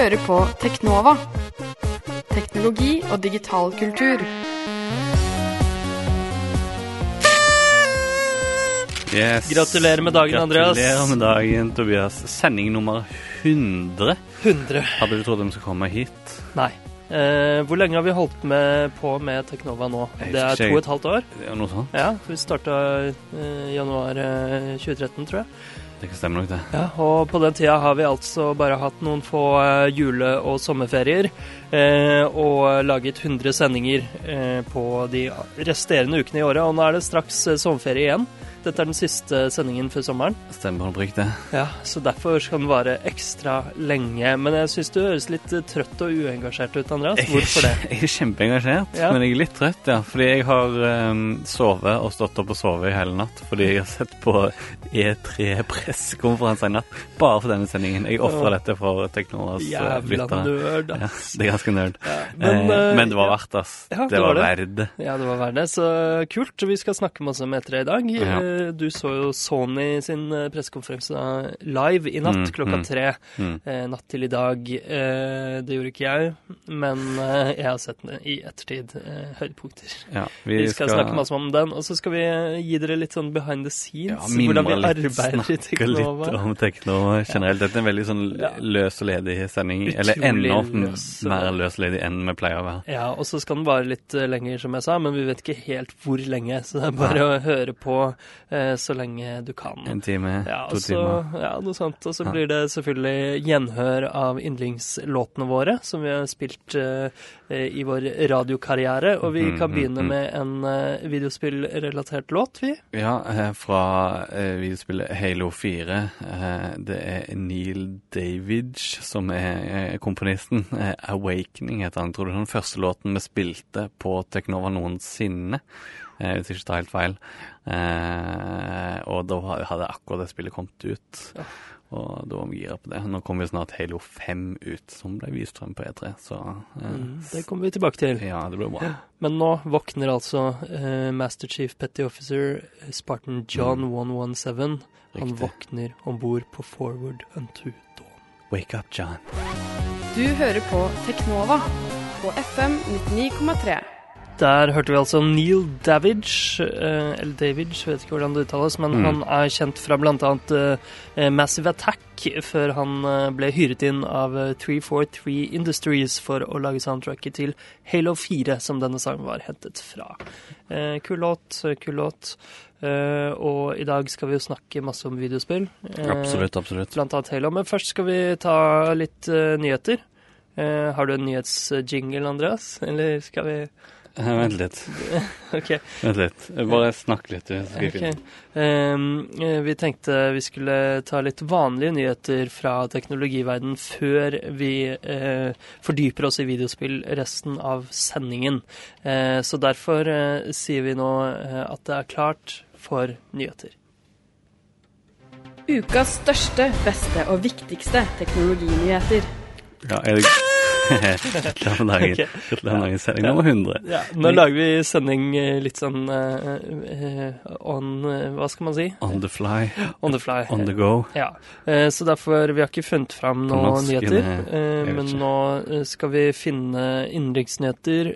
Hører på Teknova. Teknologi og digital kultur. Yes. Gratulerer med dagen, Andreas. Gratulerer med dagen, Tobias. Sending nummer 100. 100. Hadde du trodd de skulle komme hit? Nei. Eh, hvor lenge har vi holdt med på med Teknova nå? Det er to og et halvt år? Ja, noe sånt. Ja, vi starta eh, januar eh, 2013, tror jeg. Det stemmer nok, det. Ja, Og på den tida har vi altså bare hatt noen få eh, jule- og sommerferier. Eh, og laget 100 sendinger eh, på de resterende ukene i året. Og nå er det straks eh, sommerferie igjen. Dette er den siste sendingen før sommeren. Stemmer på riktig. Ja, så derfor skal den vare ekstra lenge. Men jeg syns du høres litt eh, trøtt og uengasjert ut, Andreas. Hvorfor det? Jeg er kjempeengasjert, Ja. men jeg er litt trøtt, ja. Fordi jeg har um, sovet og stått opp og sovet i hele natt. Fordi jeg har sett på E3-pressekonferanse i natt bare for denne sendingen. Jeg ofra dette for Teknolas lyttere. Jævla nerd, ass. Ja, det er ganske nerd. Men, eh, eh, men det var verdt ass. Ja, det, det var var verdt det. Ja, det var verdt det. Så kult. Vi skal snakke masse om E3 i dag. Ja. Eh, Du så jo Sony sin eh, pressekonferanse live i natt Mm, klokka mm. tre. Mm. Eh, natt til i dag. Det gjorde ikke jeg, men jeg har sett den i ettertid. Høydepunkter. Ja, Vi, skal, snakke masse om den, og så skal vi gi dere litt sånn behind the ja, scenes. hvordan vi arbeider i snakke litt om Teknova generelt. Dette er en veldig sånn løs og ledig sending. Eller enda mer løs og ledig enn vi pleier å være. Ja, og så skal den vare litt lenger, som jeg sa, men vi vet ikke helt hvor lenge. Så det er bare å høre på så lenge du kan. En time, Ja, to så, timer. ja, noe sånt. Og så blir det selvfølgelig gjenhør av yndlingslåtene våre, som vi har spilt uh, i vår radiokarriere. Og vi Mhm, kan begynne mhm. med en uh, videospillrelatert låt, vi. Ja, eh, fra uh, videospillet Halo 4. Eh, det er Neil Davidge som er eh, komponisten. Eh, 'Awakening' heter han. Tror er den første låten vi spilte på Teknova noensinne. Eh, hvis jeg ikke tar helt feil. Eh, og da hadde akkurat det spillet kommet ut. Ja. Og da var vi gira på det. Nå kommer jo snart Halo 5 ut, som ble vist frem på E3. Så eh, Mm, det kommer vi tilbake til. ja, det blir bra. Men nå våkner altså eh, Master Chief Petty Officer Spartan John 117. Han våkner om bord på Forward Unto Dawn. Wake up, John. Du hører på Teknova på FM 99,3. Der hørte vi altså Neil Davidge, eh, eller Davidge, vet ikke hvordan det uttales, men Mm. han er kjent fra bl.a. Uh, Massive Attack, før han eh, ble hyret inn av eh, 343 Industries for å lage soundtracket til Halo 4, som denne sangen var hentet fra. Eh, kul låt, eh, kul låt. Eh, og i dag skal vi jo snakke masse om videospill. Eh, Absolutt, absolutt. Blant annet Halo. Men først skal vi ta litt eh, nyheter. Eh, har du en nyhetsjingle, Andreas? Eller skal vi Eh, Vent litt. OK. Vent litt. Bare snakk litt. du, så skal jeg Ok. finne. Ehm, eh, vi tenkte vi skulle ta litt vanlige nyheter fra teknologiverden før vi uh, fordyper oss i videospill resten av sendingen. Uh, så derfor uh, sier vi nå eh, at det er klart for nyheter. Ukas største, beste og viktigste teknologinyheter. Ja, er det Gratulerer med dagen. Gratulerer med dagen. Sending nummer 100. Ja, nå lager vi sending eh, litt sånn eh, on Hva skal man si? On the fly, On the fly. on the go. Ja, så derfor Vi har ikke funnet fram noen nyheter. Men nå skal vi finne innenriksnyheter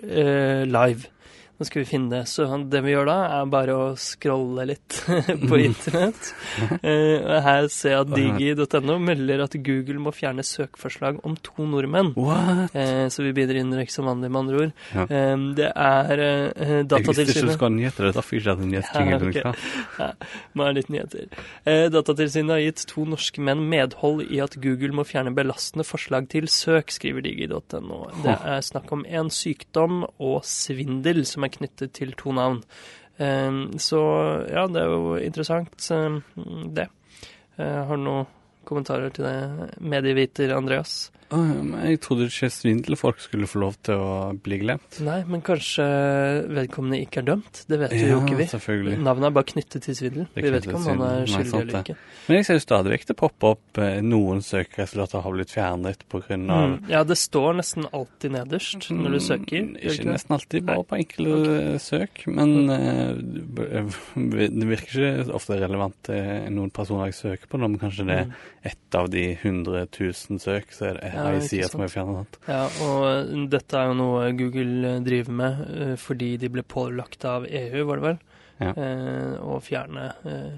live. Nå skal vi finne det. Så det vi gjør da, er bare å scrolle litt på internett. Eh, her ser jeg at digi.no melder at Google må fjerne søkeforslag om to nordmenn. What? Eh, så vi begynner innenriks som vanlig, med andre ord. Ja. Eh, det er Datatilsynet Jeg visste ikke du skal skulle ha nyheter. Det er derfor jeg ikke hadde nyhetsjingle. Ja, okay. ja, Nå er det litt nyheter. Eh, Datatilsynet har gitt to norske menn medhold i at Google må fjerne belastende forslag til søk, skriver digi.no. Det er snakk om en sykdom og svindel som er knyttet til to navn. Eh, så ja, det er jo interessant, eh, det. Jeg har du noen kommentarer til det, medieviter Andreas? Jeg trodde ikke svindelfolk skulle få lov til å bli glemt. Nei, men kanskje vedkommende ikke er dømt? Det vet jo ikke vi. selvfølgelig. Navnet er bare knyttet til svindel. Vi vet ikke om han er skyldig eller ikke. Men jeg ser jo stadig vekk det popper opp eh, noen søkeresultater har blitt fjernet av Mm. Ja, det står nesten alltid nederst når du søker. Mm, Ikke nesten alltid, bare på enkle okay. søk. Men uh, det virker ikke ofte relevant til noen personer jeg søker på, men kanskje det er ett av de 100 000 søk, så er det Ja, er. Ja, og dette er jo noe Google driver med eh, fordi de ble pålagt av EU, var det vel, Ja. eh, å fjerne eh,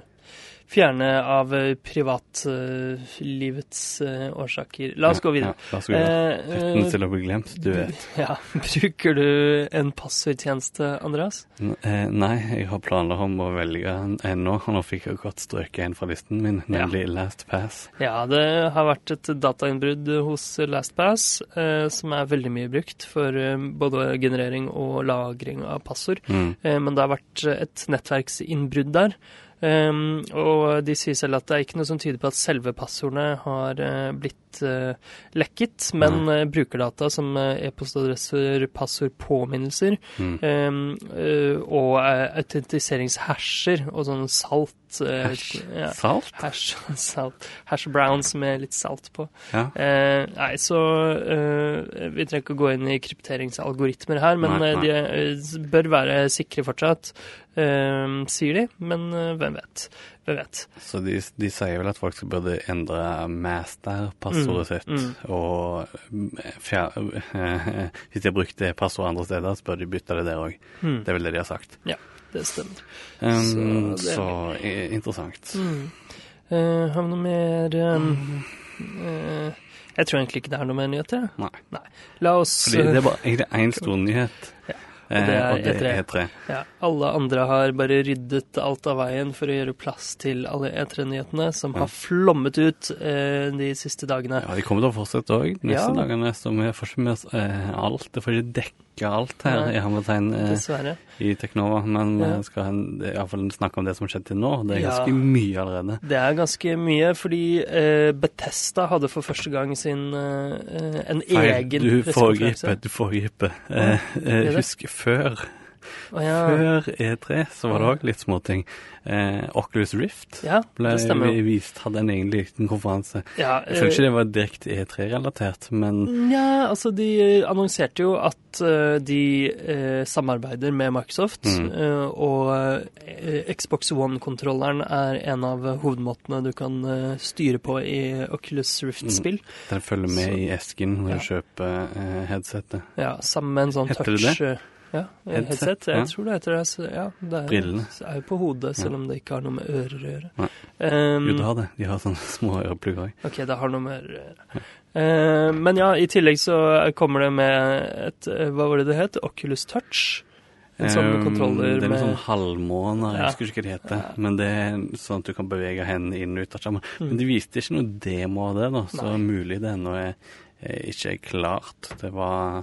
Fjerne av eh, privatlivets eh, årsaker. La oss gå videre. Ja, oss gå videre. Eh, Retten eh, til å bli glemt, du vet. Ja, Bruker du en passordtjeneste, Andreas? Nei, jeg har planer om å velge en ennå, nå fikk jeg godt strøket en fra listen min, nemlig LastPass. Ja, det har vært et datainnbrudd hos LastPass eh, som er veldig mye brukt for både generering og lagring av passord. Mm. Eh, men det har vært et nettverksinnbrudd der. Um, og de sier selv at det er ikke noe som tyder på at selve passordene har eh, blitt eh, lekket, men eh, brukerdata som eh, e-postadresser, passordpåminnelser Mm. um, eh, og autentiseringshasher og sånn salt Hash. ja, Salt? hash, salt. hash browns med litt salt på. Ja. Eh, nei, så eh, Vi trenger ikke å gå inn i krypteringsalgoritmer her, men Nei, nei. de bør være sikre fortsatt, eh, sier de. Men hvem vet? Hvem vet? Så de, de sier vel at folk burde endre master-passordet Mm, sitt, mm. og fjer, hvis de har brukt det passordet andre steder, så bør de bytte det der òg. Mm. Det er vel det de har sagt. Ja, det stemmer. Um, Så så det i- interessant. Mm. Uh, har vi noe mer um, uh, Jeg tror egentlig ikke det er noe mer nyheter. Nei. Nei. La oss Fordi det er bare egentlig én stor nyhet, Ja, eh, det er og det E3. er E3. Ja, alle andre har bare ryddet alt av veien for å gjøre plass til alle E3-nyhetene som Ja. har flommet ut eh, de siste dagene. Ja, De kommer til å fortsette òg neste Ja. dagene, så vi får ikke med oss eh, alt. Det får ikke dekke alt her i hermetegn eh, i Teknova, men Ja. vi skal en- det er iallfall snakke om det som har skjedd til nå. Det er Ja. ganske mye allerede. Det er ganske mye, fordi eh, Betesta hadde for første gang sin eh, en egen du pressekonferanse. foregriper, du foregriper. Eh, eh, husk før. Å, ja. Før E3 så var det òg litt småting. Eh, Oculus Rift ja, ble det vist, hadde en egen liten konferanse. Ja, Jeg føler ikke det var direkte E3-relatert, men Nja, altså de annonserte jo at uh, de uh, samarbeider med Microsoft, Mm. uh, og eh, Xbox One-kontrolleren er en av hovedmåtene du kan eh, styre på i Oculus Rift-spill. den følger med Så- i esken når Ja. du kjøper eh, headsetet. Ja, sammen med en sånn Heter det touch eh, Ja, Headset, headset. Jeg ja. tror det heter det. Så, ja, det er, Brillene. er jo på hodet, selv om det ikke har noe med ører å gjøre. Nei. Um, Jo, det har det. De har sånne små øreplugger òg. Ok, det har noe med ører å gjøre. Uh, men ja, i tillegg så kommer det med et eh, Hva var det det het? Oculus Touch? En sånn kontroller med det er noen sånn halvmåner, jeg Ja. husker ikke hva det heter. Ja. Men det er sånn at du kan bevege hendene inn og ut av skjermen. Mm. Men de viste ikke noe demo av det, da, så Nei. mulig det ennå er, er ikke klart. Det var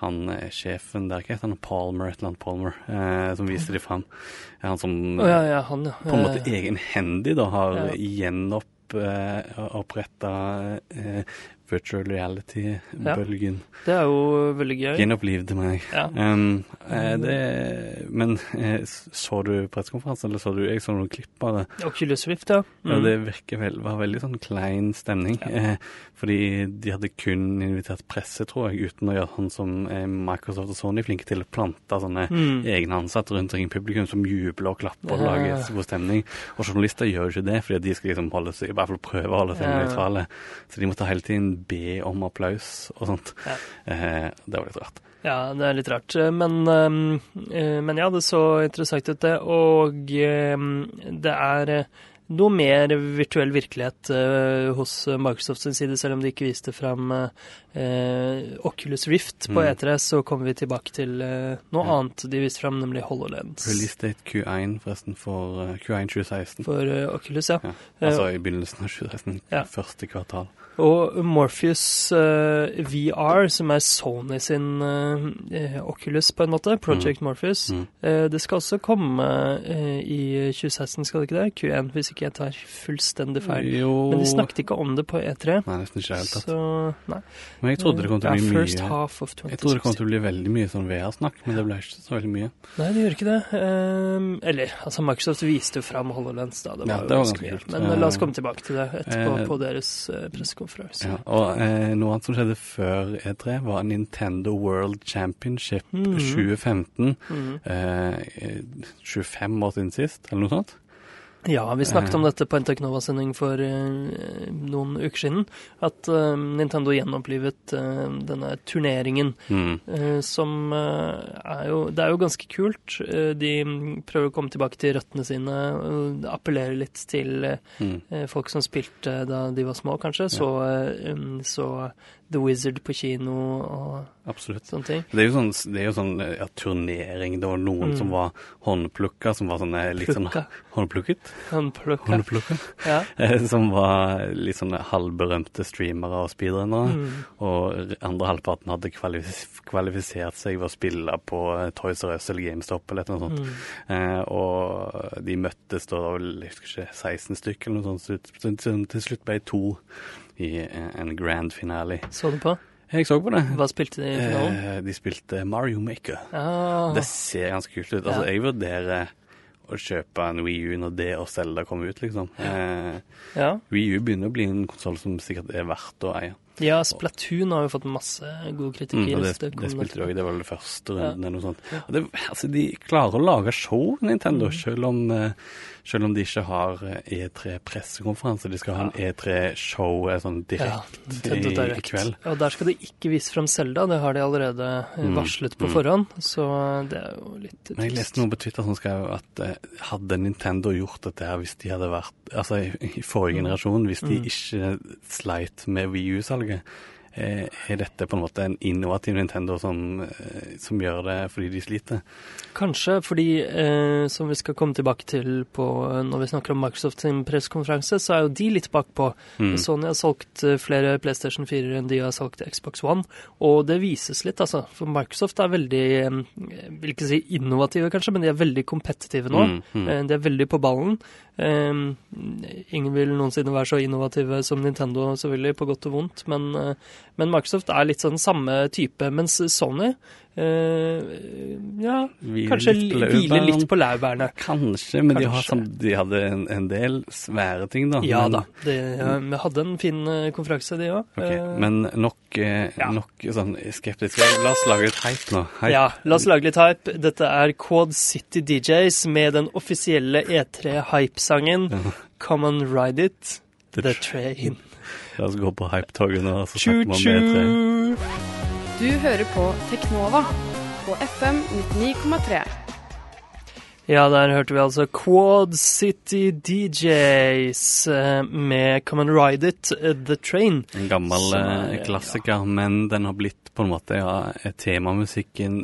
han eh, sjefen der, heter han, Palmer, et eller annet Palmer, eh, som viste de fram. Han som oh, ja, ja, han, ja. på en måte Eh, egenhendig da har Ja. gjenoppretta eh, eh, virtual reality-bølgen. Det er jo veldig gøy. Gjenopplivde meg. Ja. Um, eh, det, men eh, så du pressekonferansen, eller så du Jeg så noen klipp av det. Oculus Rift, ja. Ja, Mm. det virker vel, var veldig sånn klein stemning. Ja. Eh, fordi de hadde kun invitert presse, tror jeg, uten å gjøre sånn som Microsoft og Sony flinke til å plante sånne Mm. egne ansatte rundt omkring publikum som jubler og klapper og Ja. lager god stemning. Og journalister gjør jo ikke det, fordi de skal liksom holde seg, i hvert fall prøve å holde seg Ja. nøytrale. Så de måtte hele tiden be om applaus og sånt. Ja. Eh, det var litt rart. Ja, det er litt rart. Men, ehm, eh, men ja, det så interessant ut, det. Og ehm, det er eh, noe mer virtuell virkelighet uh, hos Microsoft sin side, selv om de ikke viste fram uh, Oculus Rift på Mm. E3, så kommer vi tilbake til uh, noe Ja. annet de viste fram, nemlig HoloLens. Release date Q1 forresten for eh, Q1 2016. For Oculus, ja. Ja. Altså i begynnelsen av 2016. Ja. Første kvartal. Og Morpheus uh, VR, som er Sony sin uh, Oculus, på en måte, Project Morpheus, Mm. Uh, det skal også komme eh, i 2016, skal det ikke det? Q1, hvis ikke jeg tar fullstendig feil. Jo Men de snakket ikke om det på E3. Nei, nesten ikke hele tatt. Så nei. Men jeg trodde det kom til å bli first mye half of Jeg trodde det kom til å bli veldig mye sånn VR-snakk, men det ble ikke så veldig mye. Nei, det gjør ikke det. Ehm, eller, altså, Microsoft viste jo fram HoloLens, da. Det var Ja, det var ganske kult. Men eh, la oss Eh, komme tilbake til det etterpå eh, på deres uh, pressekonferanse. Ja, og eh, noe annet som skjedde før E3, var Nintendo World Championship Mhm. 2015. Mhm. Eh, 25 år siden sist, eller noe sånt. Ja, vi snakket om dette på en Teknova-sending for uh, noen uker siden. At uh, Nintendo gjenopplivet uh, denne turneringen, Mm. eh, som eh, er jo Det er jo ganske kult. Eh, de prøver å komme tilbake til røttene sine, og appellere litt til eh, Mm. eh, folk som spilte da de var små, kanskje. Så, eh, um, så The Wizard på kino og Absolutt. sånne ting. Det er jo sånn, det er jo sånn ja, turnering. Det var noen Mm. som var håndplukka, som var sånne litt sånn. Håndplukket? Håndplukka. Håndplukka. Ja. Eh, Som var litt sånne halvberømte streamere og speedrunnere. Mm. Og andre halvparten hadde kvalif kvalifisert seg ved å spille på eh, Toys R Us eller GameStop eller noe sånt. Mm. Eh, og de møttes da, jeg husker ikke, 16 stykker eller noe sånt. Så til slutt ble det to i eh, en grand finale. Så du på? Jeg så på det. Hva spilte de i finalen? Eh, de spilte Mario Maker. Ja. Det ser ganske kult ut. Altså, Ja. jeg vurderer å kjøpe en Wii U når det og Zelda kommer ut, liksom. Eh, ja. Wii U begynner å bli en konsoll som sikkert er verdt å eie. Ja, Splatoon har jo fått masse gode Mm, og det, det det spilte de òg, det var vel første Ja. eller noe sånt. Det, altså, de klarer å lage show, Nintendo, Mm. selv, om, eh, selv om de ikke har eh, E3-pressekonferanse. De skal ha en E3-show eh, sånn direkte ja, i, kveld. Og der skal de ikke vise fram Selda, det har de allerede eh, Mm, varslet på mm. forhånd. Så det er jo litt trist. Men jeg leste noe på Twitter som skrev at hadde Nintendo gjort dette her hvis de hadde vært Altså i, i forrige Mm. generasjon, hvis de Mm. ikke sleit med Wii U-salget, eh, er dette på en måte en innovativ Nintendo som, eh, som gjør det fordi de sliter? Kanskje fordi, eh, som vi skal komme tilbake til på, når vi snakker om Microsoft sin pressekonferanse, så er jo de litt bakpå. Mm. Sony har solgt eh, flere PlayStation 4 enn de har solgt Xbox One, og det vises litt, altså. For Microsoft er veldig, eh, jeg vil ikke si innovative kanskje, men de er veldig kompetitive nå. Mm, mm. Eh, De er veldig på ballen. Um, ingen vil noensinne være så innovative som Nintendo, selvfølgelig, på godt og vondt, men, eh, men Microsoft er litt sånn samme type, mens Sony Uh, ja, Hviler kanskje litt hviler litt på laurbærene. Kanskje, men De, har, Kanskje. de hadde en, en del svære ting, da. Ja men, da. de, ja, vi hadde en fin eh, konferanse, de òg. ok, Men nok, eh, ja. nok sånn skeptisk. La oss lage litt hype nå. Hype. Ja, la oss lage litt hype. Dette er Quad City DJs med den offisielle E3-hypesangen Come and Ride It, The The Train. La oss gå på hypetoget nå, og så snakker man med E3. Du hører på Teknova på FM 99,3. Ja, der hørte vi altså Quad City DJs eh, med Come and Ride It, eh, The Train. En gammel er- klassiker, klassiker, men den har blitt på en måte ja, temamusikken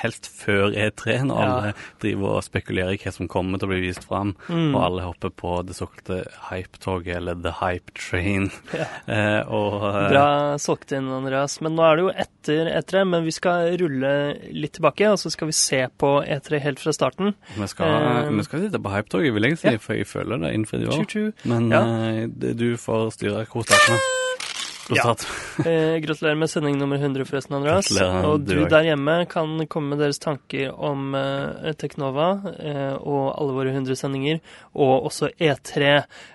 helt før E3, når Ja. alle driver og spekulerer i hva som kommer til å bli vist fram, Mm. og alle hopper på det såkalte hypetoget, eller The Hype Train. Ja. Eh, og eh, Bra solgt inn, Andreas. Men nå er det jo etter E3, men vi skal rulle litt tilbake, og så skal vi se på E3 helt fra starten. Vi, skal, um, vi skal sitte på hypetoget, vil jeg si, Ja. for jeg føler det innfridd i år. Men Ja. uh, du får styre hvor. Ja. Eh, gratulerer med sending nummer 100 forresten, Andreas. Og du der hjemme kan komme med deres tanker om eh, Teknova eh, og alle våre 100 sendinger, og også E3.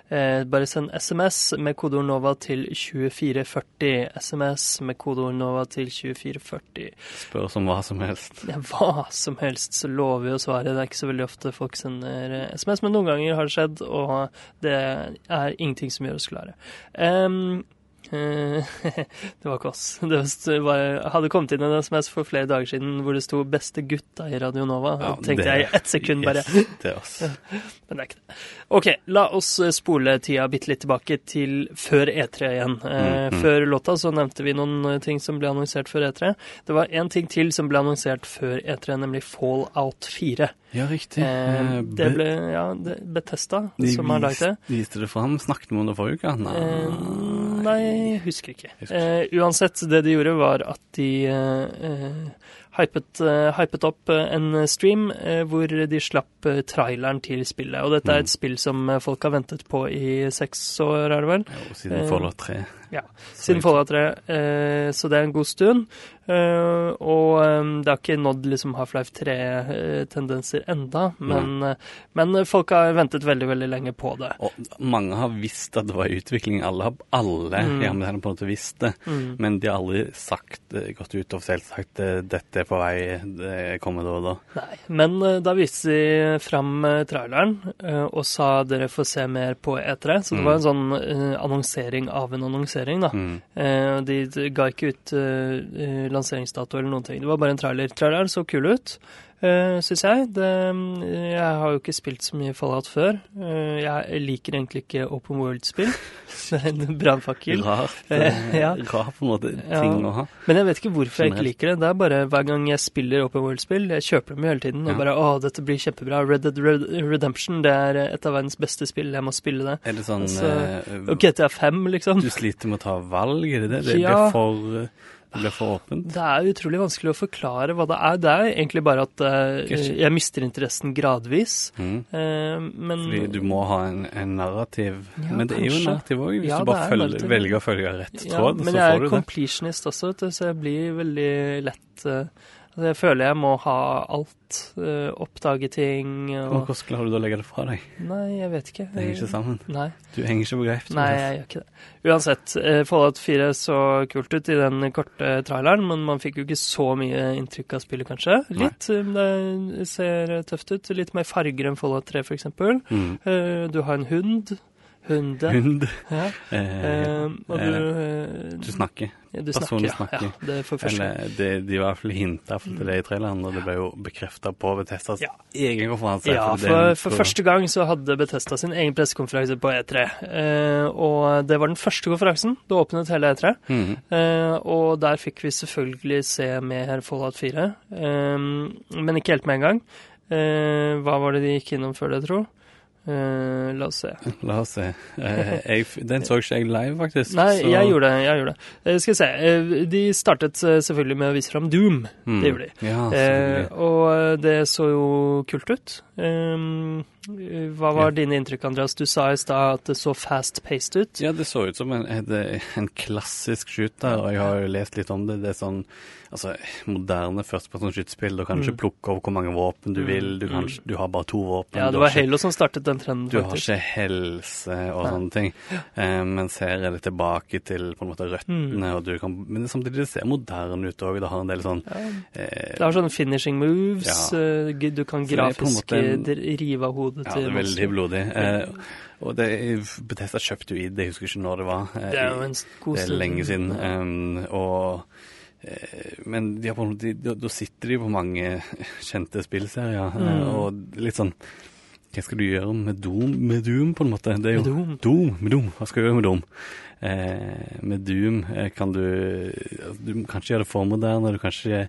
Eh, bare send SMS med kodeord NOVA til 2440. SMS med kodeord NOVA til 2440. Spør om hva som helst. Ja, hva som helst, så lover vi å svare. Det er ikke så veldig ofte folk sender eh, SMS, men noen ganger har det skjedd, og det er ingenting som gjør oss klare. Eh, det var ikke oss. Det var, hadde kommet inn en SMS for flere dager siden hvor det sto 'Beste gutta i Radio Nova'. Ja, tenkte det- jeg i ett sekund bare Yes, det er oss. men det er ikke det. OK, la oss eh, spole tida bitte litt tilbake til før E3 igjen. Eh, Mm, mm. Før låta så nevnte vi noen eh, ting som ble annonsert før E3. Det var én ting til som ble annonsert før E3, nemlig Fallout 4. Ja, riktig. Eh, det ble ja, det, Betesta De som har lagd det. De viste det fram. Snakket vi om det forrige uke? Eh, nei, jeg husker ikke. Husker Eh, uansett, det de gjorde, var at de eh, eh, hypet, eh, hypet opp en stream eh, hvor de slapp traileren til spillet. Og dette er Mm. et spill som folk har ventet på i seks år, er det vel? Ja, siden Eh, Fallout 3. Siden Fallout 3. Eh, så det er en god stund. Eh, og eh, det har ikke nådd liksom Half-Life 3-tendenser enda, men, eh, men folk har ventet veldig, veldig lenge på det. Og mange har visst at det var i utvikling. Alle har alle Mm. ja, men har på en måte visst det. Mm. Men de har aldri sagt, eh, gått ut offisielt sagt eh, dette er på vei det kommer da og da. Nei. Men eh, da viste de fram eh, traileren eh, og sa dere får se mer på E3. Så det Mm. var en sånn eh, annonsering av en annonsering, da. Mm. Eh, de, de ga ikke ut eh, eh, lanseringsdato eller noen ting. Det var bare en trailer. Traileren så kul ut, uh, syns jeg. Det, jeg har jo ikke spilt så mye Fallout før. Eh, jeg liker egentlig ikke Open World-spill. Det er en brannfakkel. Rart. Eh, ja. Rar på en måte Ja. ting å ha. Men jeg vet ikke hvorfor jeg ikke liker det. Det er bare hver gang jeg spiller Open World-spill, jeg kjøper dem jo hele tiden, og Ja. bare å, dette blir kjempebra. Red Dead Red Redemption, det er et av verdens beste spill, jeg må spille det. Er det sånn Altså, eh, Og GTA 5, liksom. Du sliter med å ta valg, er det det? Det Ja. blir for, eh, det blir for åpent? Det er utrolig vanskelig å forklare hva det er. Det er egentlig bare at eh, jeg mister interessen gradvis. Mm. Eh, men Fordi du må ha en, en narrativ. Ja, men det er jo en narrativ òg, hvis Ja, du bare er følger, velger å følge rett ja, tråd, men så jeg får er du det. completionist også, så jeg blir veldig lett eh, Jeg føler jeg må ha alt. Uh, oppdage ting og Hvordan klarer du å legge det fra deg? Nei, jeg vet ikke. Det henger ikke sammen. Nei. Du henger ikke på greip. Nei, jeg gjør ikke det. Uansett, eh, Fallout 4 så kult ut i den korte traileren, men man fikk jo ikke så mye inntrykk av spillet, kanskje. Litt. Nei. Det ser tøft ut. Litt mer farger enn Fallout 3, f.eks. Mm. Uh, du har en hund. Hunde. Hund. Ja. Eh, Eh, og du eh, du snakker. ja, du personen snakker. Ja, ja, det er for. Eller det, de i hvert fall hinta til det i traileren, og det ble jo bekrefta på Betestas Ja. egen konferanse. Ja, for, for første gang så hadde Bethesda sin egen pressekonferanse på E3. Eh, og det var den første konferansen. Det åpnet hele E3. Mm Eh, og der fikk vi selvfølgelig se mer Fallout 4, eh, men ikke helt med en gang. Eh, hva var det de gikk innom før det, tro? Eh, la oss se. La oss se. Uh, jeg, den så ikke jeg live, faktisk. Nei, så- jeg gjorde det. jeg gjorde det. Uh, skal vi se. De startet selvfølgelig med å vise fram Doom. Mm. Det gjorde de. Ja, og det så jo kult ut. Um, hva var Ja. dine inntrykk, Andreas? Du sa i stad at det så fast-paced ut. Ja, det så ut som en, en, klassisk shooter, og jeg har jo lest litt om det. Det er sånn altså, moderne førstepersons-skytespill. Du kan Mm. ikke plukke over hvor mange våpen du Mm, vil. Du, kan, mm. du har bare to våpen. Ja, det var Halo som startet den trenden, Du har ikke helse og Nei. sånne ting. Eh, men ser litt tilbake til på en måte røttene. Mm. Og du kan, men samtidig det ser moderne ut òg. Det har en del sånn Ja. eh, Det har sånne finishing moves. Ja. eh, Du kan er grafisk en- rive av hodet Ja, til det er veldig blodig. Eh, og det, Bethesda kjøpte jo id, jeg husker ikke når det var. Eh, Det er jo en god det stund. lenge siden. Ja. Um, og eh, Men de har på en måte, da, sitter de på mange kjente spillserier. eh, Mm. og litt sånn Hva skal du gjøre med Doom, med Doom på en måte? Det er jo Doom? Doom, med Doom. Hva skal du gjøre med Doom? Eh, med Doom eh, kan du Du kan ikke gjøre det for moderne. Du kan ikke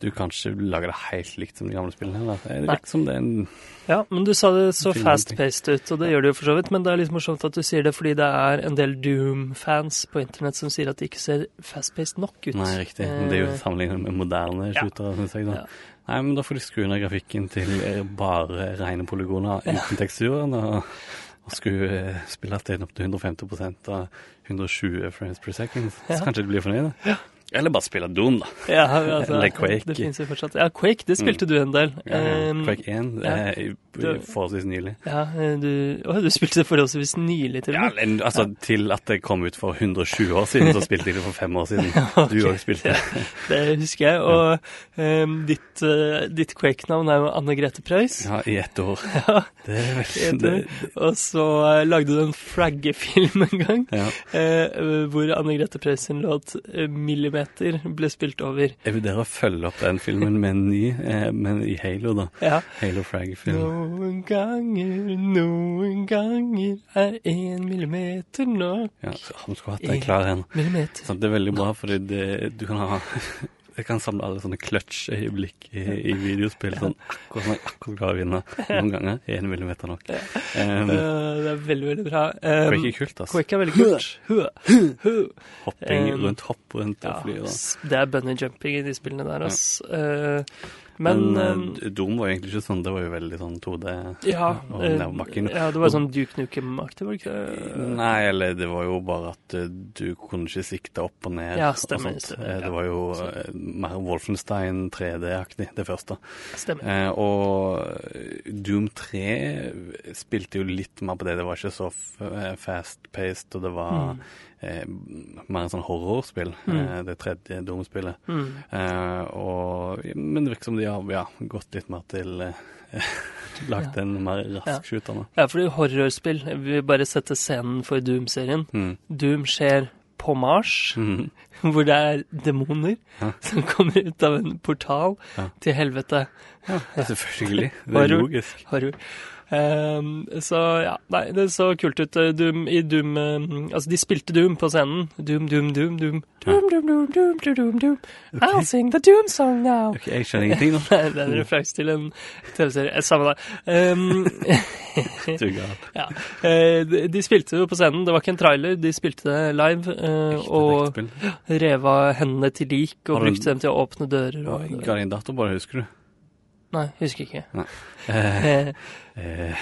Du kanskje lager det helt likt som de gamle spillene. Det virker som det er en Ja, men du sa det så fast-paced ut, og det gjør det jo for så vidt. Men det er litt morsomt at du sier det, fordi det er en del Doom-fans på internett som sier at det ikke ser fast-paced nok ut. Nei, riktig. Men det er jo Eh, sammenlignet med moderne ja. shootere, syns jeg. da. Ja. Nei, men da får de skru ned grafikken til eh, bare rene polygoner uten teksturen. Og, og skulle at det er opp til 150% av 120 frames per second. Ja. Så kanskje de blir fornøyde. Eller bare spille Doom, da. Ja, altså, Eller Quake. Det finnes jo fortsatt. Ja, Quake, det spilte du en del. Ja, ja. Um, Quake 1 ja. eh, forholdsvis nylig. Ja, eh, du, å, du spilte det forholdsvis nylig til og med. men, altså Til at det kom ut for 120 år siden, så spilte jeg det for fem år siden. Du òg spilte det. Det husker jeg. Og um, ditt, uh, ditt Quake-navn er jo Anne Grete Preus. Ja, i ett år. Ja, Det er vel det, Og så uh, lagde du en fraggefilm en gang, ja. eh, hvor Anne Grete Preus sin låt uh, 'Millimeter' ble spilt over. Jeg vurderer å følge opp den filmen med en ny, eh, men i Halo, da. Ja. Halo Frag-film. Noen ganger, noen ganger er én millimeter nok. Ja, så han skulle hatt den klar igjen. Millimeter. Så det er veldig bra, det, du kan ha Jeg kan samle alle sånne clutch-øyeblikk i, i videospill. Sånn akkurat som jeg akkurat klarer å vinne. Noen ganger Én en millimeter nok. Um, Eh, det er veldig, veldig bra. Um, Quake er kult, altså. Quake er veldig kult. Hopping um, rundt, hopp rundt og fly. Da. det er bunny jumping i de spillene der, ass. Eh, Men, men, um, eh, Doom var jo egentlig ikke sånn. Det var jo veldig sånn 2D. ja, og eh, nedoverbakken. ja, det var sånn Duke Nukem-aktig, var det ikke det? Nei, eller det var jo bare at eh, du kunne ikke sikte opp og ned. Ja, og stemmer, sånt. stemmer, Eh, ja. Det var jo eh, mer Wolfenstein 3D-aktig, det første. Stemmer. Eh, og eh, Doom 3 spilte jo litt mer på det. Det var ikke så eh, fast-paced, og det var Mm. Eh, mer en sånn horrorspill. Mm. Eh, det tredje Doom-spillet. Mm. Eh, men det virker som de har ja, gått litt mer til eh, Lagt en mer rask Ja. shooter nå. Ja, fordi horrorspill Vi bare setter scenen for Doom-serien. Mm. Doom skjer på Mars, mm. hvor det er demoner Ja. som kommer ut av en portal Ja. til helvete. Ja, selvfølgelig. Det er Horror. logisk. Horror. Ehm, så ja, nei, det så kult ut. eh, Doom i Doom eh, Altså, de spilte Doom på scenen. Doom, Doom, Doom, Doom. Doom, Doom, Doom, Doom, Doom, Doom, Doom. I'll sing the Doom song now. Ok, jeg skjønner ingenting nå. Det er en referanse til en TV-serie. Eh, Samme det. Um, ja. Eh, de, de spilte jo på scenen. Det var ikke en trailer, de spilte det live. Uh, og reva hendene til lik og brukte dem til å åpne dører. Og, Ga din datter bare, husker du? Nei, husker ikke. Nei. Eh, eh,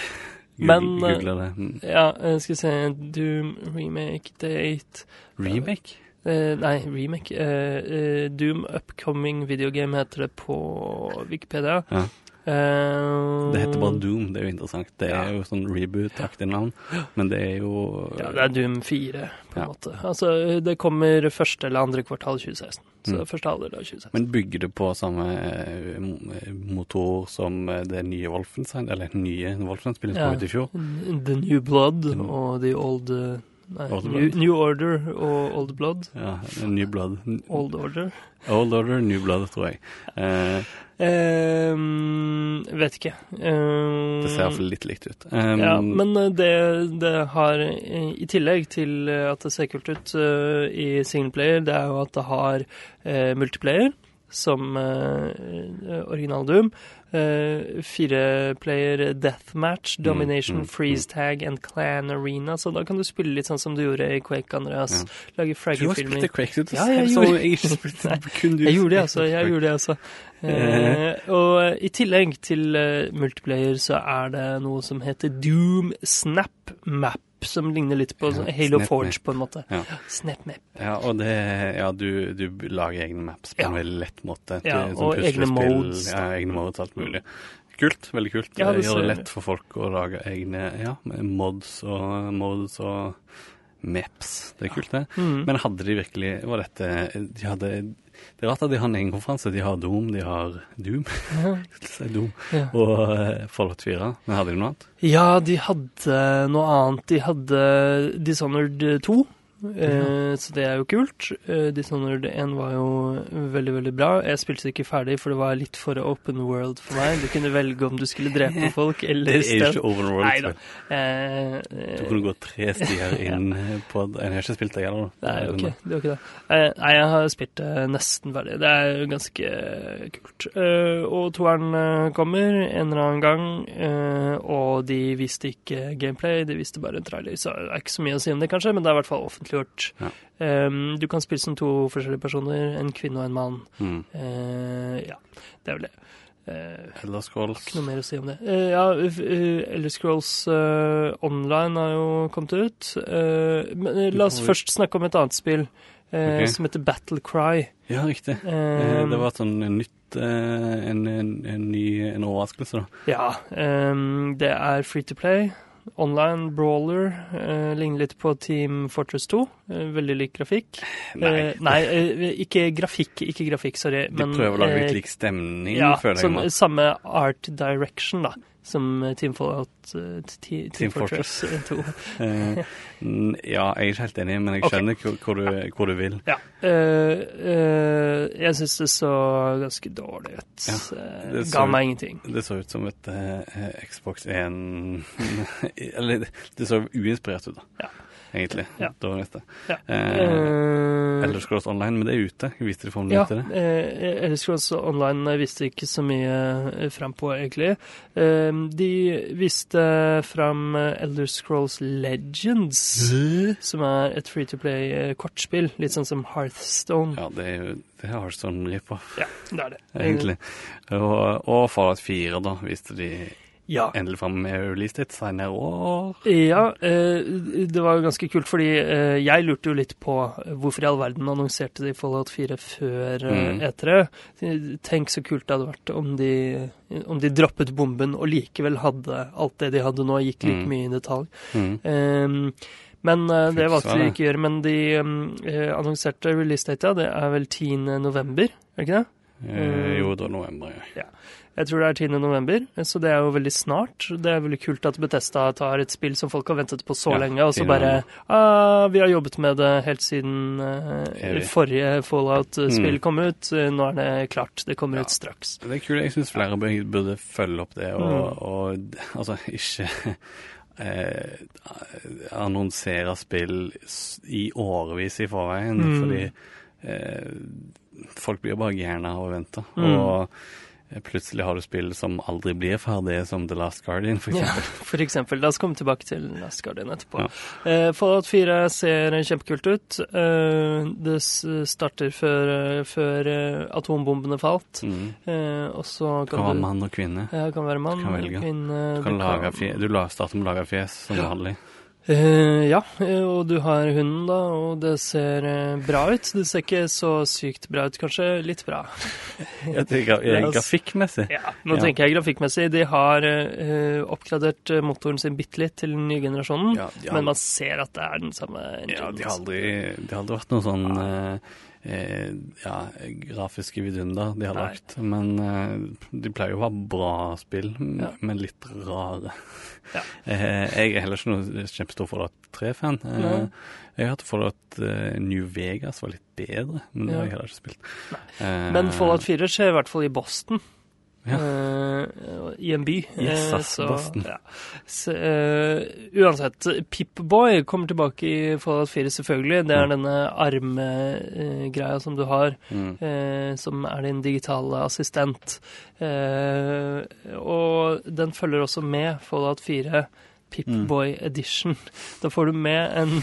Men, Google, Google det. Mm. ja, eh, skal vi se Doom remake date Remake? Eh, nei, remake. Eh, eh, Doom Upcoming Video Game heter det på Wikipedia. Ja. Eh, Det heter bare Doom, det er jo interessant. Det er Ja. jo sånn reboot-aktig navn, men det er jo Ja, det er Doom 4, på en Ja. måte. Altså, det kommer første eller andre kvartal 2016. Så Mm. første halvdel av 2016. Men bygger det på samme eh, motor som eh, det nye Wolfenstein, eller nye Wolfenstein-spillet som kom ut i fjor? The New Blood og The Old uh, Nei, New, New Order og Old Blood. Ja, New Blood. Old Order. Old Order, New Blood, tror jeg. Eh, Ehm, vet ikke. Ehm, det ser iallfall litt likt ut. Um, Ja, men eh, det, det har eh, I tillegg til eh, at det ser kult ut uh, i singleplayer, det er jo at det har uh, multiplayer, som uh, original Doom. Eh, Fireplayer deathmatch, domination, mm, freeze tag and clan arena. Så da kan du spille litt sånn som du gjorde i Quake, Andreas. Lage Du har fraggerfilmer. spilt Quake, du Ja, jeg gjorde- jeg Jeg gjorde det, altså. Jeg gjorde det, altså. Eh, og i tillegg til eh, multiplayer så er det noe som heter Doom Snap Map, som ligner litt på Ja, sånn Halo Forge, på en måte. Ja. Snap Map. Ja, og det Ja, du, du lager egne maps på en veldig lett måte. til Ja, sånn og egne modes, Ja, egne modes, alt mulig. Kult. Veldig kult. Det gjør det lett for folk å lage egne ja, mods og modes og maps. Det er kult, det. Mm. Men hadde de virkelig Var dette de hadde, Det er rart at de har en egen konferanse. De har Doom, de har Doom, Doom Ja. og uh, Fallout 4. Men hadde de noe annet? ja, de hadde noe annet. De hadde Dishonored 2. Eh, så det er jo kult. Eh, Dishonored 1 var jo veldig, veldig bra. Jeg spilte det ikke ferdig, for det var litt for open world for meg. Du kunne velge om du skulle drepe folk eller Det er jo ikke Open World. Neida. Eh, Du kunne gå tre stier inn på Jeg har ikke spilt det, heller. Nei, okay. det var ikke det. Eh, nei, jeg har spilt det nesten ferdig. Det er jo ganske kult. Eh, og toeren kommer en eller annen gang, eh, og de viste ikke gameplay, de viste bare en trailer, så det er ikke så mye å si om det, kanskje, men det er i hvert fall offentliggjort. Ja. Um, du kan spille som to forskjellige personer, en kvinne og en mann. Mm. Uh, ja, det er vel det. Uh, Elder Scrolls. ikke noe mer å si om det. Uh, ja, Elder Scrolls uh, Online har jo kommet ut. Men la oss først snakke om et annet spill eh, Ok. som heter Battle Cry. Ja, riktig. Eh, Eh, det var et sånn nytt en, en, en ny en overraskelse, da. Ja. Um, det er free to play. Online brawler. eh, ligner litt på Team Fortress 2. eh, veldig lik grafikk. Nei. Eh, nei eh, ikke grafikk, ikke grafikk, sorry. De prøver å lage eh, litt lik stemning, ja, føler jeg. sånn, samme art direction, da. Som eh, Team Fallout eh, Team, Team Fortress 2. Eh, ja, jeg er ikke helt enig, men jeg skjønner hvor, hvor, du, hvor du vil. Ja. Uh, uh, jeg syns det så ganske dårlig ut. Ja, det Ga meg ingenting. Det så ut som et uh, Xbox 1 Eller det- det så uinspirert ut, da. Ja. Egentlig. Ja. Det var neste. Ja. Eh, Eh, Elder Scrolls Online, men det er ute. Viste det for meg ja, til det. eh, Elder Scrolls Online viste ikke så mye eh, fram på, egentlig. Eh, de viste fram eh, Elder Scrolls Legends, som er et free to play-kortspill. Litt sånn som Hearthstone. Ja, det er jo det har sånn rip-off, Ja, det er det. egentlig. Og, og Fallout 4, da, viste de Ja. endelig fram med release date senere år. Ja, eh, det var jo ganske kult, fordi eh, jeg lurte jo litt på hvorfor i all verden annonserte de Fallout 4 før eh, Mm. E3. Tenk så kult det hadde vært om de, om de droppet bomben og likevel hadde alt det de hadde nå, gikk like Mm. mye i detalj. Mm. Um, Men uh, det valgte de det. ikke å gjøre. Men de um, annonserte release date, ja. Det er vel 10. november, er det ikke det? Eh, jo, da november, ja. Jeg tror det er 10. november, så det er jo veldig snart. Det er veldig kult at Betesta tar et spill som folk har ventet på så Ja, lenge, og så bare ah, Vi har jobbet med det helt siden uh, forrige Fallout-spill Mm. kom ut. Nå er det klart. Det kommer Ja. ut straks. Det er kult. Jeg syns flere burde følge opp det, og, Mm. og altså ikke eh, annonsere spill i årevis i forveien, Mm. fordi eh, folk blir bare gærne av å vente. Mm. Og plutselig har du spill som aldri blir ferdige, som The Last Guardian, for Ja, eksempel. for eksempel. La oss komme tilbake til Last Guardian etterpå. Ja. Eh, Fallout 4 ser kjempekult ut. Eh, det starter før, før eh, atombombene falt. Mm. Eh, og så kan kan være du mann og kvinne. Ja, kan være mann, kan velge. kvinne Du kan du lage fje, du starter med å lage fjes, som vanlig. Eh, ja, eh, og du har hunden, da, og det ser eh, bra ut. Det ser ikke så sykt bra ut, kanskje litt bra. Jeg tenker, La Grafikkmessig. Ja, Nå Ja. tenker jeg grafikkmessig. De har uh, oppgradert motoren sin bitte litt til den nye generasjonen, Ja, har- men man ser at det er den samme Ja, de har aldri, de har aldri vært noe sånn eh, ja, grafiske vidunder de har Nei. lagt. Men eh, de pleier jo å være bra spill, Ja. men litt rare. Ja. Eh, jeg er heller ikke noe kjempestor Fallout 3-fan. Eh, jeg hørte Fallout eh, New Vegas var litt bedre, men det har jeg heller ikke spilt. Eh, Men Fallout 4 skjer i hvert fall i Boston. Ja. Eh, I en by. Yes, uh, så, Boston. Ja. Så, uh, uansett, Pip-Boy kommer tilbake i Fallout 4, selvfølgelig. Det er Mm. denne armgreia som du har. mm. eh, som er din digitale assistent. Eh, og den følger også med Fallout 4 Pip-Boy Edition. Da får du med en,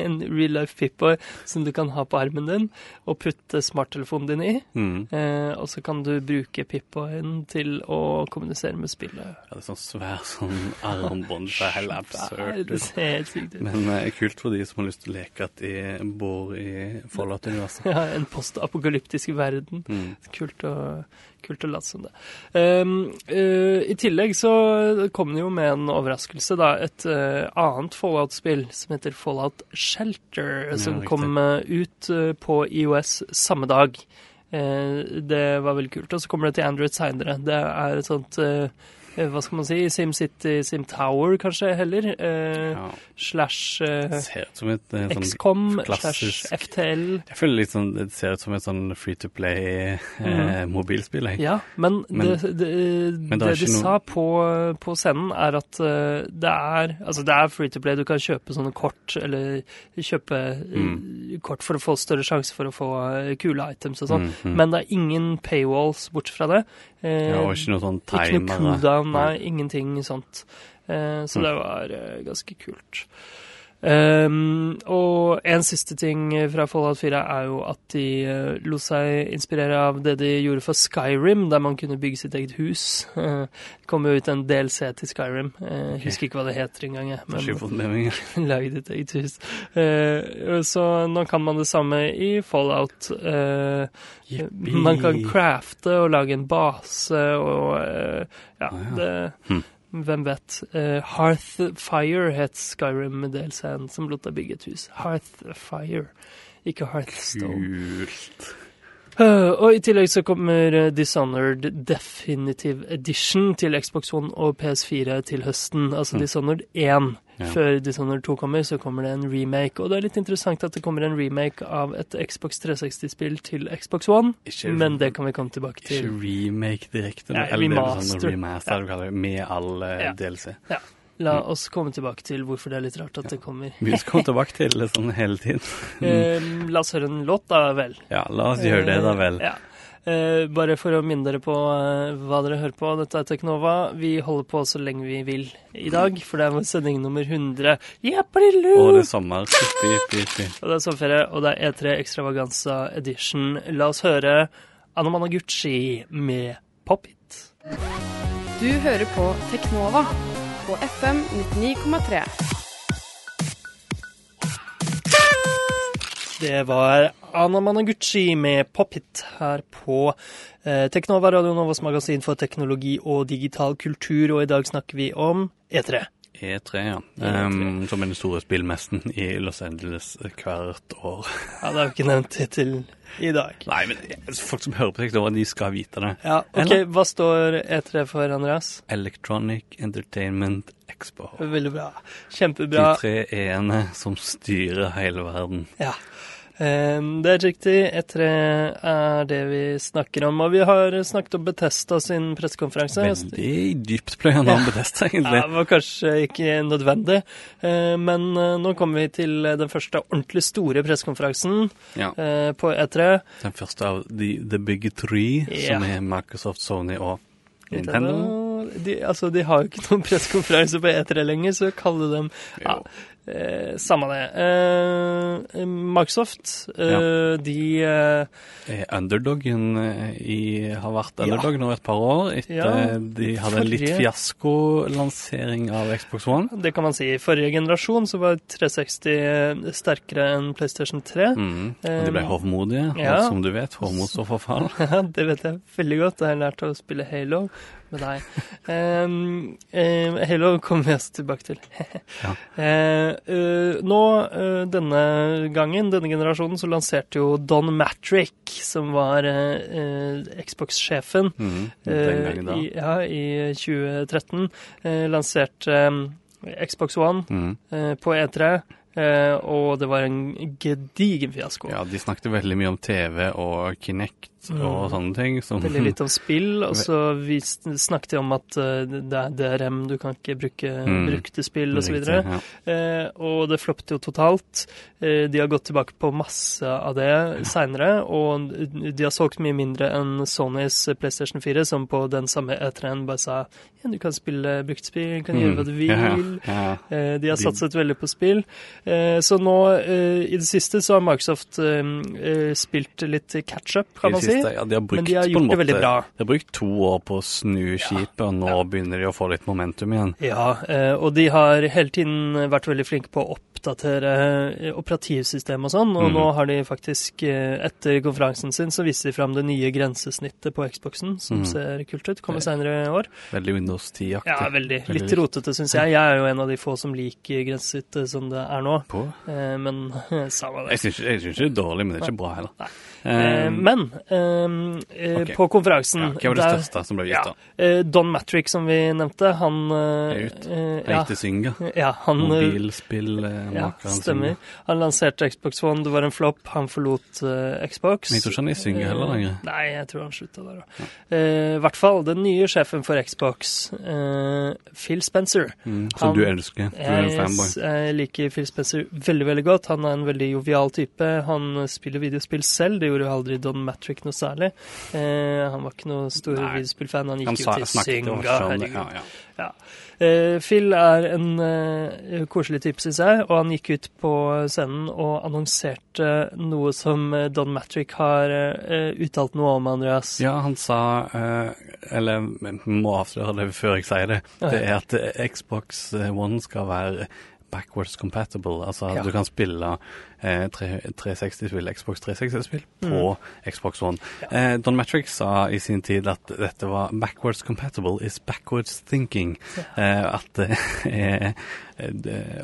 en real life Pip-Boy som du kan ha på armen din og putte smarttelefonen din i. Mm. Eh, og så kan du bruke Pip-Boyen til å kommunisere med spillet. Ja, det er sånn svær sånn armbånd. Det er helt absurd. Det ser helt sykt ut. Men eh, kult for de som har lyst til å leke at de bor i Fallout-universet. Ja, en postapokalyptisk verden. Mm. Kult å, kult å late som det. Um, uh, I tillegg så kom det jo med en overraskelse, da. Et uh, annet Fallout-spill som heter Fallout Shelter, Ja, som kom uh, ut på IOS samme dag. Det var veldig kult. Og så kommer det til Android seinere. Det er et sånt hva skal man si, SimCity, SimTower kanskje heller, eh, Ja. slash eh, ser ut som et eh, sånn XCOM, klassisk- slash FTL. Jeg føler litt sånn, Det ser ut som et sånn free to play-mobilspill. jeg. Ja, men, Men- det, det, men det det, de noe- sa på, på scenen, er at uh, det er Altså, det er free to play. Du kan kjøpe sånne kort, eller kjøpe mm. kort for å få større sjanse for å få eh, kule items og sånn. Mm, mm. Men det er ingen paywalls bortsett fra det. Eh, ja, og ikke noe sånn ikke noe cooldown, nei, ingenting sånt. Eh, så det var eh, ganske kult. Um, og en siste ting fra Fallout 4 er jo at de uh, lot seg inspirere av det de gjorde for Skyrim, der man kunne bygge sitt eget hus. Uh, det kom jo ut en DLC til Skyrim. Uh, okay. Husker ikke hva det heter engang. Men meg. lage eget hus. Uh, så nå kan man det samme i Fallout. Man kan crafte og lage en base og Ja, Ah, ja. det Hm. Hvem vet? Uh, Hearthfire het Skyrim-delscenen som lot deg bygge et hus. Hearthfire, ikke Hearthstone. Kult. Uh, og i tillegg så kommer uh, Dishonored Definitive Edition til Xbox One og PS4 til høsten. Altså Mm. Dishonored 1. Ja. Før Dishonored 2 kommer, så kommer det en remake. Og det er litt interessant at det kommer en remake av et Xbox 360-spill til Xbox One, Ikke, men det kan vi komme tilbake til. ikke remake direkte, Nei, eller er remaster. sånn remaster det, med all eh, Ja. DLC. La Mm. oss komme tilbake til hvorfor det er litt rart at det kommer. Vi skal komme tilbake til det sånn hele tiden. Eh, la oss høre en låt, da vel. Ja, la oss gjøre det, da vel. Eh, Ja. Eh, bare for å minne dere på eh, hva dere hører på. Dette er Teknova. Vi holder på så lenge vi vil i dag, for det er vår sending nummer 100. Jeppelilu! Og det er sommer. Yppi, yppi, yppi. Og det er sommerferie, og det er E3 Extravaganza Edition. La oss høre Anna Managuchi med Pop It. Du hører på Teknova på FM 99,3. Det var Anna Managuchi med Pop It her på eh, Teknova, Radio Novas magasin for teknologi og digital kultur, og i dag snakker vi om E3. E3, ja. E3. Um, som er den store spillmesten i Los Angeles hvert år. Ja, det har vi ikke nevnt til i dag. Nei, men folk som hører på Teknova, de skal vite det. Ja, ok, Eller? Hva står E3 for, Andreas? Electronic Entertainment Expo. Veldig bra. Kjempebra. De tre e-ene som styrer hele verden. Ja. Det er riktig. E3 er det vi snakker om. Og vi har snakket om Betesta sin pressekonferanse. Veldig dyptpløyende om Bethesda, egentlig. Ja, det var kanskje ikke nødvendig, men eh, nå kommer vi til den første ordentlig store pressekonferansen Ja. eh, på E3. Den første av the, the big three, Ja. som er Microsoft, Sony og Nintendo. De, altså, de har jo ikke noen pressekonferanse på E3 lenger, så kalle dem ja. Eh, Samme det. Eh, Microsoft, eh, de eh, Er underdogen eh, i, har vært underdog nå et par år, etter Ja, de hadde en litt fiaskolansering av Xbox One. Det kan man si. I forrige generasjon så var 360 sterkere enn PlayStation 3. Mm. Og de ble Um, hovmodige, ja. og som du vet, hovmod står for fall. Ja, det vet jeg veldig godt. Jeg har lært å spille Halo med deg. Um, eh, Halo kommer vi oss tilbake til. Ja. Eh, eh, nå, eh, denne gangen, denne generasjonen, så lanserte jo Don Matrick, som var Xbox-sjefen Mm. Da. i, ja, i 2013, eh, lanserte eh, Xbox One Mm. eh, på E3. Eh, og det var en gedigen fiasko. Ja, de snakket veldig mye om TV og Kinect Mm. og sånne ting. Som, Veldig litt om spill, og så vi snakket om at eh, det er DRM, du kan ikke bruke Mm. brukte spill osv. Riktig, ja. Eh, og det floppet jo totalt. Eh, de har gått tilbake på masse av det seinere, og de har solgt mye mindre enn Sonys PlayStation 4, som på den samme E3-en bare sa ja, du kan spille bruktspill, du kan gjøre hva du vil. Mm. Ja, ja. Eh, De har satset veldig på spill. Eh, Så nå i det siste så har Microsoft spilt litt catch-up, kan man si. Siste, ja, de brukt, Men de har gjort måte, det veldig bra. De har brukt to år på å snu skipet, og nå begynner de å få litt momentum igjen. Ja, eh, og de har hele tiden vært veldig flinke på å oppdatere operativsystemet operativsystem og sånn, og mm. nå har de faktisk, eh, etter konferansen sin, så viser de fram det nye grensesnittet på Xboxen, som mm. ser kult ut. Kommer senere i år. Veldig Windows 10-aktig. Ja, veldig. Litt rotete, syns jeg. Jeg er jo en av de få som liker grensesnittet som det er nå, På. eh, men samme det. Jeg syns ikke det er dårlig, men det er ikke bra heller. Nei. Eh, Eh, men eh, eh, på konferansen ja, hva var det der- største som ble gitt, da? eh, Don Matrick, som vi nevnte, han Er ut. Synga. ja, han Ja, stemmer. Han lanserte Xbox One, det var en flopp. Han forlot Xbox. Men jeg tror ikke han er i Synga heller lenger. Nei, jeg tror han slutta der òg. I hvert fall den nye sjefen for Xbox, eh, Phil Spencer. Mm, som Han- du elsker. Du er en fanboy. jeg liker Phil Spencer veldig veldig godt. Han er en veldig jovial type. Han spiller videospill selv, det gjorde jo aldri Don Matrick noe særlig. Eh, han var ikke noe stor videospillfan. Han Han gikk sa, jo til Synga, herregud. Ja, ja. Ja. Eh, Phil er en eh, koselig type, syns jeg, og han gikk ut på scenen og annonserte noe som eh, Don Matrick har eh, uttalt noe om, Andreas. Ja, han sa eh, Eller må avsløre det før jeg sier det. Det er at Xbox One skal være backwards compatible. Altså Ja. du kan spille eh, 360-spill, Xbox 360-spill på Xbox One. Eh, Don Matrick sa i sin tid at dette var backwards compatible is backwards thinking. Eh, at det er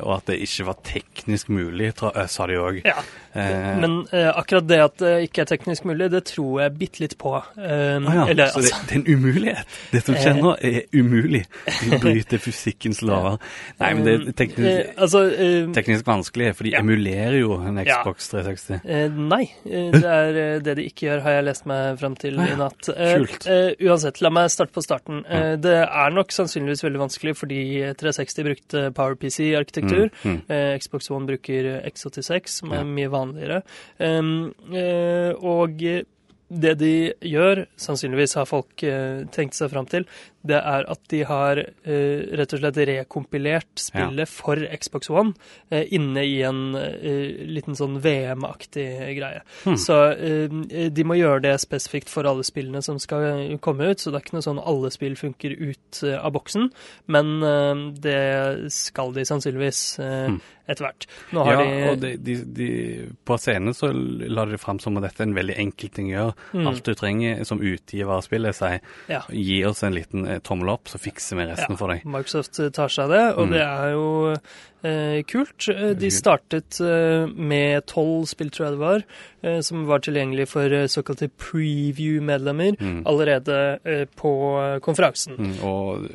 Og at det ikke var teknisk mulig, sa de òg. Ja, Eh, Men eh, akkurat det at det ikke er teknisk mulig, det tror jeg bitte litt på. Um, Ah, ja. eller, så det, altså, det er en umulighet. Det som skjer nå, er umulig. De bryter fysikkens lover. Nei, men det er eh, teknisk, altså, eh, teknisk vanskelig, for de Ja. emulerer jo en. Xbox 360. Eh, nei, eh, det er eh, det de ikke gjør, har jeg lest meg fram til i natt. Eh, Kult. eh, uansett, la meg starte på starten. Eh, det er nok sannsynligvis veldig vanskelig fordi 360 brukte PowerPC-arkitektur. Mm, mm. Xbox One bruker X86, som er mye vanligere. Og det de gjør, sannsynligvis har folk tenkt seg fram til, det er at de har uh, rett og slett rekompilert spillet for Xbox One uh, inne i en uh, liten sånn VM-aktig greie. Hmm. Så de må gjøre det spesifikt for alle spillene som skal komme ut, så det er ikke noe sånn alle spill funker ut av boksen, men det skal de sannsynligvis Hmm. etter hvert. Nå har Ja, de og de, de, de, på scenen så la de fram som at dette er en veldig enkel ting å gjøre. Mm. Alt du trenger som utgiver av spillet, sier Ja. gi oss en liten tommel opp, så fikser vi resten for deg. Microsoft eh, tar seg av det, og Mm. det er jo eh, kult. Eh, De startet eh, med tolv spill, tror jeg det var, eh, som var tilgjengelig for eh, såkalte preview-medlemmer Mm. allerede eh, på eh, konferansen. Mm, og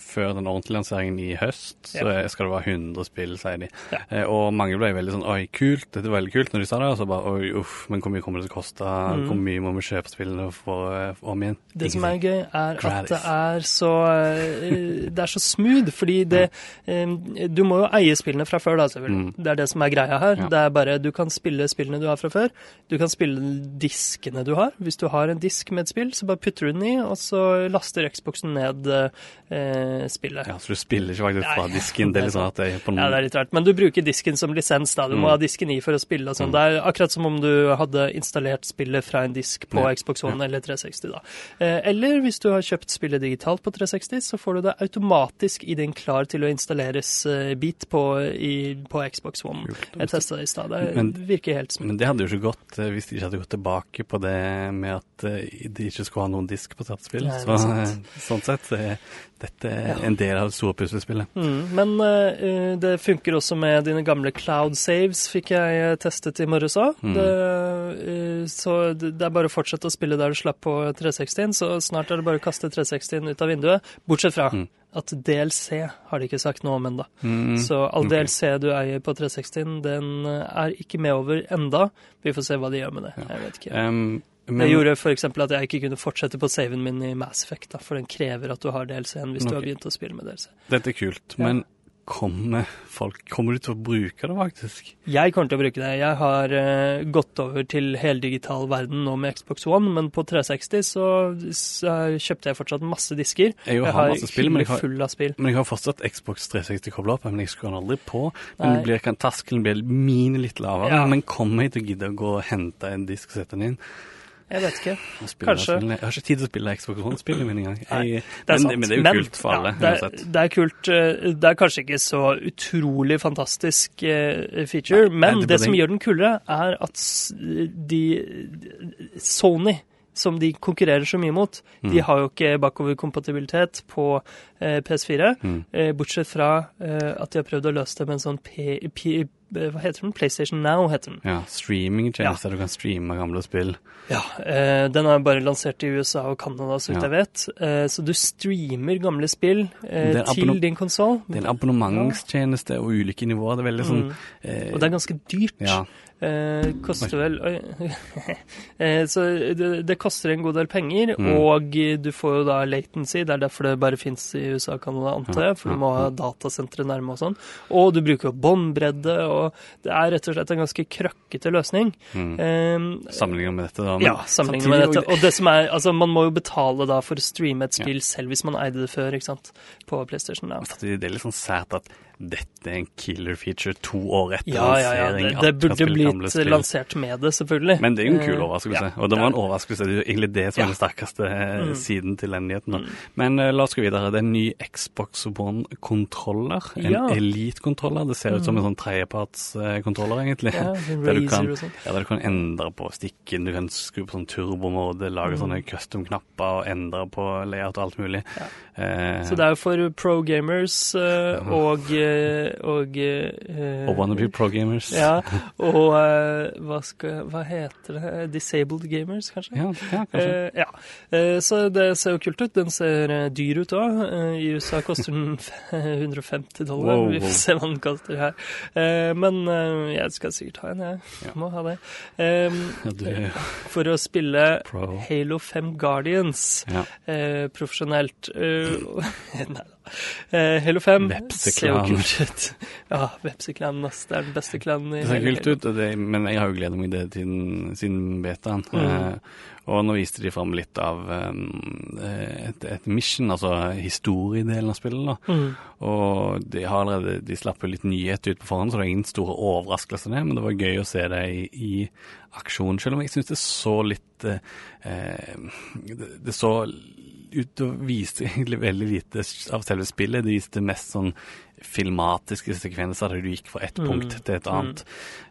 før den ordentlige lanseringen i høst, så Ja. skal det være 100 spill, sier de. Ja. Eh, og mange ble veldig sånn Oi, kult, dette er veldig kult, når de sa det. Og så bare oi, uff, men hvor mye kommer det til å koste? Mm. Hvor mye må vi kjøpe spillene for eh, om igjen? Det som er gøy, er at det er så eh, Det er så smooth, fordi det eh, Du må jo eie spillene fra før, da, selvfølgelig. Mm. Det er det som er greia her. Ja. Det er bare Du kan spille spillene du har fra før. Du kan spille diskene du har. Hvis du har en disk med et spill, så bare putter du den i, og så laster Xboxen ned eh, spillet. Ja, Så du spiller ikke faktisk fra disken? Det er litt sånn at det er på noen... Ja, det er litt rart. Men du bruker disken som lisens, da. Du må Mm. ha disken i for å spille og sånn. Mm. Det er akkurat som om du hadde installert spillet fra en disk på Ja, Xbox One eller 360, da. Eh, eller hvis du har kjøpt spillet digitalt på 360, så får du det automatisk i din klar til å installeres eh, bit på, i, på Xbox One. Jeg testa det i stad. Det virker helt smitt. Men det hadde jo ikke gått eh, hvis de ikke hadde gått tilbake på det med at eh, de ikke skulle ha noen disk på hvert spill. Nei, det Så eh, sånn sett dette er Ja. en del av det store puslespillet. Mm, men uh, det funker også med dine gamle cloud saves, fikk jeg testet i morges òg. Mm. Så det, det er bare å fortsette å spille der du slapp på 360-en, så snart er det bare å kaste 360-en ut av vinduet. Bortsett fra Mm. At DLC har de ikke sagt noe om ennå. Mm, Så all okay. DLC du eier på 360-en, den er ikke med over enda. Vi får se hva de gjør med det. Ja. Jeg vet ikke. Um, men, Det gjorde f.eks. at jeg ikke kunne fortsette på saven min i Mass Effect, da, for den krever at du har DLC-en hvis du har begynt å spille med DLC. Dette er kult, Ja. men kommer folk Kommer du til å bruke det, faktisk? Jeg kommer til å bruke det. Jeg har uh, gått over til heldigital verden nå med Xbox One, men på 360 så, så kjøpte jeg fortsatt masse disker. Jeg, Jeg har masse spill, men jeg har, full av spill. men jeg har fortsatt Xbox 360 kobla opp, men jeg skrur den aldri på. Men blir, kan terskelen blir mine litt lavere. Ja. Men kommer jeg til å gidde å gå og hente en disk og sette den inn? Jeg vet ikke. Kanskje. Jeg har ikke tid til å spille Xbox One-spill, mine engang. Jeg- Det er Men, sant. men det er jo kult for alle, ja, det, er, det er kult. eh, Det er kanskje ikke så utrolig fantastisk eh, feature, Nei, men det det som gjør den kulere, er at de Sony som de konkurrerer så mye mot, de Mm. har jo ikke bakoverkompatibilitet på eh, PS4. Mm. Eh, bortsett fra eh, at de har prøvd å løse det med en sånn P, P, Hva heter den? PlayStation Now heter den. Ja, streamingtjeneste der du kan streame gamle spill. Ja, eh, Den er bare lansert i USA og Canada, så vidt Ja. jeg vet. Eh, så du streamer gamle spill eh, til din konsoll. Det er en abonnementstjeneste og ulike nivåer. Det er veldig sånn Mm. eh, Og det er ganske dyrt. Ja. Eh, koster vel eh, så det, det koster en god del penger, Mm. og du får jo da latency. Det er derfor det bare fins i USA og Canada, antar jeg. For du må ha ja. datasentre nærme og sånn. Og du bruker jo båndbredde, og det er rett og slett en ganske krøkkete løsning. Mm. Eh, Sammenlignet med dette, da. men ja, sammenlignet med dette. Og det som er, altså Man må jo betale da for å streame et spill selv hvis man eide det før, ikke sant, på PlayStation Da. Det er litt sånn sært at dette er en killer feature to år etter Ja, ja, ja. Det, det burde blitt lansert med det, selvfølgelig. Men det er jo en kul Eh, overraskelse. ja, og det var en er overraskelse. Det er jo egentlig det som er den sterkeste eh, Mm. siden til den nyheten. Mm. Men uh, la oss gå videre. Det er en ny Xbox One-kontroller. En Ja. Elite-kontroller. Det ser ut som en sånn tredjepartskontroller, egentlig. Ja, Der du kan, ja, der du kan endre på stikken, du kan skru på sånn turbomåte, lage Mm. sånne custom-knapper og endre på layout og alt mulig. Ja. Eh, Så det er jo for pro gamers eh, og og uh, wannabe pro gamers. Ja, og uh, hva, skal, hva heter det? Disabled gamers, kanskje? ja, ja kanskje. Uh, ja. Eh, så det ser jo kult ut. Den ser eh, dyr ut òg. I USA koster den 150 dollar. Wow, Vi får se hva den koster her. Eh, men eh, jeg skal sikkert ha en, jeg. Ja. Må ha det. Eh, er for å spille pro. Halo 5 Guardians eh, profesjonelt. Uh, nei da. Eh, Halo 5 ser jo kult ut. Ja, Vepseklan, ass. Det er den beste klanen i Det ser kult ut, det, men jeg har jo gledet meg til det siden, betaen. Mm. Eh, og nå viste de fram litt av um, et, et mission, altså historiedelen av spillet. da. Mm. Og de har allerede, de slapp jo litt nyhet ut på forhånd, så det er ingen store overraskelser der. men det var gøy å se det i, i aksjon, selv om jeg syns det så litt eh, det, det så ut og viste egentlig veldig lite av selve spillet. Det viste mest sånn filmatiske sekvenser der du gikk fra ett Mm. punkt til et annet.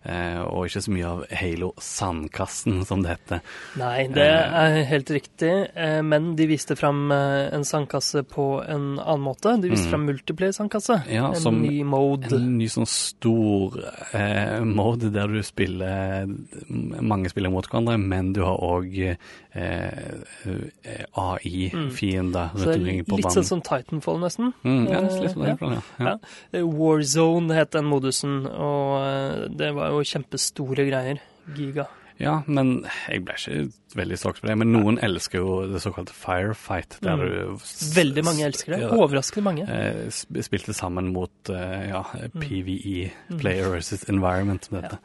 Eh, og ikke så mye av Halo Sandkassen, som det heter. Nei, det er helt riktig, eh, men de viste fram eh, en sandkasse på en annen måte. De viste Mm. fram multiplayer-sandkasse. Ja, en ny mode. En ny sånn stor eh, mode der du spiller Mange spiller mot hverandre, men du har òg eh, AI-fiender Mm. Så det er litt banen. sånn som Titanfall, nesten. Mm, ja, nesten litt sånn, Eh, ja. Ja. ja. Eh, Warzone het den modusen, og eh, det var jo kjempestore greier. Giga. ja, men jeg ble ikke veldig solgt på det. Men noen elsker jo det såkalte firefight, der Mm. du Veldig mange elsker det. ja, Overraskende mange. eh, spilte sammen mot eh, ja, Mm. PVE, Player versus Environment, som det heter.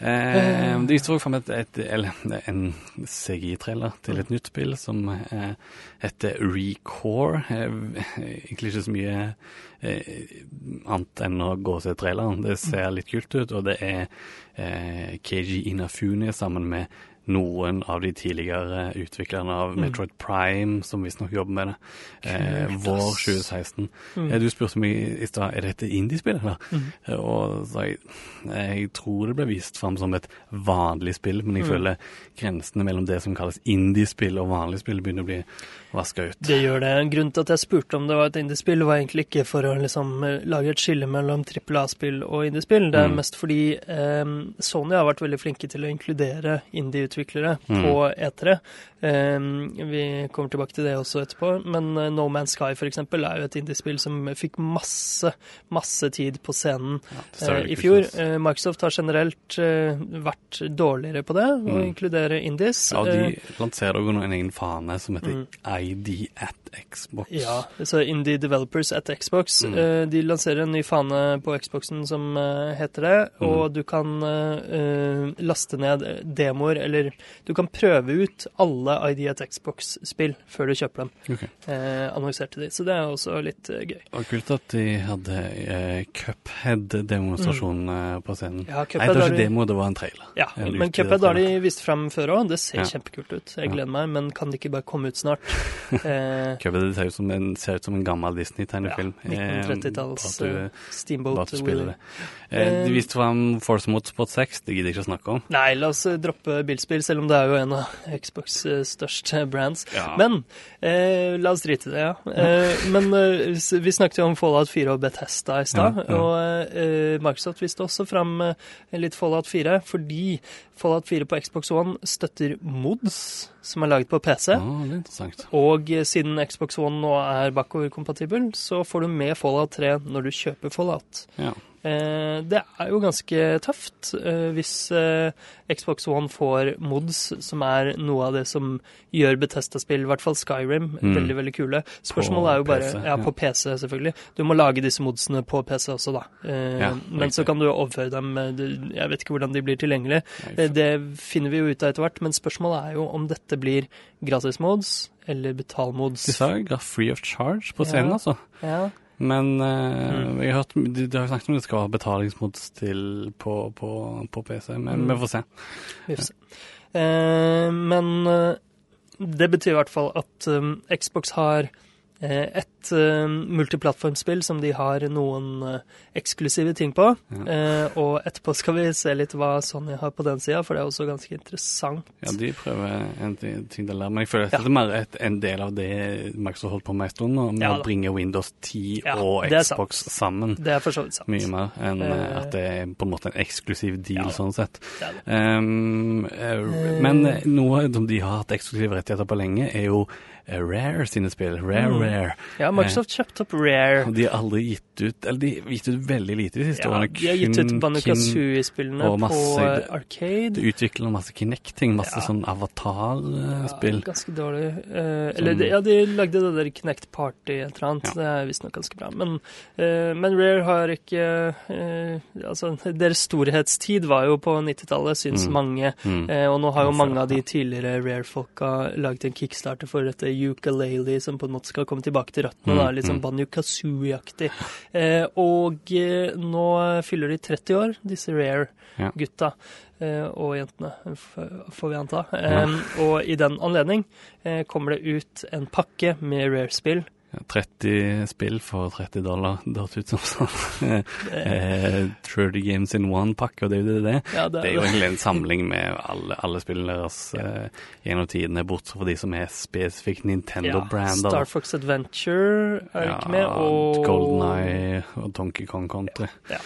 Eh, det så fram et, et, eller, en CGI-trailer til et nytt spill som eh, heter Recore. Eh, egentlig ikke så mye eh, annet enn å gå og se traileren. Det ser litt kult ut, og det er eh, KG Inafune sammen med noen av de tidligere utviklerne av Metroid Prime, som visstnok jobber med det. Eh, vår 2016. Mm. Eh, Du spurte meg i stad er dette indiespill, eller? Mm. Eh, Og så jeg, jeg tror det ble vist fram som et vanlig spill, men jeg Mm. føler grensene mellom det som kalles indiespill og vanlig spill begynner å bli vaska ut. Det gjør det. Grunnen til at jeg spurte om det var et indiespill, var egentlig ikke for å liksom lage et skille mellom trippel A-spill og indiespill. Det er Mm. mest fordi eh, Sony har vært veldig flinke til å inkludere indie-utviklere Mm. på E3. Eh, vi kommer tilbake til det også etterpå. Men eh, No Man's Sky eksempel er jo et indiespill som fikk masse, masse tid på scenen Ja, eh, i fjor. Eh, Microsoft har generelt eh, vært dårligere på det, å Mm. inkludere indies. Ja, og de lanserer jo en egen fane som heter Mm. ID at Xbox. Ja, så Indie Developers at Xbox. Mm. eh, de lanserer en ny fane på Xboxen som eh, heter det, Mm. og du kan eh, laste ned demoer, eller du kan prøve ut alle ID at Xbox-spill før du kjøper dem. Okay. Annonserte de, så det er også litt gøy. Og kult at de hadde Cuphead-demonstrasjon mm. på scenen. Ja, Cuphead Nei, det var ikke de, demo, det var en trailer. ja, En men Cuphead har de vist frem før òg. Det ser Ja. kjempekult ut. Jeg Ja. gleder meg, men kan det ikke bare komme ut snart? Eh, Cuphead ser ut som en, ser ut som en gammel Disney-tegnefilm. Ja, 1930-talls, Eh, bare at eh, du- Steamboat Willie. Eh, de Eh, viste fram Force Motorsport 6, det gidder jeg ikke å snakke om. Nei, la oss eh, droppe bilspill, selv om det er jo en av Xbox eh, største brands. Ja. Men eh, la oss drite i det, ja. Eh, men eh, vi snakket jo om Fallout 4 og Bethesda i stad, Ja, og eh, Microsoft viste også fram eh, litt Fallout 4, fordi Fallout 4 på Xbox One støtter mods som er laget på PC. Ja, det er interessant. Og eh, siden Xbox One nå er bakoverkompatibel, så får du med Fallout 3 når du kjøper Fallout. Ja. Eh, det er jo ganske tøft eh, hvis eh, Xbox One får mods, som er noe av det som gjør Betesta-spill, i hvert fall Skyrim, Mm. veldig veldig kule. Spørsmålet er jo bare PC, Ja, på PC, selvfølgelig. Du må lage disse modsene på PC også, da. Ja, men så kan du overføre dem Jeg vet ikke hvordan de blir tilgjengelige. Det finner vi jo ut av etter hvert, men spørsmålet er jo om dette blir gratismods eller betalmods. De sa jo free of charge på scenen, Ja. altså. Ja. Men uh, Mm. jeg har hørt, de, de har snakket om det skal være betalingsmods til på, på, på PC, men Mm. vi får se. Vi får se. Uh, men eh, det betyr i hvert fall at um, Xbox har et eh, multiplattformspill som de har noen eh, eksklusive ting på. Ja. Eh, og etterpå skal vi se litt hva Sony har på den sida, for det er også ganske interessant. Ja, de prøver en ting der, men jeg føler at Ja. det er mer et, en del av det Max har holdt på med en stund, med Ja å bringe Windows 10 Ja, og er sant. Xbox sammen. Det er for så vidt sant. Mye mer enn eh, Eh, at det er på en måte en eksklusiv deal, sånn sett. Det det. Um, eh, men eh, noe som de har hatt eksklusive rettigheter på lenge, er jo eh, Rare sine spill. Rare, Mm. Rare. Ja, Microsoft kjøpte opp Rare. De har aldri gitt ut Eller de har gitt ut veldig lite de siste Ja, årene. de har gitt ut Kun- Banjo kun- Kazooie-spillene på eh, Arcade. De utvikler masse Kinect-ting, masse Ja. sånn avatar-spill. Ja, ganske dårlig. Eh, eller de, ja, de lagde det der Kinect Party et eller annet. Ja. Det er visstnok ganske bra. Men, eh, men Rare har ikke eh, Altså, deres storhetstid var jo på 90-tallet, syns Mm. mange. Mm. Eh, og nå har jo mange av de tidligere Rare-folka laget en kickstarter for dette ukulele, som på en måte skal komme tilbake til røttene. Mm, da, Litt sånn mm. Banjo Kazooie-aktig. Eh, og eh, nå fyller de 30 år, disse Rare-gutta. eh, og jentene, får vi anta. Eh, og i den anledning eh, kommer det ut en pakke med Rare-spill Ja, 30 spill for 30 dollar, det hørtes ut som sånn. eh, 30 games in one-pakke, og det er jo det. Ja, Det er jo egentlig en samling med alle, alle spillene deres gjennom gjennom tidene, bortsett fra de som er spesifikt Nintendo-brander. Star Fox Adventure er ja, ikke med, og Golden Eye og Donkey Kong Country. Ja,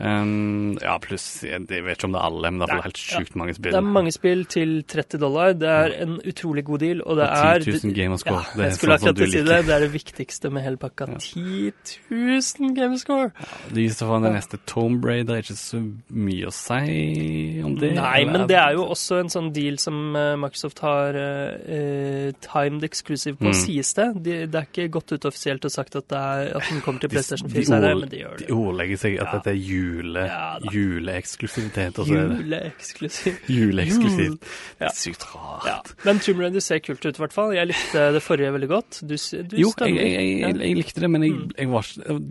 Um, ja, pluss Jeg jeg vet ikke om det er alle, men det er helt sjukt mange spill. det er mange spill til 30 dollar. Det er en utrolig god deal, og det Og er 10 000 gamerscore. Ja, det er sånn som du liker. det. Det er det viktigste med hele pakka. 10 000 gamescore! Det viser for den neste Tomb Raider er ikke så mye å si om det. Nei, eller? men det er jo også en sånn deal som eh, Microsoft har eh, timed exclusive på, Mm. sies det. De, det er ikke gått ut offisielt og sagt at, det er, at den kommer til De- PlayStation de 4 senere, men de gjør De ordlegger seg at Ja. dette er jule, Ja juleeksklusivitet. det Juleeksklusiv. Juleeksklusivt. Det er sykt rart. Ja. Men Tomb Raider ser kult ut, i hvert fall. Jeg likte det forrige veldig godt. Du, du Jo, jeg. Jeg, jeg, jeg, jeg likte det, men jeg, Mm. jeg var,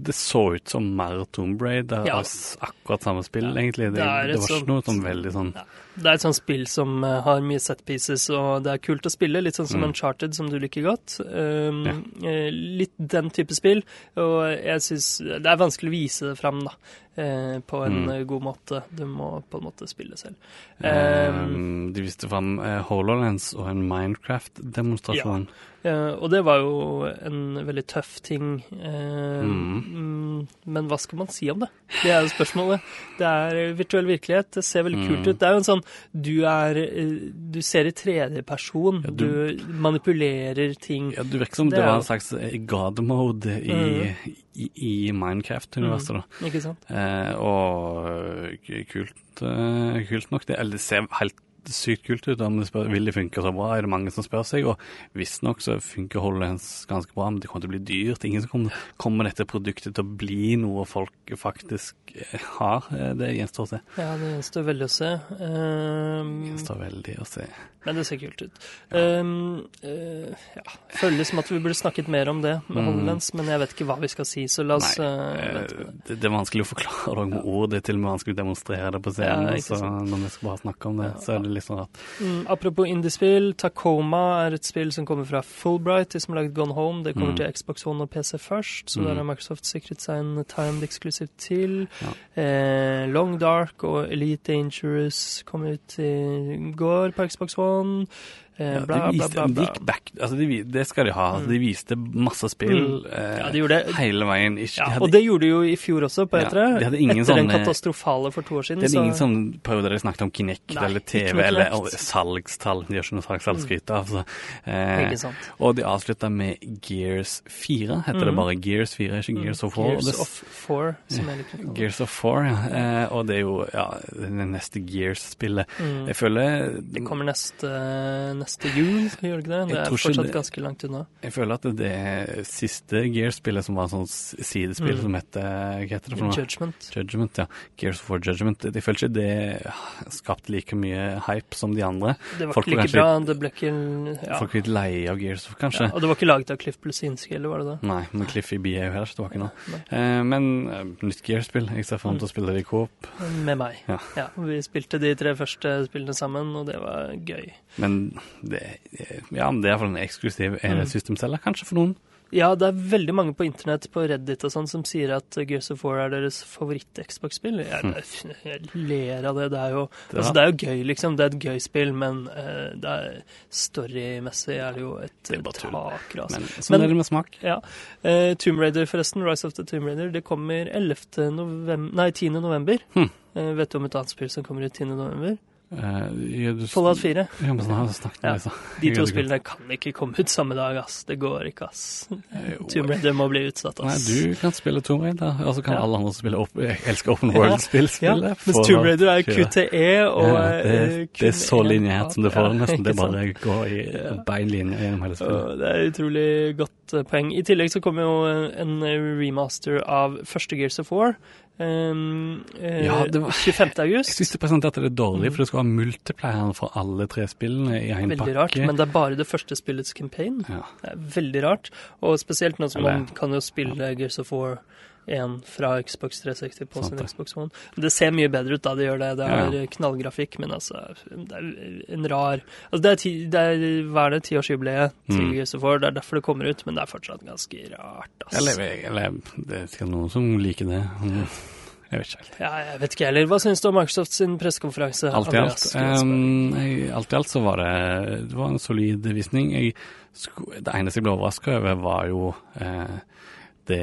det så ut som mer Tomb Raider. Ja. Akkurat samme spill, egentlig. Det, det, var ikke noe sånn veldig sånn Ja. Det er et sånt spill som eh, har mye set pieces, og det er kult å spille. Litt sånn som Mm. Uncharted, som du liker godt. Um, ja. litt den type spill. Og jeg syns det er vanskelig å vise det fram, da. eh, på en Mm. eh, god måte. Du må på en måte spille selv. eh, Um, De viste fram eh, HoloLens og en Minecraft-demonstrasjon. eh, og det var jo en veldig tøff ting. eh, Mm. mm, men hva skal man si om det? Det er jo spørsmålet. Det er virtuell virkelighet. Det ser veldig kult Mm. ut. Det er jo en sånn Du er eh, Du ser i tredjeperson. Ja, du, du- manipulerer ting. Ja, du virker som Det det, var en slags eh, god-mode i, i, i Minecraft-universet. da. Ikke sant? Eh, og eh, kult, kult nok. Det, eller det ser helt sykt kult ut. Om det spør, vil det funke så bra, er det mange som spør seg. Og visstnok så funker HoloLens ganske bra, men det kommer til å bli dyrt. Ingen som kommer, kommer dette produktet til å bli noe folk faktisk eh, har. Eh, Det gjenstår å se. Ja, det gjenstår veldig å se. Um, Gjenstår veldig å se. men det ser kult ut. Um, uh, ja. Føles som at vi burde snakket mer om det med Mm. HoloLens, men jeg vet ikke hva vi skal si, så la oss Nei, eh, eh, med det. det, det er vanskelig å forklare det med ord. Det er til og med vanskelig å demonstrere det på scenen. Ja, så når vi skal bare snakke om det, så er det litt sånn at Mm, apropos indiespill, Tacoma er et spill som kommer fra Fulbright, de som har laget Gone Home. Det kommer Mm. til Xbox One og PC først, så Mm. der har Microsoft sikret seg en timed exclusive til. Ja. Eh, Long Dark og Elite Dangerous kom ut i går på Xbox One. Eh, bla, bla, bla, de bla. altså de, det skal de ha. Altså, de viste masse spill eh, Ja, de hele veien. Og det gjorde de jo i fjor også, på Ja, E3. de hadde ingen etter den katastrofale for to år siden. det er ingen som prøvde å snakke om Kinect eller TV eller salgstall. De gjør ikke noe salgsskryt av. Eh, og de avslutta med Gears 4. Heter det bare Gears 4, ikke Gears of War? Gears of Four, som er litt. Gears of 4, ja. Eh, og det er jo det neste Gears-spillet. Mm. Jeg føler Det kommer neste, neste jul, gjør det ikke det? Det er fortsatt ganske langt unna. Jeg føler at det siste Gears-spillet som var sånn sidespill Mm. som het Hva heter det for noe? Judgment. Judgment, ja. Gears for Judgment. Jeg føler ikke det skapte like mye hype som de andre. Det var Folk ikke var like bra. Det ble ikke ja. Folk ble litt leie av Gears kanskje. ja. Og det var ikke laget av Cliff Blesinski, eller var det det? Nei, men Cliffy B er jo heller ikke tilbake nå. Eh, men eh, nytt Gears-spill. Jeg ser fram til å spille det i Coop. Med meg. Ja. Vi spilte de tre første spillene sammen, og det var gøy. Men det, ja, det er iallfall en eksklusiv Mm. kanskje for noen. Ja, det er veldig mange på internett, på Reddit og sånn, som sier at Gears of War er deres favoritt-Xbox-spill. Jeg, jeg ler av det. Det er jo Det altså, det er jo gøy, liksom. Det er et gøy spill, men uh, det storymessig er det jo et takras. Men sånn Men- er det med smak. Ja. Uh, Tomb Raider, forresten. Rise of the Tomb Raider. Det kommer 11. november Nei, 10. november. Hmm. Uh, vet du om et annet spill som kommer ut 10. november? Eh, ja, du- Fallout 4. Ja, men sånn snakket Ja. med deg. De to spillene kan ikke komme ut samme dag, ass. Det går ikke, ass. Tomb Raider må bli utsatt, Nei, du kan spille Tomb Raider, og så kan Ja. alle andre som opp, elsker Open World-spill, Ja, spille. mens Tomb Raider er QTE og ja, det, eh, det er så linjehet som det får nesten. Det bare går i Ja. bein linje gjennom hele spillet. Det er utrolig godt eh, poeng. I tillegg så kommer jo en remaster av første Gears of War. Um, eh, Ja, var- 25. Jeg august. syns de presenterte det dårlig, for det skulle ha multiplayer for alle tre spillene i én Veldig rart, men det er bare det første spillets campaign. ja. Det er veldig rart, og spesielt nå som man kan jo spille Gears of War en fra Xbox 360 på Sant sin. Xbox One. Det ser mye bedre ut da det gjør det. Det er ja. knallgrafikk, men altså Det er en rar Altså, det er, ti, det er hva er det, tiårsjubileet til Mm. Gears. Det er derfor det kommer ut, men det er fortsatt ganske rart, Eller, altså. eller det er noen som liker det. Jeg vet ikke helt. Ja, jeg vet ikke heller. Hva syns du om Microsoft sin pressekonferanse? Alt i alt, um, jeg, alt i alt så var det, det var en solid visning. Jeg, det eneste jeg ble overraska over, var jo eh, det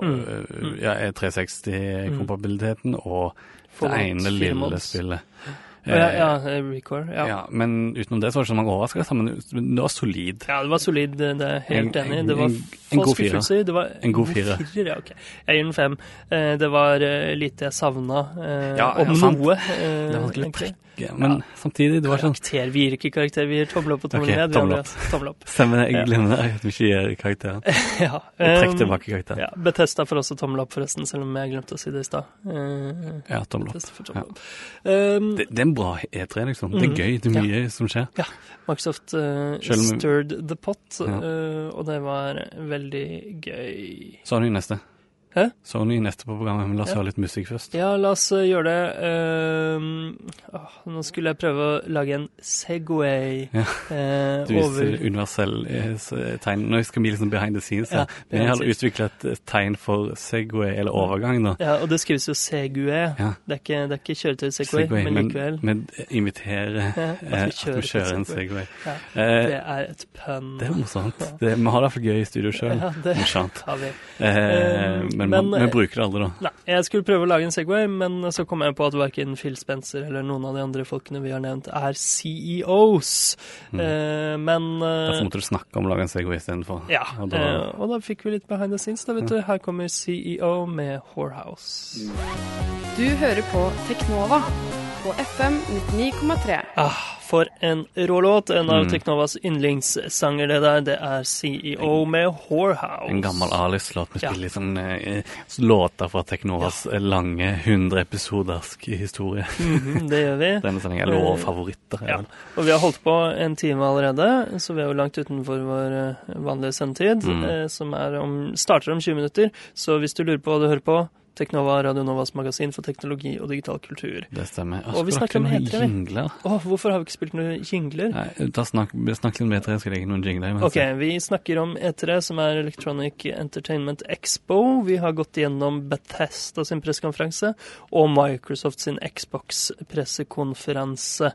Mm. øh, ja, 360-kompabiliteten og det ene 4 lille spillet. Ja, Eh, ja, record, Ja. ja, men utenom det så var det ikke så mange overraskelser, men det var solid. Ja, det var solid, det er helt En- enig Det var få skuffelser. Det var En god firer. ja, ok. Jeg gir den fem. Eh, Det var litt lite jeg savna, eh, Ja, om noe. Det var egentlig. Trekke, men samtidig, det var sånn Karakter. Vi gir ikke karakter, vi gir tommel opp og tommel ned. tommel opp. Stemmer, jeg Ja. glemmer at vi ikke gir karakteren. ja. trekk um, tilbake karakteren. Ja, Betesta får også tommel opp, forresten, selv om jeg glemte å si det i stad. Uh, Ja, tommel opp. Tommel opp. Um, Det, det er en bra E3, liksom. Det er Mhm. gøy, det er mye som skjer. Microsoft uh, stirred the pot, Ja. eh, og det var veldig gøy. Så har du neste. Hæ? Sony neste på programmet, men la oss Ja. høre litt musikk først. Ja, la oss eh, gjøre det. Uh, åh, nå skulle jeg prøve å lage en Segway Ja. uh, Du viser over universell eh, tegn. Nå skal vi liksom behind the scenes. Ja, her. Vi har utvikla et tegn for Segway, eller overgang, da. Ja, og det skrives jo Segway. Ja. Det, er ikke, det er ikke kjøretøy Segway, Segway, men men, likevel. men inviterer Ja, eh, at vi kjører en Segway. Ja, det er et pønn. det er morsomt. Ja. Vi har det iallfall gøy i studio sjøl. Ja, det har vi. Eh, Men men, vi eh, bruker det aldri, da. Nei, jeg skulle prøve å lage en Segway, men så kom jeg på at verken Phil Spencer eller noen av de andre folkene vi har nevnt, er CEOs. Mm. Eh, men eh, Derfor måtte du snakke om å lage en Segway istedenfor. Ja, Og da- eh, og da fikk vi litt behind the scenes, da, vet du. Her kommer CEO med Whorehouse. Du hører på Teknova på FM 99,3. Ah, for en rå låt. En av Mm. Teknovas yndlingssanger, det der. Det er CEO med Whorehouse. En gammel Alice-låt. Vi Ja. spiller litt sånn eh, låter fra Teknovas lange 100 episodersk historie. Mhm, det gjør vi. Denne sendingen er lov favoritter. Ja. Ja. Og vi har holdt på en time allerede, så vi er jo langt utenfor vår eh, vanlige sendetid, Mm. eh, som er om, starter om 20 minutter. Så hvis du lurer på hva du hører på, Teknova, Radio Novas magasin for teknologi og digital kultur. Det stemmer. Og vi snakker om E3, noen jingler? Åh, hvorfor har vi ikke spilt noen jingler? Nei, da snakk, snakk litt dere, skal jeg legge noen jingler. Ok, vi snakker om E3, som er Electronic Entertainment Expo. Vi har gått gjennom Bethesda sin pressekonferanse og Microsoft sin Xbox-pressekonferanse.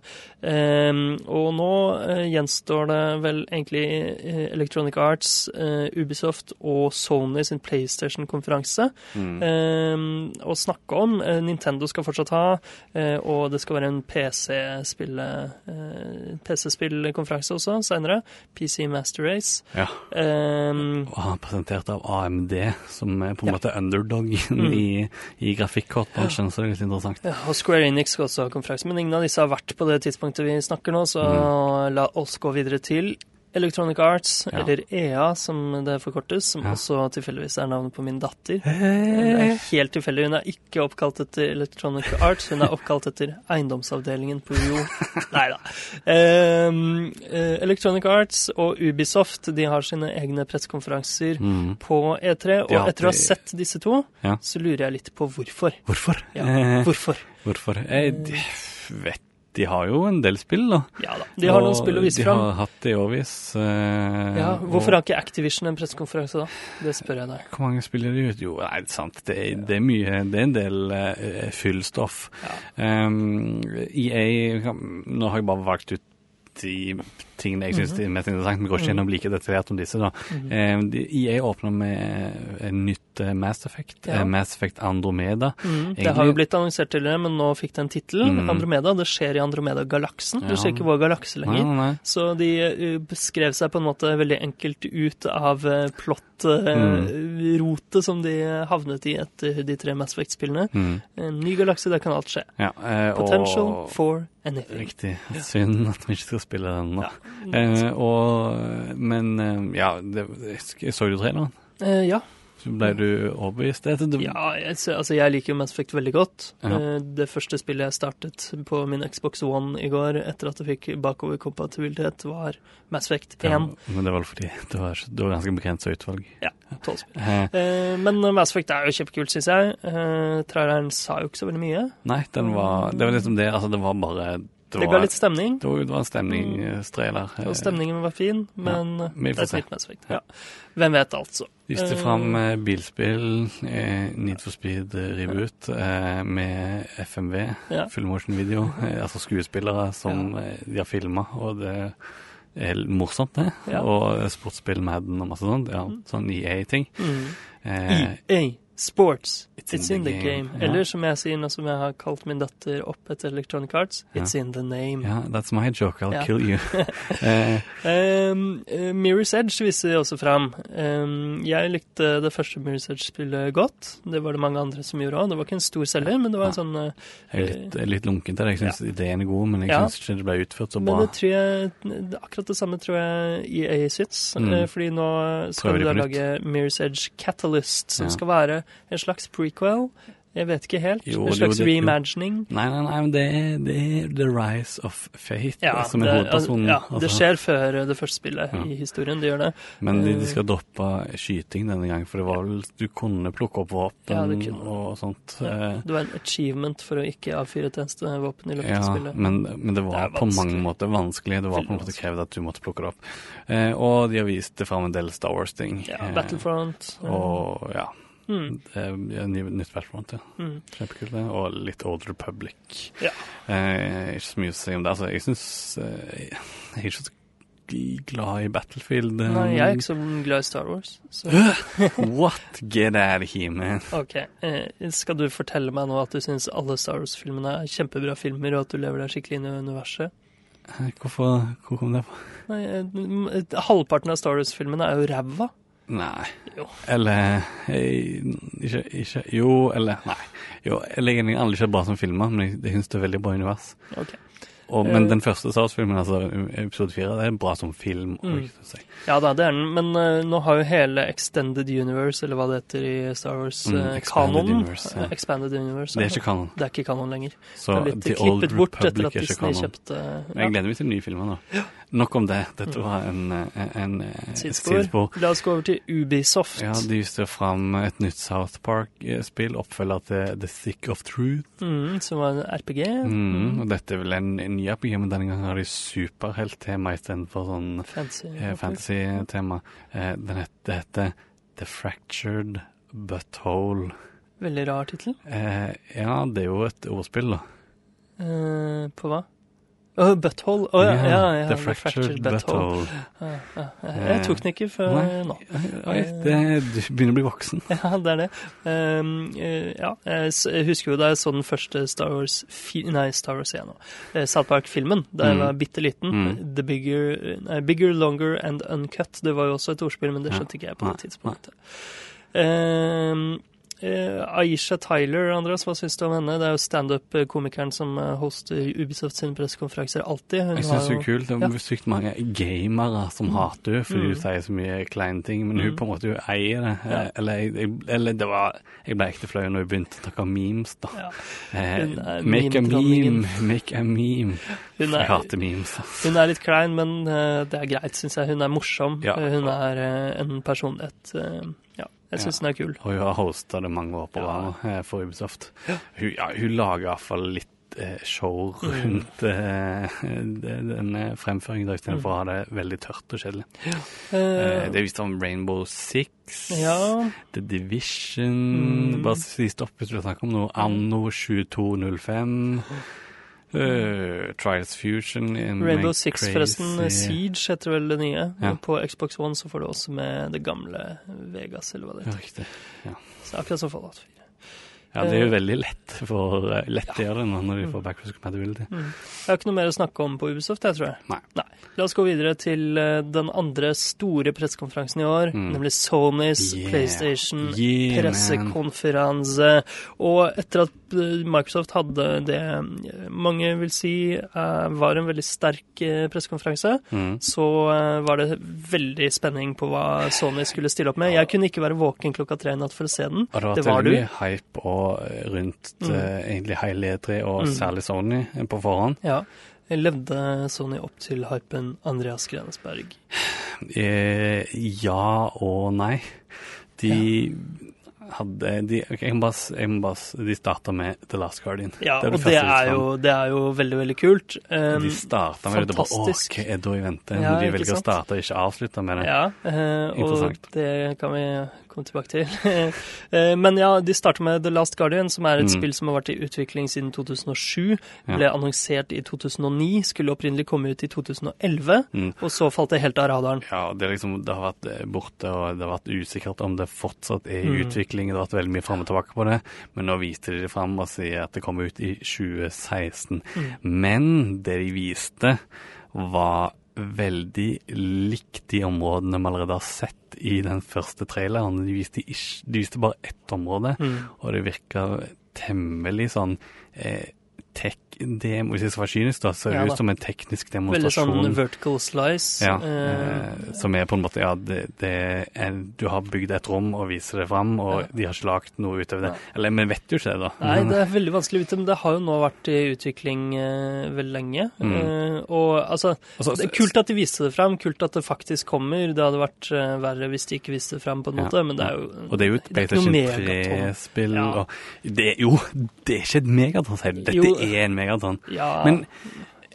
Um, og nå uh, gjenstår det vel egentlig uh, Electronic Arts, uh, Ubisoft og Sony sin PlayStation-konferanse Mm. Ehm, å snakke om. Eh, Nintendo skal fortsatt ha, eh, og det skal være en PC-spillkonferanse eh, PC-spillkonferanse også senere. PC Master Race. Ja. Um, Og han er presentert av AMD, som er på en Ja. måte underdogen Mm. i, i grafikkortbransjen, så det er litt interessant. ja, og Square Enix skal også ha konferanse, men ingen av disse har vært på det tidspunktet vi snakker nå, så Mm. la oss gå videre til Electronic Arts, Ja. eller EA som det forkortes, som Ja. også tilfeldigvis er navnet på min datter. Det er helt tilfeldig. Hun er ikke oppkalt etter Electronic Arts, hun er oppkalt etter eiendomsavdelingen på UiO. Nei da. Eh, Electronic Arts og Ubisoft de har sine egne pressekonferanser Mm. på E3, og ja, etter å ha sett disse to, så lurer jeg litt på hvorfor. Hvorfor? Ja, hvorfor? hvorfor? Jeg vet De har jo en del spill, da. Ja da. De har noen spill å vise de fram. har hatt det i årevis. eh, Ja, hvorfor og- har ikke Activision en pressekonferanse da? Det spør jeg deg. Hvor mange spiller de ut? Jo, nei, det er sant. Det er, det er mye Det er en del uh, fyllstoff. Ja. Um, EA Nå har jeg bare valgt ut de tingene jeg syns er mest interessant. Vi går ikke gjennom like detaljert om disse. da. Mm -hmm. EA åpner med en nytt uh, Mass Effect. Ja. eh, Mass Effect Andromeda. Mm, det har jo blitt annonsert tidligere, men nå fikk det en tittel. Mm. Andromeda. Det skjer i Andromeda-galaksen. Ja. Det skjer ikke vår galakse lenger. nei, nei. Så de eh, beskrev seg på en måte veldig enkelt ut av plott-rotet som de havnet i etter de tre Mass Effect-spillene. Mm. En ny galakse, der kan alt skje. Ja, eh, Potential og, for anything. Riktig. Synd at vi ikke skal spille den nå. Ja. Eh, og, men eh, ja, det, så du traileren? Eh, ja. Så ble du overbevist? Det, Ja, jeg, altså jeg liker jo Mass Effect veldig godt. Ja. Eh, Det første spillet jeg startet på min Xbox One i går, etter at jeg fikk bakoverkompatibilitet, var Mass Effect 1. ja, men det var fordi det var, det var ganske begrensa utvalg. Ja, 12 spill. Eh, Men Mass Effect er jo kjempekult, syns jeg. Traileren sa jo ikke så veldig mye. nei, den var Det var liksom det. Altså, det var bare Det Det ga litt stemning. det var, det var en Mm. Og stemningen var fin, men ja, det er nytt Ja. Hvem vet, altså. Viste Eh, fram eh, bilspill, eh, Need for Speed eh, reboot eh, med FMV, Ja. full motion video. Eh, altså skuespillere som eh, de har filma, og det er morsomt, det. Og sportsspill Madden og masse sånt. Ja, sånn EA-ting. Mm. Eh, EA Sports. It's, in, the game. Ja. Eller som jeg sier nå som jeg har kalt min datter opp etter Electronic Arts, it's in the name. ja, that's my joke, I'll Ja. kill you. eh, Um, eh, Mirror's Edge viser også fram. Um, jeg likte det første Mirror's Edge-spillet godt. Det var det mange andre som gjorde òg. Det var ikke en stor selger, men det var en sånn uh, litt, litt lunkent til. Jeg syns ideen er god, men jeg Ja. syns ikke det ble utført så Men det tror jeg, akkurat det samme tror jeg EA syns. Mm. Fordi nå skal de da lage Mirror's Edge Catalyst, som Ja. skal være en slags prequel. Jeg vet ikke helt. Jo, en jo, slags reimagining. jo. Nei, nei, nei, men det er, det er The Rise of Fate Ja, som er det, hovedpersonen. ja, det altså. skjer før eh, det første spillet Ja. i historien. Det gjør det. Men de, Eh. de skal droppe skyting denne gang, for det var vel Du kunne plukke opp våpen Ja, det og sånt. Ja. eh, Det var en achievement for å ikke avfyre et eneste våpen i løpet Ja, av spillet. men, men det var Det på mange måter vanskelig. Det var på en måte krevd at du måtte plukke det opp. Eh, og de har vist det fram en del Star Wars-ting. Ja, Eh, Battlefront. eh, og ja. Mm, Det er ny, nytt Battlefront, ja. mm. Kjempekult, det. Og litt Old Republic. Ja. Eh, ikke så mye å si om det. Altså, jeg syns eh, Jeg er ikke så glad i Battlefield. Um... Nei, jeg er ikke så glad i Star Wars. What? Get out of here, man. Ok, eh, Skal du fortelle meg nå at du syns alle Star Wars-filmene er kjempebra filmer, og at du lever deg skikkelig inn i universet? Eh, Hvorfor Hvor kom det på? Nei, eh, Halvparten av Star Wars-filmene er jo ræva. Nei. Jo. Eller jeg, ikke, ikke Jo, eller Nei. Jo, jeg liker aldri ikke bra som filmer, men jeg, jeg syns det er veldig bra univers. Okay. Og, men uh, den første Star Wars-filmen, altså episode fire, det er bra som film. Mm. Synes. Ja da, det er den, men uh, nå har jo hele Extended Universe, eller hva det heter i Star Mm, Wars-kanonen Expanded Universe, ja. Expanded Universe. Det er ikke kanon. Det er ikke kanon lenger. Så The Old Republic er ikke kanon. kjøpte Men jeg gleder meg til nye filmer nå. Nok om det. Dette var en, en, en, Sidespor. sidespor. La oss gå over til Ubisoft. Ja, de viste fram et nytt South Park-spill, oppfølger til The Thick of Truth. mm, som var en RPG. Mm, og dette er vel en, en ny RPG, men denne gangen har de superhelttema istedenfor sånn Fancy. eh, fantasy-tema. Eh, den het, det heter The Fractured Butthole. Veldig rar tittel. Eh, ja, det er jo et ordspill, da. Eh, på hva? Å, butthole. Å ja, ja, ja, The The Fractured Butthole. Ja. Jeg tok den ikke før Nei. nå. Oi, det, du begynner å bli voksen. Ja, det er det. Um, eh, ja, jeg husker jo da jeg så den første Star Wars Nei, Star Wars igjen nå. Eh, South Park-filmen, da jeg Mm. var bitte liten. Mm. The bigger, nei, bigger, Longer and Uncut. Det var jo også et ordspill, men det skjønte ikke jeg på det tidspunktet. Um, eh, Aisha Tyler, Andreas, hva syns du om henne? Det er jo standup-komikeren som eh, hoster Ubisoft sine pressekonferanser alltid. Hun Jeg syns det jo- er kult. Det Ja. er sykt mange gamere som hater henne fordi Mm. hun sier så mye kleine ting, men hun Mm. på en måte hun eier det. Ja. Eh, Eller, jeg, eller det var Jeg ble ekte flau når hun begynte å snakke memes, da. Ja. Eh, Hun er make a meme a meme, make a meme. Hun Jeg er, hater memes. Hun er litt klein, men eh, det er greit, syns jeg. Hun er morsom. Ja. Eh, Hun er eh, en personlighet eh, Ja, jeg syns den er kul. Og hun har hosta det mange år på Ja. rad eh, for Ubisoft. Hun, ja, hun lager iallfall litt eh, show Mm. rundt mm. det- den eh, fremføringen, da, istedenfor å ha det veldig tørt og kjedelig. Ja. Uh, det er visst om Rainbow Six. ja. The Division Mm. Bare si stopp hvis du vil snakke om noe. Anno 2205. Uh, Trials Fusion. in Rainbow Six, crazy- forresten. Siege heter vel det nye. Ja. På Xbox One så får du også med det gamle Vegas, eller hva det Ja, heter. riktig. Så akkurat som Fallout 4. Ja, det er jo veldig lett for lettere ja. når vi får backwards compatibility. Jeg har ikke noe mer å snakke om på Ubisoft, jeg tror jeg. Nei. La oss gå videre til eh, den andre store pressekonferansen i år, Mm. nemlig Sonys Yeah. PlayStation yeah, pressekonferanse. Og etter at eh, Microsoft hadde det eh, mange vil si eh, var en veldig sterk eh, pressekonferanse, Mm. så eh, var det veldig spenning på hva Sony skulle stille opp med. Jeg kunne ikke være våken klokka tre i natt for å se den. Og det har Det var veldig du. hype og, eh, rundt Mm. uh, egentlig hele E3, og Mm. særlig Sony, eh, på forhånd. Ja. Levde Sony opp til hypen Andreas Grenesberg? Eh, ja og nei. De hadde de, okay, jeg må bare, bare, de starta med The Last Guardian. Ja, Det og det er, jo, det er jo veldig, veldig kult. Um, De starta med det, bare, Å, hva er det da i vente? Ja, de velger å starte og ikke avslutte med det. Ja, eh, og det kan vi komme tilbake til. Eh, Men ja, de starter med The Last Guardian, som er et Mm. spill som har vært i utvikling siden 2007. Ja. Ble annonsert i 2009, skulle opprinnelig komme ut i 2011, Mm. og så falt det helt av radaren. Ja, det, liksom, det har vært eh, borte, og det har vært usikkert om det fortsatt er i Mm. utvikling. Det har vært veldig mye fram og tilbake på det, men nå viste de det fram og sier at det kommer ut i 2016. Mm. Men det de viste, var veldig likt de områdene vi allerede har sett i den første traileren. De viste, ikke, de viste bare ett område, Mm. og det virka temmelig sånn eh, tech demo, Hvis jeg skal være kynisk, da, så er det Ja ut som en teknisk Veldig sånn vertical slice. Ja, eh, eh, som er på en måte Ja, det, det er, du har bygd et rom og viser det fram, og Ja. de har ikke lagd noe utover det. Ja. Eller, men vet jo ikke det, da. Nei, det er veldig vanskelig å vite, men det har jo nå vært i utvikling eh, veldig lenge. Mm. Eh, og altså, Altså, det er kult at de viste det fram, kult at det faktisk kommer. Det hadde vært eh, verre hvis de ikke viste det fram, på en måte, men det er jo Og det er jo et PlayStation megaton. 3-spill. Ja. og det Jo, det er ikke et megaton, sier du. Dette Jo. Er megatonn. Ja, Men,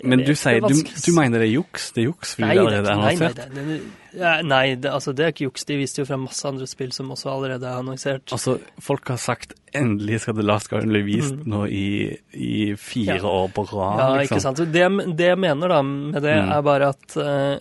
men du er sier du, du mener det er juks? Det er juks fordi Nei, det er allerede er ikke- nei, nei, annonsert? det, nei det, altså, det er ikke juks. De viste jo fra masse andre spill som også allerede er annonsert. Altså, folk har sagt endelig skal The Last Guardian bli vist Mm. nå i, i fire Ja. år på rad, Ja, liksom. ikke sant. Det, det jeg mener da med det, Mm. er bare at uh,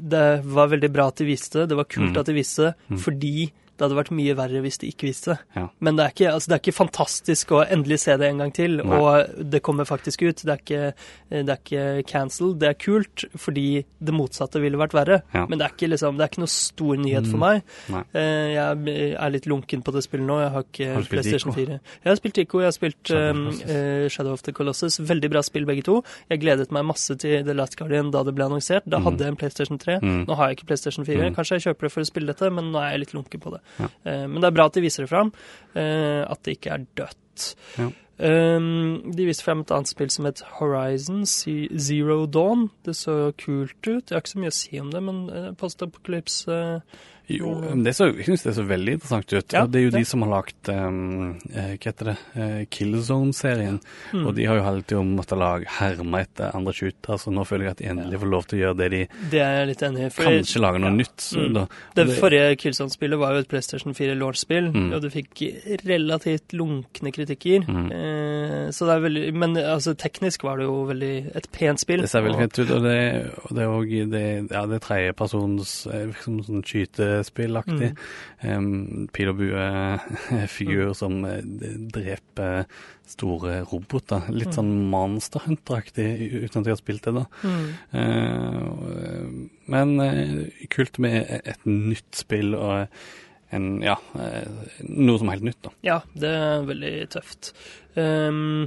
det var veldig bra at de viste det. Det var kult Mm. at de viste det, Mm. fordi det hadde vært mye verre hvis de ikke viste det. Ja. Men det er, ikke, altså, det er ikke fantastisk å endelig se det en gang til, Nei. og det kommer faktisk ut. Det er ikke, det er ikke cancel. Det er kult, fordi det motsatte ville vært verre. Ja. Men det er ikke, liksom, det er ikke noe stor nyhet for Mm. meg. Nei. Eh, Jeg er litt lunken på det spillet nå. Jeg har ikke Har PlayStation Ico? 4. Jeg har spilt Ico, jeg har spilt Shadow of the Colossus. eh, Shadow of the Colossus. Veldig bra spill, begge to. Jeg gledet meg masse til The Last Guardian da det ble annonsert. Da Mm. hadde jeg en PlayStation 3. Mm. Nå har jeg ikke PlayStation 4. Mm. Kanskje jeg kjøper det for å spille dette, men nå er jeg litt lunken på det. Ja. Eh, Men det er bra at de viser det fram. eh, At det ikke er dødt. Ja. Um, de viste frem et annet spill som het Horizon Zero Dawn. Det så kult ut. Jeg har ikke så mye å si om det, men uh, Post-Apocalypse uh, Jo, det så, jeg syns det så veldig interessant ut. Ja, det er jo det. de som har lagd um, eh, Hva heter det? Eh, Killzone-serien. mm. Og de har jo hele tida måttet lage herme etter andre shooter, så nå føler jeg at de endelig får lov til å gjøre det de Det er jeg litt enig i. kanskje lager noe ja. nytt. Så Mm. da, Det forrige Killzone-spillet var jo et PlayStation 4 launch-spill, Mm. og du fikk relativt lunkne kritikker. Mm. Eh, så det er veldig Men altså, teknisk var det jo veldig et pent spill. Det ser veldig og- fint ut, og det, og det er òg ja, det er tredjepersons eh, liksom sånn skytespillaktig. Mm. Um, Pil og bue-figur som eh, dreper store roboter. Litt Mm. sånn Monster Hunter-aktig, uten at jeg har spilt det, da. Mm. Eh, men uh, kult med et nytt spill og en, ja, noe som er helt nytt, da. Ja, det er veldig tøft. Um,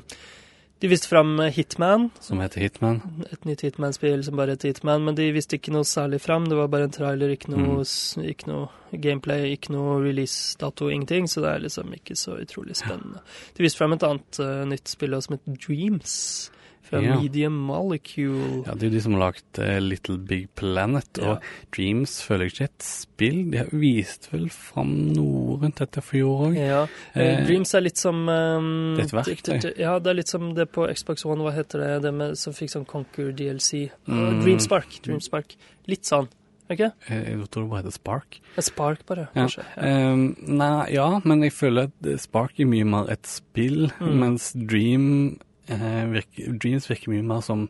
de viste fram Hitman, Som heter Hitman. et nytt Hitman-spill som bare heter Hitman, men de viste ikke noe særlig fram. Det var bare en trailer, ikke noe, Mm. ikke noe gameplay, ikke noe release-dato, ingenting, så det er liksom ikke så utrolig spennende. De viste fram et annet uh, nytt spill som heter Dreams, fra Ja. Medium Molecule. Ja, Det er jo de som har lagd uh, Little Big Planet, Ja. og Dreams føler jeg ikke et spill. De har vist vel fram noe rundt dette for i år òg. Ja, eh, Eh, Dreams er litt som um, det er et verktøy. Ja, det er litt som det på Xbox One, hva heter det, det med, som fikk sånn Conquer DLC. Uh, Mm. Dreamspark, Dreamspark. Litt sånn, Okay. ikke? Jeg tror det bare heter Spark. Et Spark, bare, kanskje. Ja. Um, nei, ja, men jeg føler at eh, Spark er mye mer et spill, Mm. mens Dream eh, virker, Dreams virker mye mer som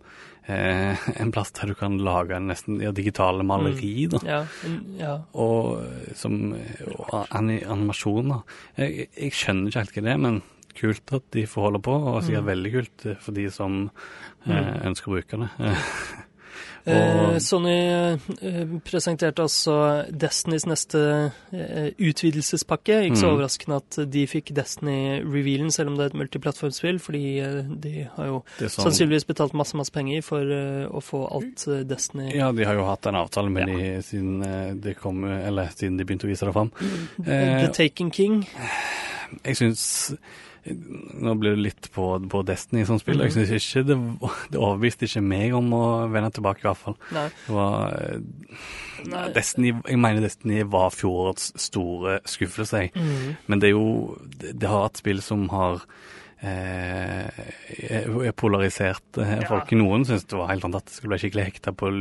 eh, en plass der du kan lage nesten ja, digitale maleri, da. Ja, ja. Og eh, som og animasjoner. Jeg, jeg skjønner ikke helt hva det er, men kult at de får holde på, og sikkert Mm. veldig kult for de som eh, ønsker å bruke det. Eh, Og- Sony eh, presenterte altså Destinys neste eh, utvidelsespakke. Ikke så Mm. overraskende at de fikk Destiny-revealen, selv om det er et multiplattformspill, fordi eh, de har jo sånn- sannsynligvis betalt masse masse penger for eh, å få alt eh, Destiny Ja, de har jo hatt en avtale med Ja. de siden, de kom, eller siden de begynte å vise det fram. The Taken King. Jeg syns Nå blir det litt på, på Destiny som spill. Jeg synes ikke det, det overbeviste ikke meg om å vende tilbake, i hvert fall. Nei. Det var eh, Nei. Destiny, Jeg mener Destiny var fjorårets store skuffelse, jeg. Mm. Men det er jo Det, har vært spill som har eh, er polarisert eh, Ja. folk. Noen syns det var helt fantastisk å bli skikkelig hekta på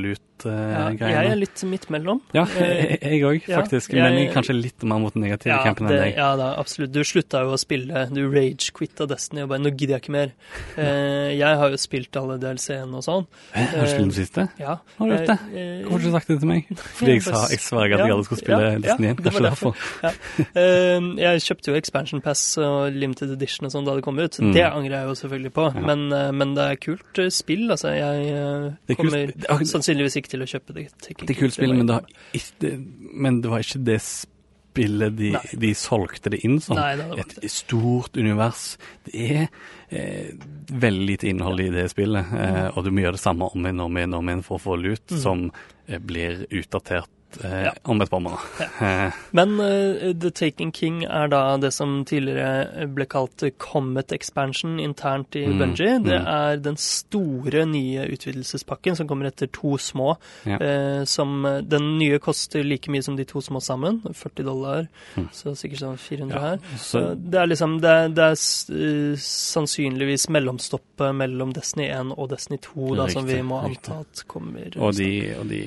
Ja, loot-greiene. jeg er litt midt mellom. Ja, Eh, jeg òg, ja, faktisk. jeg- men jeg er kanskje litt mer mot den negative Ja, campen enn deg. ja da, absolutt. Du slutta jo å spille. Du rage-quitta Destiny og bare 'nå gidder jeg ikke mer'. Eh, jeg har jo spilt alle DLC-ene og sånn. Har du spilt den siste? Ja. Har du gjort det? Eh, Hvorfor har du ikke sagt det til meg? Fordi jeg sa jeg sverga at jeg Ja, aldri skulle spille ja, Destiny ja, igjen. det var Kanskje derfor. derfor. Eh, jeg kjøpte jo Expansion Pass og Limited Edition og sånn da det kom ut. Mm. Det angrer jeg jo selvfølgelig på, Ja. men, eh, men det er kult eh, spill. Altså, jeg eh, er kommer er- sannsynligvis ikke til å kjøpe det. Det er kult spill, men det, men det var ikke det spillet de, de solgte det inn som. Nei, det det. Et stort univers. Det er eh, veldig lite innhold i det spillet, eh, og du må gjøre det samme om igjen og om igjen om igjen for å få lut ut, Mm. som eh, blir utdatert eh, Ja. om et par måneder. Eh, Men uh, The Taking King er da det som tidligere ble kalt Comet Expansion internt i Mm, Bungie. Det mm. er den store nye utvidelsespakken som kommer etter to små. Ja. Eh, som, den nye koster like mye som de to små sammen, 40 dollar. Mm. Så sikkert sånn 400 Ja, her. så- det er liksom Det er, det er eh, sannsynligvis mellomstoppet mellom Destiny 1 og Destiny 2 da, som vi må riktig. anta at kommer Og de, og de,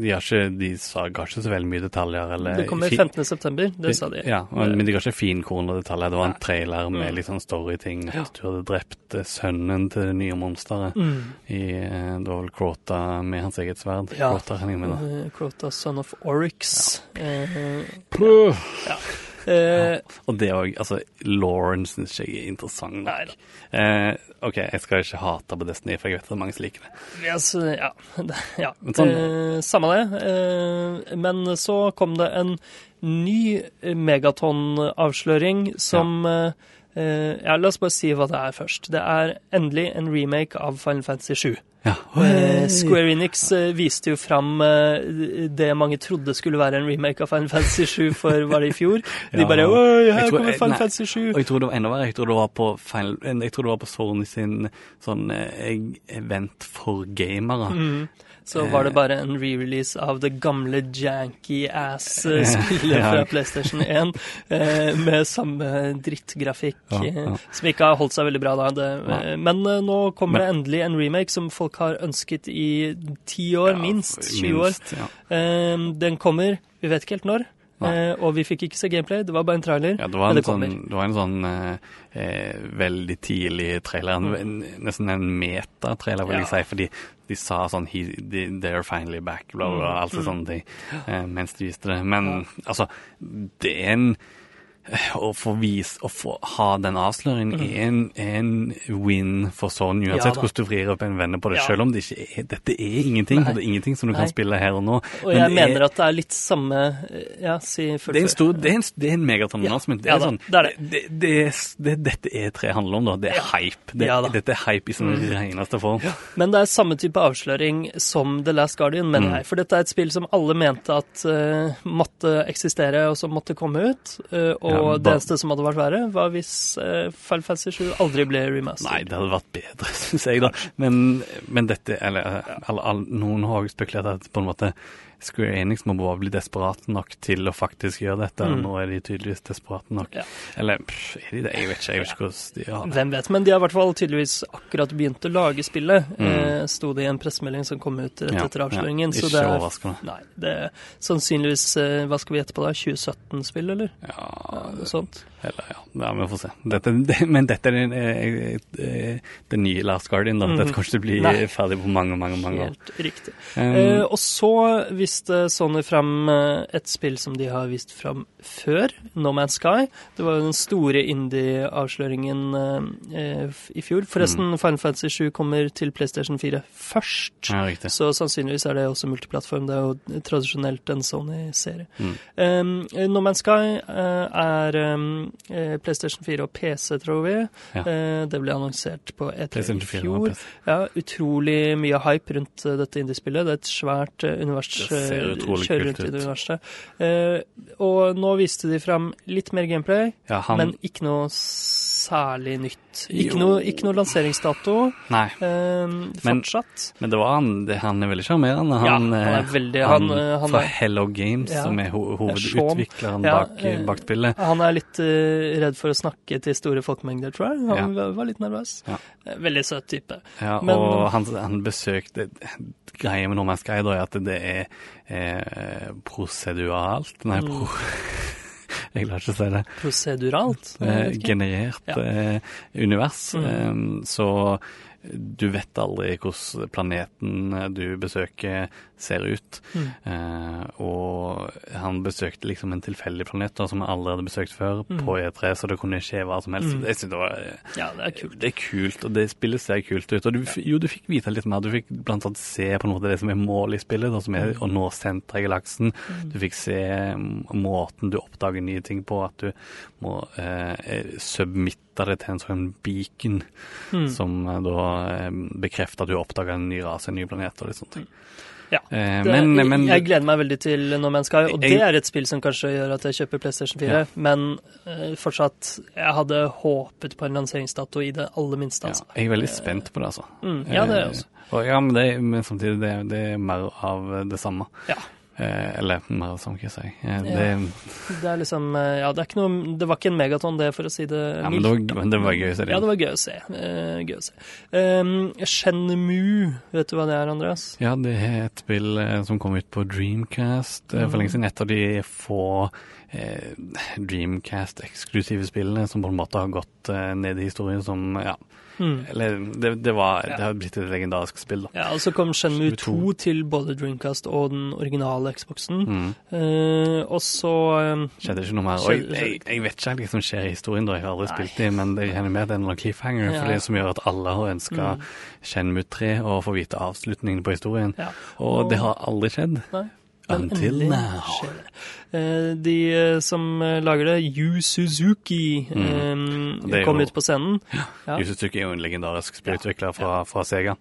de, har ikke, de sa, ga ikke så veldig mye detaljer. Eller, Det kommer i 15. september, det sa de. Ja, og, men de ga ikke finkorna detaljer. Det var en trailer med Mm. litt sånn storyting. At Ja. du hadde drept eh, sønnen til det nye monsteret. Mm. I, eh, det var vel Crota med hans eget sverd. Ja. Crota. Eh, Crota, son of Oryx. Eh, Puh. Eh, Og det òg, altså, Lauren syns jeg er interessant Nei. Eh, OK, jeg skal ikke hate på Destiny, for jeg vet at mange som liker det. Ja, ja. ja. Men sånn- Eh, samme det. Eh, men så kom det en ny Megaton-avsløring som eh, eh, Ja, la oss bare si hva det er først. Det er endelig en remake av Final Fantasy 7. Ja. Eh, Square Enix eh, viste jo fram eh, det mange trodde skulle være en remake av Final Fantasy 7 for var det i fjor. De bare Oi, her kommer Final nei. Fantasy 7. Og jeg tror det var enda verre. Jeg tror det var på, Final, jeg tror det var på Sony sin sånn eh, event for gamere. Mm. Så var det bare en re-release av det gamle janky ass-spillet fra PlayStation 1 eh, med samme drittgrafikk, eh, som ikke har holdt seg veldig bra da. Det, eh, Men eh, nå kommer det endelig en remake som folk har ønsket i ti år, minst 20 år. Eh, Den kommer, vi vet ikke helt når, eh, og vi fikk ikke se gameplay, det var bare en trailer. Ja, det var en det sånn, det var en sånn eh, eh, veldig tidlig trailer. En, nesten en metatrailer, vil Ja. jeg si. Fordi de sa sånn They're finally back, bla, bla, bla. Altså mm. sånne ting. Eh, mens de viste det. Men altså, det er en å få vise, å få ha den avsløringen er, en, er en win for Sony, uansett Ja hvordan du vrir opp en venner på det. Ja. Selv om det ikke er, dette er ingenting. Nei. Det er ingenting som du Nei. kan spille her og nå. Og Men jeg mener er- at det er litt samme eh, Ja, si det er en stor, det er en, det er en megaton Ja. announcement. Det er sånn, det er det. det, det, det, dette E3 handler om, da. Det er hype. Mm. dette er hype i sin reneste form. Men det er samme type avsløring som The Last Guardian, mener Mm. jeg. For dette er et spill som alle mente at uh, måtte eksistere, og som måtte komme ut. Uh, og Ja, det eneste som hadde vært verre, var hvis uh, Final Fantasy 7 aldri ble remastered. Nei, det hadde vært bedre, syns jeg, da. Men, men dette Eller alle, alle, noen har også spekulert at på en måte Square Enix må bare bli desperate nok til å faktisk gjøre dette. Mm. Nå er de tydeligvis desperate nok. Ja. Eller pff, er de det? Jeg vet ikke. Jeg vet ikke hvordan de har det. Hvem vet, men de har i hvert fall tydeligvis akkurat begynt å lage spillet, Mm. eh, sto det i en pressemelding som kom ut rett etter avsløringen. ja, så ikke det er, overraskende. nei, det er sannsynligvis, eh, hva skal vi gjette på da, 2017-spill, eller? Ja, noe sånt. Eller, ja, ja, vi får se. Dette, det, men dette er den, det, det nye Last Guardian, da. Dette kommer ikke bli. Nei. ferdig på mange, mange mange år. Helt riktig. Um, uh, og så viste Sony fram eh, et spill som de har vist fram før, No Man's Sky. Det var jo den store indie-avsløringen eh, eh, i fjor. Forresten, Final Fantasy 7 kommer til PlayStation 4 først. ja, riktig. Så sannsynligvis er det også multiplattform. Det er jo tradisjonelt en Sony-serie. Mm. Um, no Man's Sky uh, er um, eh, PlayStation 4 og PC, tror vi. Ja. Eh, det ble annonsert på E3 i PlayStation 4 og fjor. Ja, utrolig mye hype rundt eh, dette indiespillet. Det er et svært eh, univers. Eh, kjører rundt i det universet. Eh, og nå viste de fram litt mer gameplay, Ja, han men ikke noe særlig nytt. Ikke no, ikke noe lanseringsdato Nei. eh, Men- fortsatt. Men det var han, det, han er veldig sjarmerende. Ja, Han, han er eh, veldig- han, han, eh, han fra Hello Games, Ja. som er ho hovedutvikleren Ja, bak, eh, bak spillet. Han er litt eh, redd for å snakke til store folkemengder, tror jeg. Han var- var litt nervøs. Ja. Eh, Veldig søt type. Ja, Men- og han, han besøkte Greia med No Man's Sky er at det er eh, proseduralt Nei, Mm. Jeg klarer ikke å si det. Proseduralt. Eh, generert Ja. eh, univers. Mm. Eh, så du vet aldri hvordan planeten eh, du besøker ser ut. Mm. Eh, og han besøkte liksom en tilfeldig planet da, som han aldri hadde besøkt før, Mm. på E3, så det kunne skje hva som helst. Mm. Jeg synes det var eh, Ja, det er kult. det er kult, og det spillet ser kult ut. Og du, jo, du fikk vite litt mer. Du fikk blant annet se på en måte det som er målet i spillet, da, som er å nå senteret i galaksen. Du fikk se mm, måten du oppdager nye ting på, at du må eh, submitte det til en sånn beacon, Mm. som eh, da eh, bekrefter at du oppdager en ny rase, en ny planet og litt sånne ting. Ja. Eh, Det, men, men jeg gleder meg veldig til No Man's Sky, og Jeg- det er et spill som kanskje gjør at jeg kjøper PlayStation 4. Ja. Men eh, fortsatt, jeg hadde håpet på en lanseringsdato i det aller minste. ja, Altså. jeg er veldig spent på det, altså. Mm, ja, det er jeg også. Eh, og, ja, men, det, men samtidig, det, det er mer av det samme. Ja. Eh, eller mer som jeg si. Det, ja. Det er liksom eh, Ja, det er ikke noe Det var ikke en megaton, det, for å si det Ja, men det mildt. var, men det var gøy å se. Ja, det var gøy å se. Eh, gøy å se. Um, Shenmue, vet du hva det er, Andreas? Ja, det er et spill som kom ut på Dreamcast mm. for lenge siden. Et av de få eh, Dreamcast-eksklusive spillene som på en måte har gått eh, ned i historien som Ja, Mm. eller det, det var Ja. Det har blitt et legendarisk spill, da. Ja, og så kom Shenmue 2 22. til både Dreamcast og den originale Xboxen. Mm. Eh, og så um, Skjedde ikke noe mer. Og jeg, jeg, jeg vet ikke hva som skjer i historien, da. Jeg har aldri Nei. spilt det, men jeg regner med at det er noen cliffhanger for det som gjør at alle har ønska Mm. Shenmue 3 og få vite avslutningen på historien. Ja. Og det har aldri skjedd. Nei. Until now. skjer det. Eh, de eh, som eh, lager det, Yu Suzuki, Mm. eh, Det kom jo- ut på scenen. Ja. Yu Suzuki er jo en legendarisk spillutvikler fra, fra Sega.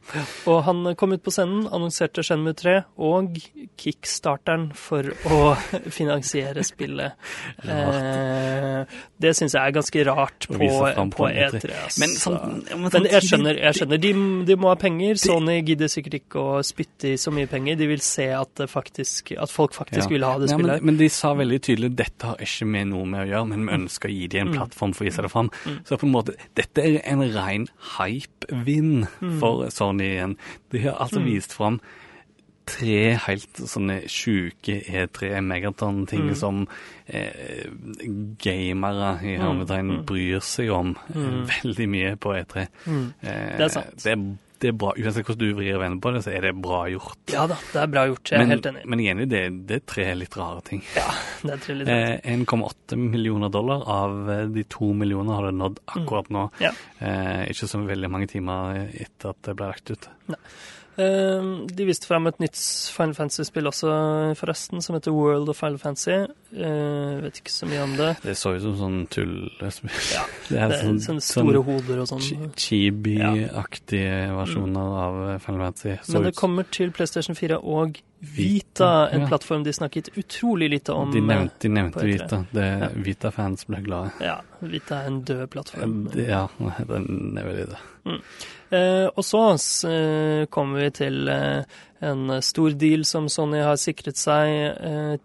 Og han kom ut på scenen, annonserte Shenmue 3 og kickstarteren for å finansiere spillet. Eh, det syns jeg er ganske rart på, på på E3. Altså. Men, sånn, ja, Men jeg skjønner, jeg skjønner. De, de må ha penger. Sony gidder sikkert ikke å spytte i så mye penger. De vil se at, faktisk, at folk faktisk Ja. vil ha det Ja, men, spillet. men de sa veldig tydelig dette har ikke med noe med å gjøre, men vi ønsker å gi dem en Mm. plattform for å vise det fram. Så på en måte, dette er en ren hype-vinn Mm. for Sony igjen. De har altså vist fram tre helt sånne sjuke E3 Megaton-ting Mm. som eh, gamere i hermetegn bryr seg om mm. veldig mye på E3. Mm. Eh, Det er sant. Det er, det er bra, Uansett hvordan du vrir og vender på det, så er det bra gjort. Ja da, det er bra gjort. Jeg er men, helt enig. men jeg er enig, i det, det er tre litt rare ting. Ja, det er tre litt rart. Eh, 1,8 millioner dollar av eh, de to millioner har det nådd akkurat nå. Ja. Eh, ikke så veldig mange timer etter at det ble lagt ut. Eh, de viste frem et nytt Final Fantasy-spill også, forresten, som heter World of Final Fantasy. Eh, vet ikke så mye om det. Det så ut som sånn tullespill. Ja, det er Det er sånn, sånne store hoder og sånn. chibi-aktige versjoner av eh, Final Fantasy. Så Men det ut- kommer til PlayStation 4 og Vita, en ja. plattform de snakket utrolig lite om. de nevnte, de nevnte Vita. Ja. Vita-fans ble glade. Ja, Vita er en død plattform. Ja, den er veldig det. Eh, og så eh, kommer vi til eh, en stor deal som Sony har sikret seg eh,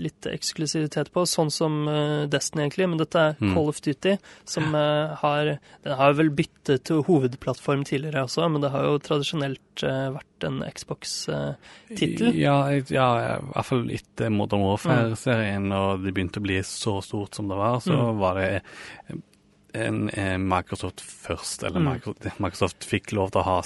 litt eksklusivitet på, sånn som eh, Destiny egentlig, men dette er Mm. Call of Duty, som har Den har vel byttet til hovedplattform tidligere også, men det har jo tradisjonelt vært en Xbox-tittel. Ja, ja, i hvert fall etter Modern Warfare-serien, og det begynte å bli så stort som det var, så Mm. var det Microsoft først, eller Mm. Microsoft, Microsoft fikk lov til å ha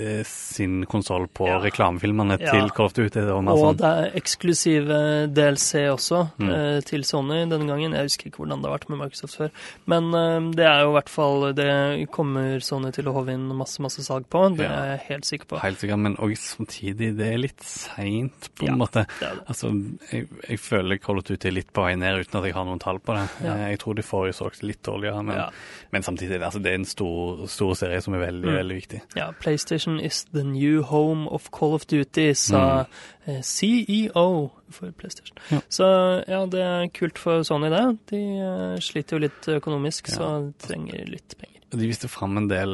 eh, sin konsoll på Ja. reklamefilmene Ja. til Call of Duty. Det Og sånn, det er eksklusive DLC også Mm. eh, til Sony denne gangen. Jeg husker ikke hvordan det har vært med Microsoft før. Men eh, det er jo i hvert fall Det kommer Sony til å håve inn masse masse salg på. Det Ja. er jeg helt sikker på. helt sikker, men òg samtidig, det er litt seint, på en måte. Det det. Altså, jeg, jeg føler Call of Duty er litt på vei ned uten at jeg har noen tall på det. Eh, Jeg tror de forrige solgte litt dårligere, men. Men samtidig, altså, det er en stor, stor serie som er veldig, Mm. veldig viktig. Ja, PlayStation is the new home of Call of Duty, sa mm. CEO for PlayStation. Ja. Så ja, det er kult for Sony, det. De eh, sliter jo litt økonomisk, Ja. så de trenger litt penger. De viste fram en del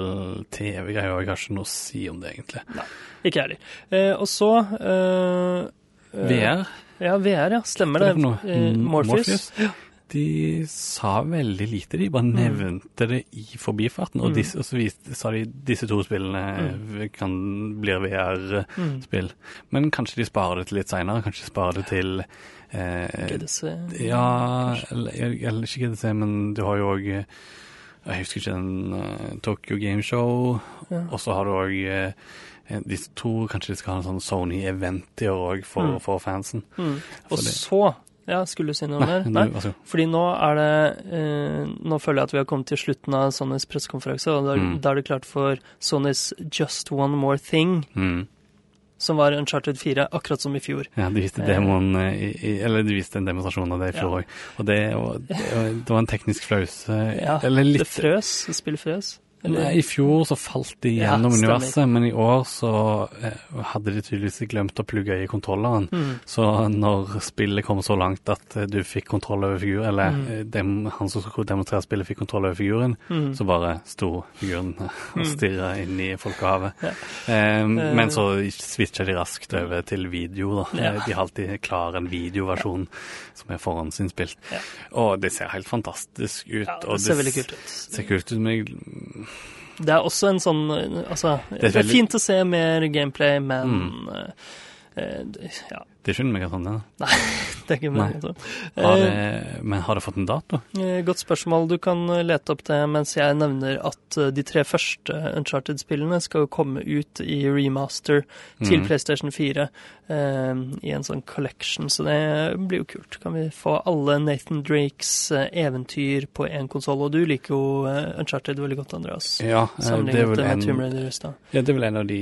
TV-greier, og jeg har ikke noe å si om det, egentlig. Nei, Ikke jeg heller. Eh, og så eh, eh, VR, Ja, VR, ja. Stemmer er det. det Morpheus. Morpheus. Eh, Morpheus. De sa veldig lite, de bare nevnte det i forbifarten. Og, Mm. disse, og så viste, sa de disse to spillene eh, kan bli VR-spill. Mm. Men kanskje de sparer det til litt seinere? Kanskje de sparer det til eh, GDC. Ja, eller, eller ikke GDC, men du har jo òg Jeg husker ikke den uh, Tokyo Game Show, Ja. og så har du òg Disse to kanskje de skal ha en sånn Sony-event i år òg for, Mm. for fansen. Mm. Og så Ja, skulle du si noe mer? du, Nei. altså, Fordi nå er det eh, Nå føler jeg at vi har kommet til slutten av Sonys pressekonferanse, og da, Mm. er det klart for Sonys Just One More Thing, mm. som var Uncharted 4, akkurat som i fjor. Ja, de viste Eh. demoen eh, i, Eller de viste en demonstrasjon av det i fjor òg. Og det, og, det, det var en teknisk flause. Ja, eller litt Det frøs. Spillet frøs. I fjor så falt de gjennom ja, universet, men i år så eh, hadde de tydeligvis glemt å plugge i kontrolleren. Mm. Så når spillet kom så langt at eh, du fikk kontroll over figuren, eller Mm. eh, dem, han som skulle demonstrere spillet fikk kontroll over figuren, Mm. så bare sto figuren og Mm. stirra inn i folkehavet. Ja. Um, men så switcha de raskt over til video, da. Ja. De har alltid klar en videoversjon som er forhåndsinnspilt. Og det ser helt fantastisk ut. Ja, det ser veldig kult ut. ser kult ut, men jeg Det er også en sånn eh, Altså, det er er, fint å se mer gameplay, men Mm. Eh, eh, Ja, Det er meg en sånn det er. det er ikke en. Har Eh, det, men har det fått en dato? Eh, Godt spørsmål. Du kan eh, lete opp det mens jeg nevner at eh, de tre første Uncharted-spillene skal jo komme ut i remaster til mm. PlayStation 4 eh, i en sånn collection, så det blir jo kult. Kan vi få alle Nathan Drakes eh, eventyr på én konsoll? Og du liker jo eh, Uncharted veldig godt, Andreas. Ja, eh, det er, vel en, ja, det er vel en av de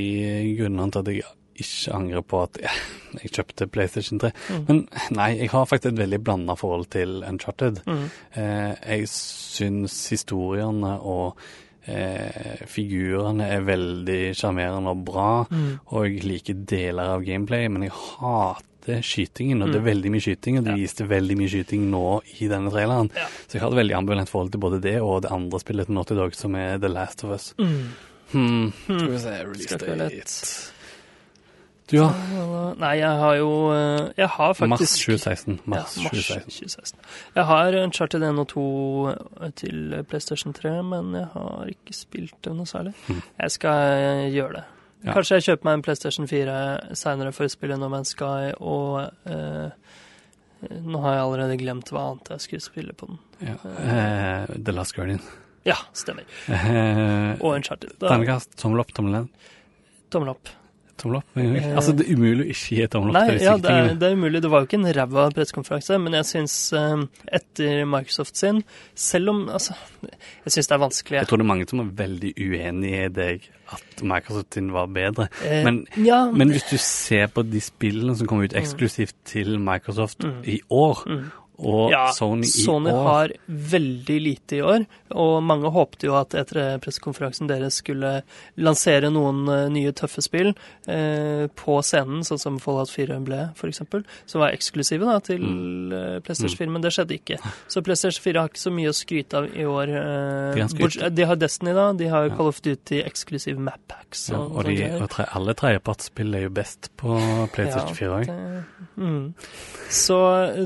grunnene til at jeg ikke angrer på at jeg, jeg kjøpte PlayStation 3. Mm. Men nei, jeg har faktisk et veldig blanda forhold til Uncharted. Mm. Eh, jeg syns historiene og eh, figurene er veldig sjarmerende og bra, Mm. og jeg liker deler av gameplay, men jeg hater skytingen, og det Mm. er veldig mye skyting, og de Ja. viste veldig mye skyting nå i denne traileren. Ja. Så jeg har et veldig ambivalent forhold til både det og det andre spillet til Naughty Dog, som er The Last of Us. Mm. Hmm. Hmm. Skal vi se, release date. Du, ja. Nei, jeg har jo eh, Jeg har faktisk Mars 2016. Mars ja, mars 2016. 2016. Jeg har Uncharted 1 og 2 til PlayStation 3, men jeg har ikke spilt det noe særlig. Mhm. Jeg skal eh, gjøre det. Ja. Kanskje jeg kjøper meg en PlayStation 4 seinere for å spille No Man's Sky, og eh, nå har jeg allerede glemt hva annet jeg skulle spille på den. Ja. Eh, The Last Guardian. Ja, stemmer. Eh, Og Uncharted. Terningkast, tommel opp, tommel ned. tommel opp. Tommel opp. Altså, det er umulig å ikke gi tommel opp Nei, ja, det er, det er umulig. Det var jo ikke en ræva pressekonferanse, men jeg syns eh, etter Microsoft sin Selv om Altså, jeg syns det er vanskelig. Jeg tror det er mange som er veldig uenig i deg at Microsoft sin var bedre. Eh, Men, ja, men hvis du ser på de spillene som kom ut eksklusivt til Microsoft Mm. i år, mm, og Ja, Sony i Sony år. har veldig lite i år, og mange håpte jo at etter pressekonferansen deres skulle lansere noen eh, nye tøffe spill eh, på scenen, sånn som Fallout 4 ble, f.eks., som var eksklusive da, til Mm. eh, PlayStation 4, men det skjedde ikke. Så PlayStation 4 har ikke så mye å skryte av i år. eh, De bort- de har Destiny, da. De har Ja. Call of Duty eksklusive map packs. Ja, og og de, og tre, alle tredjepartsspill er jo best på PlayStation 4 òg. Mm. Så,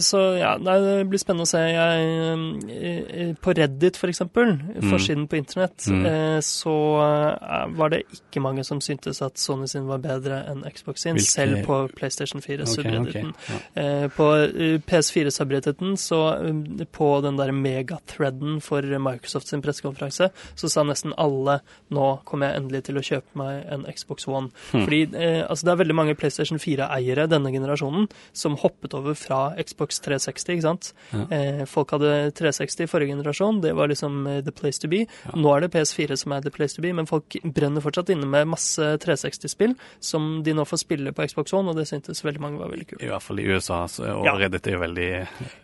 så ja, nei, det blir spennende å se. Jeg, eh, på Reddit, for eksempel, forsiden på internett, Mm. eh, så eh, var det ikke mange som syntes at Sony sin var bedre enn Xbox sin, Hvilke- selv på PlayStation 4 Ok, subredditen. okay. ja. Eh, På eh, PS4 subredditen, så eh, på den der megathreaden for Microsoft sin pressekonferanse, så sa nesten alle nå kommer jeg endelig til å kjøpe meg en Xbox One. Mm. Fordi eh, altså det er veldig mange PlayStation 4-eiere denne generasjonen som hoppet over fra Xbox 360, ikke sant. Ja. Eh, folk hadde 360 i forrige generasjon, det var liksom eh, the place to be. Nå er det PS4 som er the place to be, men folk brenner fortsatt inne med masse 360-spill som de nå får spille på Xbox One, og det syntes veldig mange var veldig kult. I hvert fall i USA, så, og Ja. Reddit er jo veldig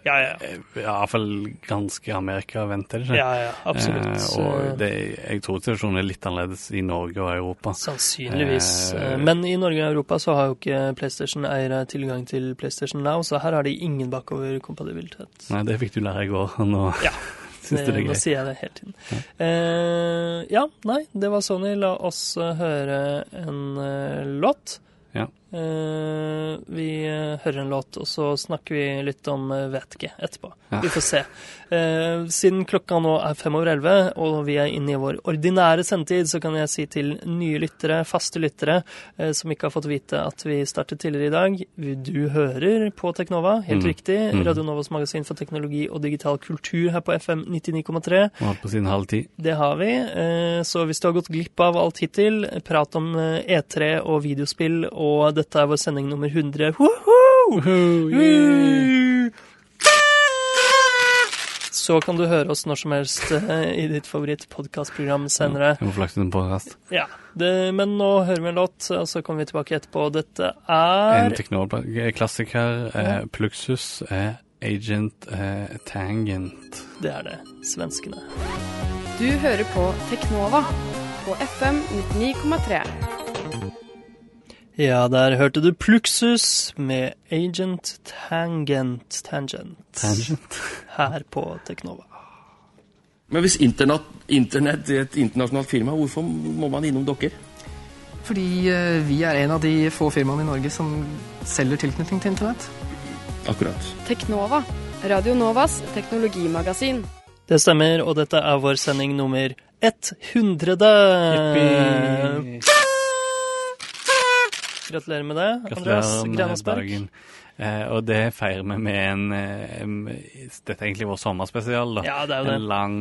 Ja, ja. eh, I hvert fall ganske Amerika-vendt, er det ikke? Ja, ja, absolutt. Eh, og det, jeg tror situasjonen er litt annerledes i Norge og Europa. Sannsynligvis. Eh, Men i Norge og Europa så har jo ikke PlayStation-eiere tilgang til PlayStation Now, så her har de ingen bakoverkompatibilitet. Nei, det fikk du lære i går, nå Ja. syns du det er Nå sier jeg det hele tiden. Eh, ja, nei, det var Sony. La oss eh, høre en eh, låt. Ja. Eh, vi eh, hører en låt, og så snakker vi litt om uh, vet ikke etterpå. Ja. Vi får se. Uh, siden klokka nå er fem over elleve, og vi er inne i vår ordinære sendetid, så kan jeg si til nye lyttere, faste lyttere, som ikke har fått vite at vi startet tidligere i dag Du hører på Teknova, helt Mm. riktig. Mm. Radio Novas magasin for teknologi og digital kultur her på FM 99,3. Og holdt på sin halv ti. Det har vi. Så hvis du har gått glipp av alt hittil, prat om eh, E3 og videospill, og dette er vår sending nummer 100 Woohoo! Woo! Så kan du høre oss når som helst eh, i ditt favorittpodkastprogram senere. Ja, må flakse en podcast. Ja, det, Men nå hører vi en låt, og så kommer vi tilbake etterpå. Dette En er teknologiklassiker, eh, Pluxus, eh, Agent eh, Tangent. Det er det. Svenskene. Du hører på Teknova på FM 99,3. Ja, der hørte du Pluxus med Agent Tangent Tangent. Tangent? Her på Teknova. Men hvis internett, internett er et internasjonalt firma, hvorfor må man innom dere? Fordi eh, vi er en av de få firmaene i Norge som selger tilknytning til internett. Akkurat. Teknova, Radio Novas teknologimagasin. Det stemmer, og dette er vår sending nummer 100. Gratulerer med det, Andreas Grenasberg. Eh, og det feirer vi med en eh, Dette er egentlig vår sommerspesial. da. Ja, det er jo det. En lang,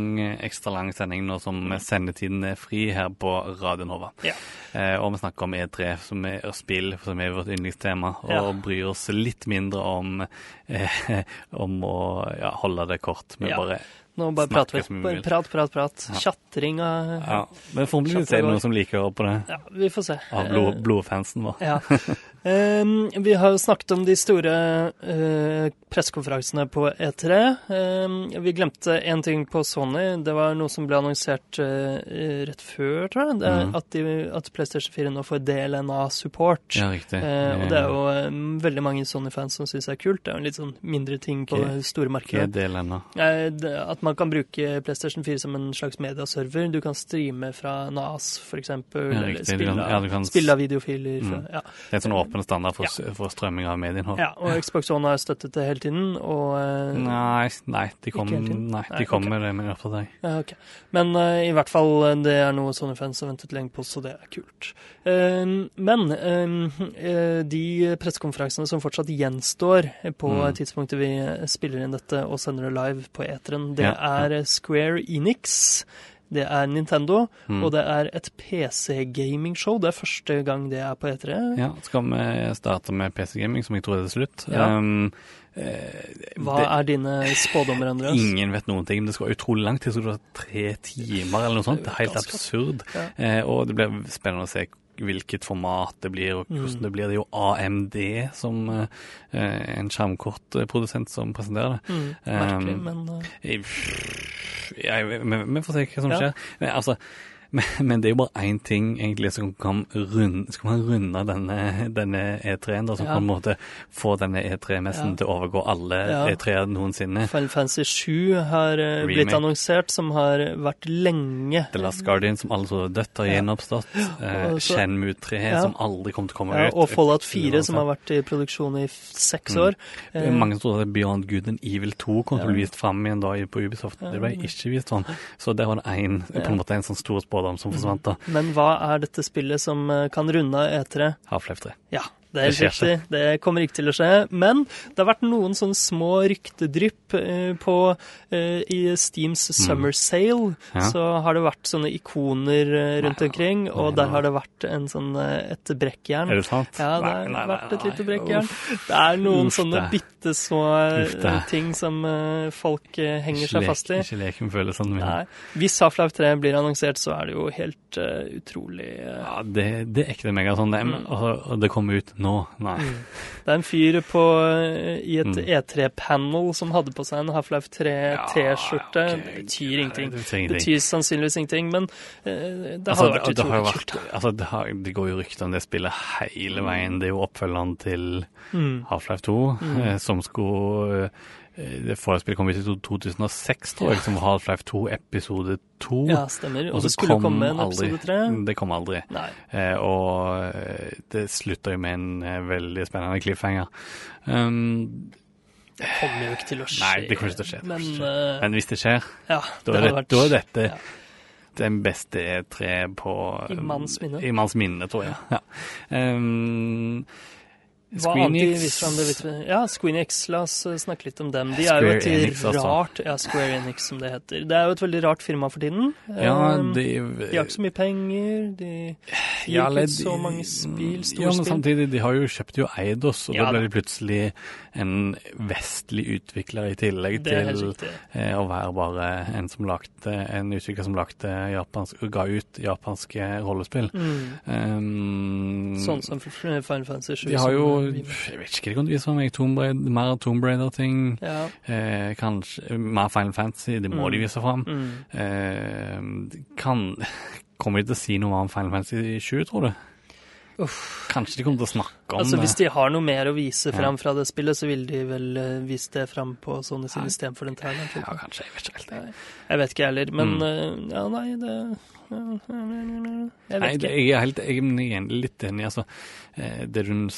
ekstra lang sending nå som sendetiden er fri her på Radio Nova. Ja. Eh, og vi snakker om E3 som er, og spill, som er vårt yndlingstema, og Ja. bryr oss litt mindre om, eh, om å ja, holde det kort. Vi bare Nå bare prater vi. Prat. Prat, prat, prat. Ja. Tjatring og ja. Men forhåpentligvis er det noen som liker å høre på det, Ja, vi får se. av blod, blodfansen vår. Ja. Ehm, vi har jo snakket om de store uh, pressekonferansene på E3. Ehm, vi glemte én ting på Sony. Det var noe som ble annonsert eh, rett før, tror jeg. Det er Mhm. at, de, at PlayStation 4 nå får DLNA-support. Ja, riktig. Eh, og det er jo veldig mange Sony-fans som syns er kult. Det er jo en litt sånn mindre ting på det store markedet. ennå? Eh, At man kan bruke PlayStation 4 som en slags mediaserver. Du kan streame fra NAS, eksempel. Ja, eller. Spille, ja, kan- spille av videofiler. Fra, Mm. ja. Det er en sånn åpen standard for, for strømming av medieinnhold. Ja, og Xbox One har støttet det hele tiden, og eh, Nei, nei, de kom, Ikke helt inn? nei, Nei, de kom okay. med det med oppdatering. ja, okay. Men uh, i hvert fall, eh, det er noe sånne fans har ventet lenge på, så det er kult. Uh, men eh, de pressekonferansene som fortsatt gjenstår på Mm. tidspunktet vi spiller inn dette og sender det live på eteren, det Ja, ja. er Square Enix. Det er Nintendo, Mm. og det er et PC-gamingshow. Det er første gang det er på E E3. Ja, skal vi starte med PC-gaming, som jeg tror er til slutt. Ja. Um, eh, Hva det- er dine spådommer, Andreas? Ingen vet noen ting. Det skal være utrolig lang tid, så det var tre timer eller noe sånt. Det er helt absurd. Ja. Eh, og det blir spennende å se hvilket format det blir, og hvordan Mm. det blir. Det er jo AMD som eh, en skjermkortprodusent som presenterer det. Mm, merkelig, Um, men eh, Jeg, vi, får se hva som Ja. skjer. Men, altså, men, men det er jo bare én ting egentlig som kan runde, skal man runde denne, denne E3-en, da, som Ja. på en måte får denne E3-messen Ja. til å overgå alle Ja. E3-er noensinne. Final Fantasy 7 har Remake. blitt annonsert, som har vært lenge The Last Guardian, som alle så dødt, har Ja. gjenoppstått. Eh, Og Shenmue 3, Ja. som aldri kommer til å komme ja, ut. Og Fallout 4, som har vært i produksjon i seks Mm. år. Mm. Eh, Mange trodde at Beyond Good and Evil 2 kom til å bli vist fram igjen da på Ubisoft. Ja. Det ble ikke vist sånn. Så det var en, på en måte en sånn stor spådom som forsvant da. Men hva er dette spillet som eh, kan runde av E3? Half-Life 3. Ja, det er Det helt riktig. Det kommer ikke til å skje. Men det har vært noen sånne små ryktedrypp eh, på eh, I Steams Summer Sale Mm. Ja. så har det vært sånne ikoner eh, rundt Nei, omkring, og nei, der nei. har det vært en sånn, et brekkjern. Er det sant? Ja, det har vært et lite brekkjern. Det er noen Uff, sånne bitte små ting som folk henger seg fast i. Ikke lek med følelsene mine. Nei. Hvis Half-Life 3 blir annonsert, så er det jo helt uh, utrolig uh, Ja, det, det er ikke det mega sånn, det, Mm. og, og det kommer ut nå. Nei. Det er en fyr på, eh, i et Mm. E3-panel som hadde på seg en Half-Life 3-T-skjorte. Ja, okay. Det betyr ingenting. Det betyr ingenting. betyr sannsynligvis ingenting, men uh, det Altså, har vært utrolig kult. altså, det, har, det går jo rykter om det spillet hele veien. Det er jo oppfølgeren til Mm. Half-Life 2, eh, som skulle Det forespillet kom visst i 2006, tror jeg, som Half-Life 2 episode 2. Ja, stemmer. Og Og det skulle kom komme en episode 3. Det kom aldri. Eh, og eh, det slutta jo med en eh, veldig spennende cliffhanger. Um, Det kommer jo ikke til å skje. Nei, det kommer ikke til å skje. Men, eh, men hvis det skjer, ja, da det er, det, vært da er dette ja. den beste E3 på I manns minne. I manns minne, tror jeg. Ja. Um, Vi. Ja, Screenix, la oss eh, snakke litt om dem. De er jo Square et Enix, altså. Ja, Square Enix, som det heter. Det er jo et veldig rart firma for tiden. Ja, Um, de, De har ikke så mye penger, de gir Ja, ikke så mange spill, Ja, men samtidig, de har jo kjøpt jo Eidos, og Ja, da ble de plutselig en vestlig utvikler i tillegg til eh, å være bare en som lagde, en utvikler som lagde japansk, ga ut japanske rollespill. Mm. Um, Sånn som Final Fantasy 7. de har jo, jeg vet ikke hva de kan vise meg, Tomb Raider, mer Tomb Raider-ting, Ja. eh, kanskje mer Final Fantasy, det må Mm. de vise fram. Mm. Eh, kan, kommer de til å si noe om Final Fantasy 20, tror du? Kanskje de kommer til å snakke om Altså, hvis de har noe mer å vise Ja. fra det spillet, så vil de vel vise det fram på sånne sin istedenfor den traileren. Ja, kanskje. Jeg vet ikke helt. Nei, Jeg vet ikke heller, men Mm. eh, ja, nei, det Jeg Nei, vet det, ikke. jeg er helt jeg er litt enig. altså. Eh, Det du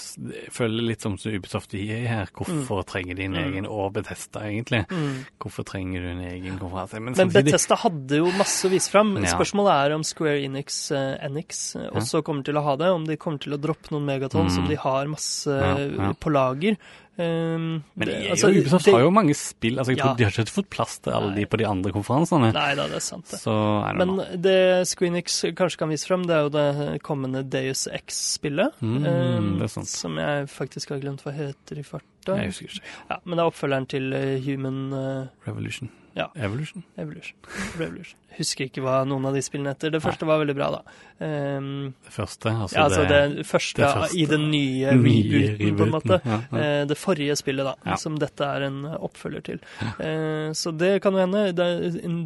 føler litt som Ubisoft gir her. Hvorfor trenger de en Mm. egen Og Bethesda, egentlig. Mm. Hvorfor trenger du en egen konferanse? Men, Men samtidig Bethesda hadde jo masse å vise fram. Ja. Spørsmålet er om Square Enix, uh, Enix også også kommer til å ha det. Om de kommer til å droppe noen megaton Mm. som de har masse Ja, eh, ja. på lager. Um, Men det- altså, og Ubisoft har jo mange spill. altså jeg tror Ja. De har ikke fått plass til alle Nei. de på de andre konferansene. Nei da, det er sant, det. Så Men know. det Screenix kanskje kan vise frem, det er jo det kommende Deus X-spillet. Mm, um. Som jeg faktisk har glemt hva heter i farta. Jeg husker ikke. Ja, men det er oppfølgeren til eh, Human uh, Revolution. Ja. Evolution. Evolution. Revolution. Husker ikke hva noen av de spillene heter. Det første var veldig bra, da. Um, Det første. Altså, ja, altså det, det, første, det første. i den nye nye rebooten, på en måte. Ja, ja. Uh, Det forrige spillet, da, Ja. som dette er en oppfølger til. Uh, Så det kan jo hende. Det,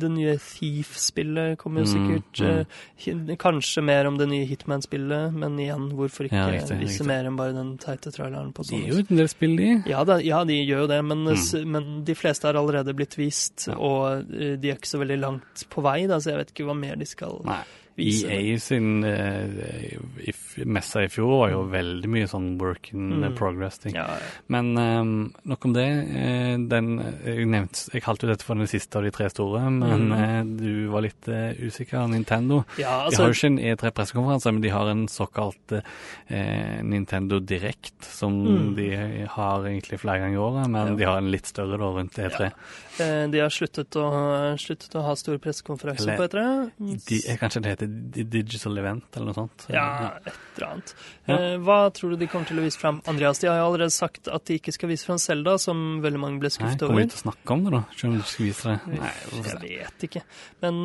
det nye Thief-spillet kommer jo Mm, sikkert. mm. mm. Uh, Kanskje mer om det nye Hitman-spillet, men igjen, hvorfor ikke riktig, vise riktig. mer enn bare den teite traileren på De sånn? er jo en del spill, de. Ja, da, ja, de gjør jo det, men, mm. men de fleste har allerede blitt vist, og de er ikke så veldig langt på vei, da, så jeg vet ikke hva mer de skal Nei. EA sin uh, messa i fjor var jo veldig mye sånn work in Mm. progress-ting. Ja, ja. Men um, nok om det. Eh, den, jeg, nevnte, jeg kalte jo dette for den siste av de tre store, men Mm. du var litt uh, usikker. Nintendo. ja de altså, har jo ikke en E3-pressekonferanse, men de har en såkalt uh, Nintendo Direct, som Mm. de har egentlig flere ganger i året, men de har en litt større da rundt E3. eh, de har sluttet å, sluttet å ha store pressekonferanser på E3. De, kanskje det heter Digital Event, eller noe sånt? Ja, et eller annet. Ja. Eh, hva tror du de kommer til å vise fram? Andreas, de har jo allerede sagt at de ikke skal vise fram Selda, som veldig mange ble Nei, skuffet kommer over. vi til å snakke om det, da? Selv om du skal vise det? Nei, Jeg vet ikke. Men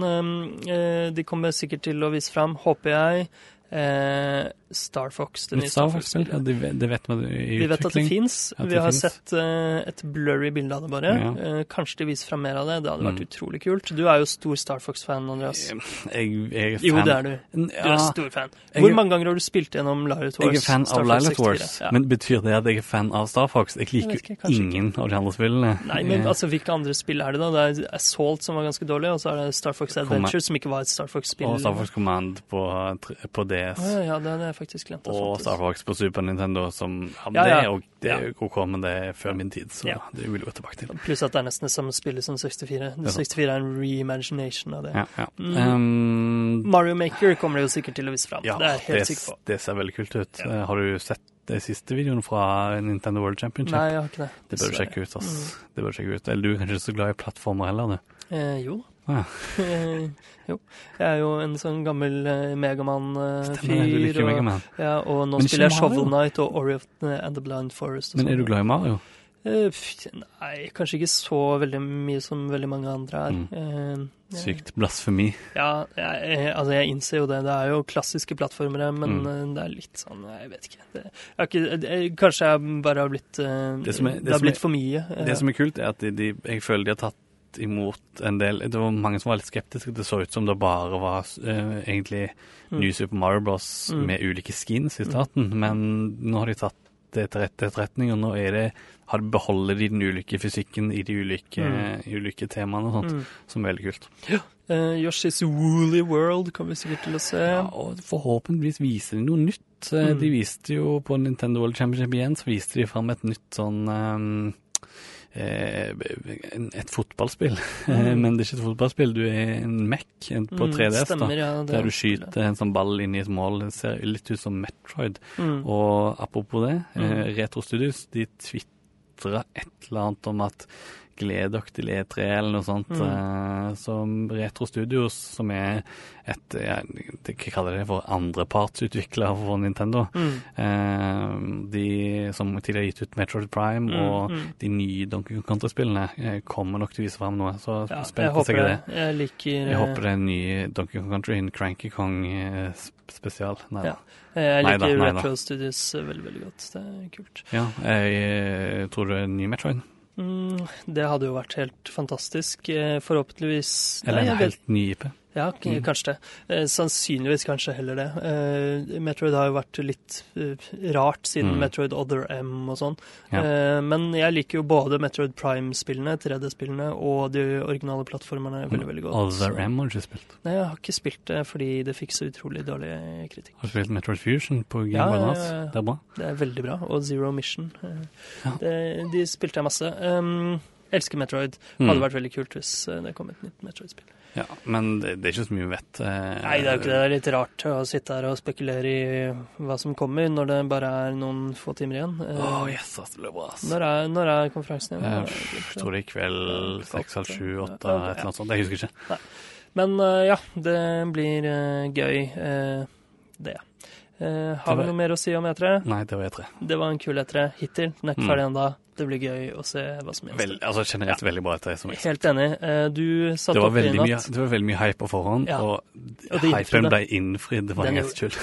eh, de kommer sikkert til å vise fram, håper jeg, eh, Star Fox. Det nye Star Fox-spillet. Ja, de, de, vet hva i. Vi vet at det fins. Ja, vi har finnes. sett eh, et blurry bilde av det bare. Ja. Eh, kanskje de viser fram mer av det. Det hadde vært mm. utrolig kult. Du er jo stor Star Fox-fan, Andreas. Jeg, jeg, er fan. Jo, det er du. Du er stor fan. Hvor jeg, mange ganger har du spilt gjennom Lylet Wars? Jeg er fan av Lylet Wars, men betyr det at jeg er fan av Star Fox? Jeg liker jo ingen ikke. av de andre spillene. Nei, men eh. altså, hvilke andre spill er det, da? Det er Assault som var ganske dårlig, og så er det Star Fox Adventure, som ikke var et Star Fox-spill. Og Star Fox Command på, på det DS. Oh, ja, den er faktisk glemt. Og Star Fox på Super Nintendo, som ja, ja, ja. Det, er jo, det OK, men det er før min tid, så ja. det vil jeg gå tilbake til. Pluss at det er nesten det samme spillet som 64. 64 er en reimagination av det. Mm. Um, Mario Maker kommer det jo sikkert til å vise fram. Ja, det er jeg helt sikker på. Det ser veldig kult ut. Har du sett det siste videoen fra Nintendo World Championship. Nei, jeg har ikke Det Det bør du sjekke ut. ass. Mm. Det bør du sjekke ut. Eller du er kanskje ikke så glad i plattformer heller? du? Eh, jo, Ah, ja. Eh, jo. Jeg er jo en sånn gammel eh, Megamann-fyr. Stemmer det, du liker Mega og, Megaman. ja, og nå spiller jeg Shovel Knight og Ori and the Blind Forest. Men er sånn. du glad i Mario? Eh, nei, kanskje ikke så veldig mye som veldig mange andre er. Mm. Eh, Sykt blasfemi. Ja, jeg, jeg, altså jeg innser jo det. Det er jo klassiske plattformere, men Mm. eh, det er litt sånn Jeg vet ikke. Det, jeg ikke det, kanskje jeg bare har blitt eh, Det som er- Det, det har som er- blitt for mye. eh. Det som er kult, er at de, de, jeg føler de har tatt imot en del Det var mange som var litt skeptiske. Det så ut som det bare var uh, egentlig Mm. New Super Mario Bros. Mm. med ulike skins i starten, men nå har de tatt det til rette etterretning, og nå er det har de beholder de den ulike fysikken i de ulike, Mm. ulike temaene og sånt, Mm. som er veldig kult. Eh, Yoshi's Woolly World kommer vi sikkert til å se. Ja, og forhåpentligvis viser de noe nytt. Eh, Mm. De viste jo på Nintendo World Championship igjen, så viste de fram et nytt sånn en- et fotballspill. Mm. Men det er ikke et fotballspill, du er en Mac på Mm, 3DS, da. Stemmer, ja. det Der er du skyter en sånn ball inn i et mål. Det ser litt ut som Metroid. Mm. Og apropos det, eh, Mm. Retro Studios de tvitra et eller annet om at gled dere til E3 eller noe sånt. Mm. Eh, som Retro Studios, som er et ja, Hva kaller det for andrepartsutvikler for Nintendo. Mm. Eh, de som tidligere har gitt ut Metroid Prime Mm, og mm. de nye Donkey Kong Country-spillene eh, kommer nok til å vise fram noe. Så Ja, spent på å se håper hva det. Jeg liker Jeg håper det er en ny Donkey Kong Country, en Cranky Kong spesial. Nei da. Ja. Jeg liker. Retro Studios veldig, veldig godt. Det er kult. Ja, jeg tror det er en ny Metroid. Mm, det hadde jo vært helt fantastisk. Eh, Forhåpentligvis Eller en helt ny IP. Ja, Mm. kanskje det. Eh, sannsynligvis kanskje heller det. Eh, Metroid har jo vært litt eh, rart siden Mm. Metroid Other M og sånn. Ja. Men jeg liker jo både Metroid Prime-spillene, 3D-spillene, og de originale plattformene veldig, veldig godt. Other M har du ikke spilt. Nei, jeg har ikke spilt det fordi det fikk så utrolig dårlig kritikk. Har du spilt Metroid Fusion på Game Ja, Boy ja. Det er bra. Det er veldig bra. Og Zero Mission. Ja. Det, de spilte jeg masse. Um, elsker Metroid. Mm. Hadde vært veldig kult hvis det kom et nytt Metroid-spill. Ja, men det, det er ikke så mye vi vet. eh, Nei, det er jo ikke det. Det er litt rart å sitte her og spekulere i hva som kommer, når det bare er noen få timer igjen. Oh, yes, det blir bra, når, er, når er konferansen igjen? Eh, Jeg tror det er i kveld seks, halv sju, åtte, et eller annet sånt. Jeg husker ikke. Men eh, ja, det blir gøy, det. Har vi noe mer å si om E3? Nei, det var E3. Det var en kul E3 hittil. Den er ikke Mm. ferdig ennå. Det blir gøy å se hva som gjenstår. altså generelt veldig bra etter SMS. Helt enig. Eh, du satte opp i veldig mye, det var veldig mye hype på forhånd, Ja. og, Og hypen ble innfridd for en gangs skyld.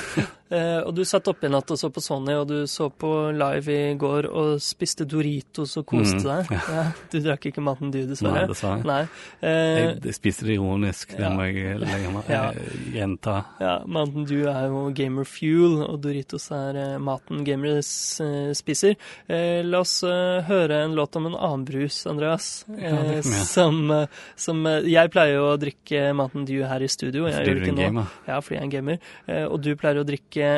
Eh, og du satt opp i natt og så på Sony, og du så på live i går og spiste Doritos og koste Mm, deg. Ja, du drakk ikke maten du, dessverre. Nei, dessverre. Nei. Eh, Jeg, spiste det ironisk, det Ja. må jeg legge meg Ja. eh, gjenta. ja, Mountain Dew er jo gamer fuel, og Doritos er maten gamere spiser. Eh, la oss høre en låt om en annen brus, Andreas. Ja, det Eh, som eh, som eh, Jeg pleier jo å drikke Mountain Dew her i studio. Jeg gjør ikke nå. gamer. Ja, fordi jeg er en gamer. Eh, og du pleier å drikke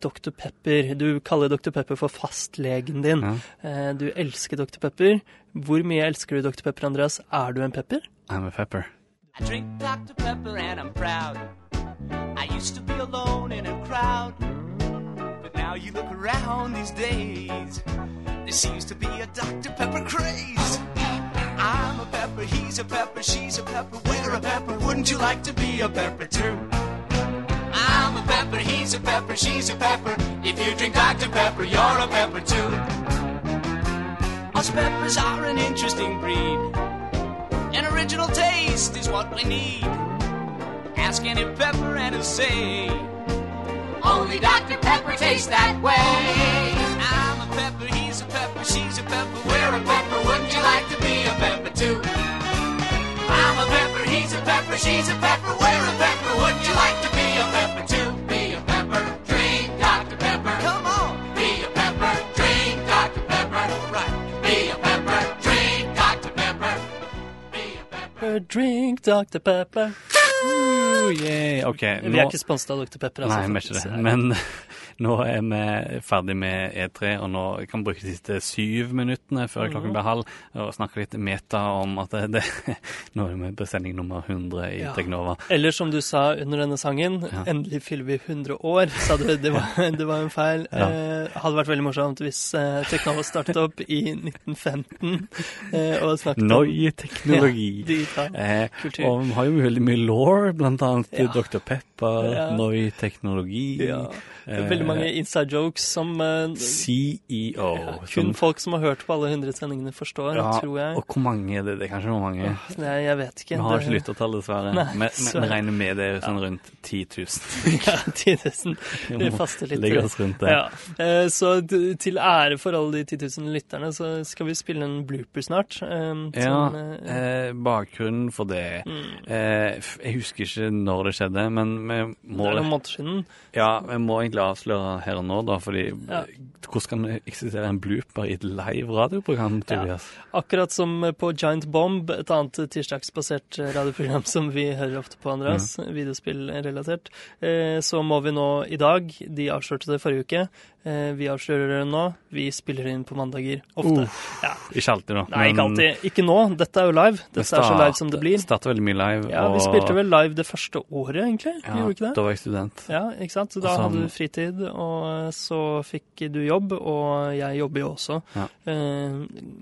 Dr. Pepper. Du kaller Dr. Pepper for fastlegen din. Ja. Eh, du elsker Dr. Pepper. Hvor mye elsker du Dr. Pepper, Andreas? Er du en pepper? I'm a pepper. I drink Dr. Pepper and I'm proud. I used to be alone in a crowd. Now you look around these days. There seems to be a Dr. Pepper craze. I'm a pepper, he's a pepper, she's a pepper, we're a pepper. Wouldn't you like to be a pepper too? I'm a pepper, he's a pepper, she's a pepper. If you drink Dr. Pepper, you're a pepper too. Us peppers are an interesting breed. An original taste is what we need. Ask any pepper and he'll say, Only Dr. Pepper tastes that way. I'm a pepper, he's a pepper, she's a pepper, we're a pepper. Wouldn't you like to be a pepper too? I'm a pepper, he's a pepper, she's a pepper, we're a pepper. Wouldn't you like to be a pepper too? Be a pepper, drink Dr. Pepper. Come on. Be a pepper, drink Dr. Pepper. Right. Be a pepper, drink Dr. Pepper. Be a pepper. Drink Dr. Pepper. Yeah. nå... Vi er ikke sponset av Dr. Pepper. Altså, Nei. Men nå er vi ferdig med E3, og nå kan vi bruke de siste syv minuttene før Mhm. klokken blir halv og snakke litt meta om at det, det Nå er vi på sending nummer 100 i Ja. Teknova. Eller som du sa under denne sangen, Ja. endelig fyller vi 100 år, sa du. Det var, det var en feil. Ja. Eh, hadde vært veldig morsomt hvis eh, Teknova startet opp i 1915 eh, og snakket om Noi teknologi. Ja, digital Eh, kultur. og vi har jo veldig mye law, blant annet. Dr. Pepper. Noi teknologi. Ja. eh, Veldig mange inside jokes som eh, CEO. ja, som- kun folk som har hørt på alle 100 sendingene, forstår, ja, tror jeg. Og hvor mange er det? Det er kanskje hvor mange. Nei, jeg vet ikke. Vi har ikke lyttertall, dessverre. Nei, Vi- vi regner med det er sånn rundt 10 000. Ja, 10 000. Vi faster litt. legge oss rundt det. Ja. Eh, Så til ære for alle de 10 000 lytterne, så skal vi spille en blooper snart. eh, Ja, som, eh, eh, bakgrunnen for det mm, eh, Jeg husker ikke når det skjedde, men vi må Det er noen måneder siden. ja, vi må egentlig avsløre her og nå, da, fordi Ja. hvordan kan det eksistere en blooper i et live radioprogram, Ja. Akkurat som på Giant Bomb, et annet tirsdagsbasert radioprogram som vi hører ofte på, Andreas, videospillrelatert, eh, så må vi nå i dag De avslørte det forrige uke. eh, Vi avslører det nå. Vi spiller inn på mandager. Ofte. Ja. Ikke alltid, da. Nei, ikke alltid. Ikke nå. Dette er jo live. Dette er så live som det blir. Starter veldig mye live. Ja, Vi spilte vel live det første året, egentlig. ja? Da var jeg student. Ja, ikke sant? Så da Og hadde du fritid, og så fikk du jobb, og jeg jobber jo også. Ja. Eh,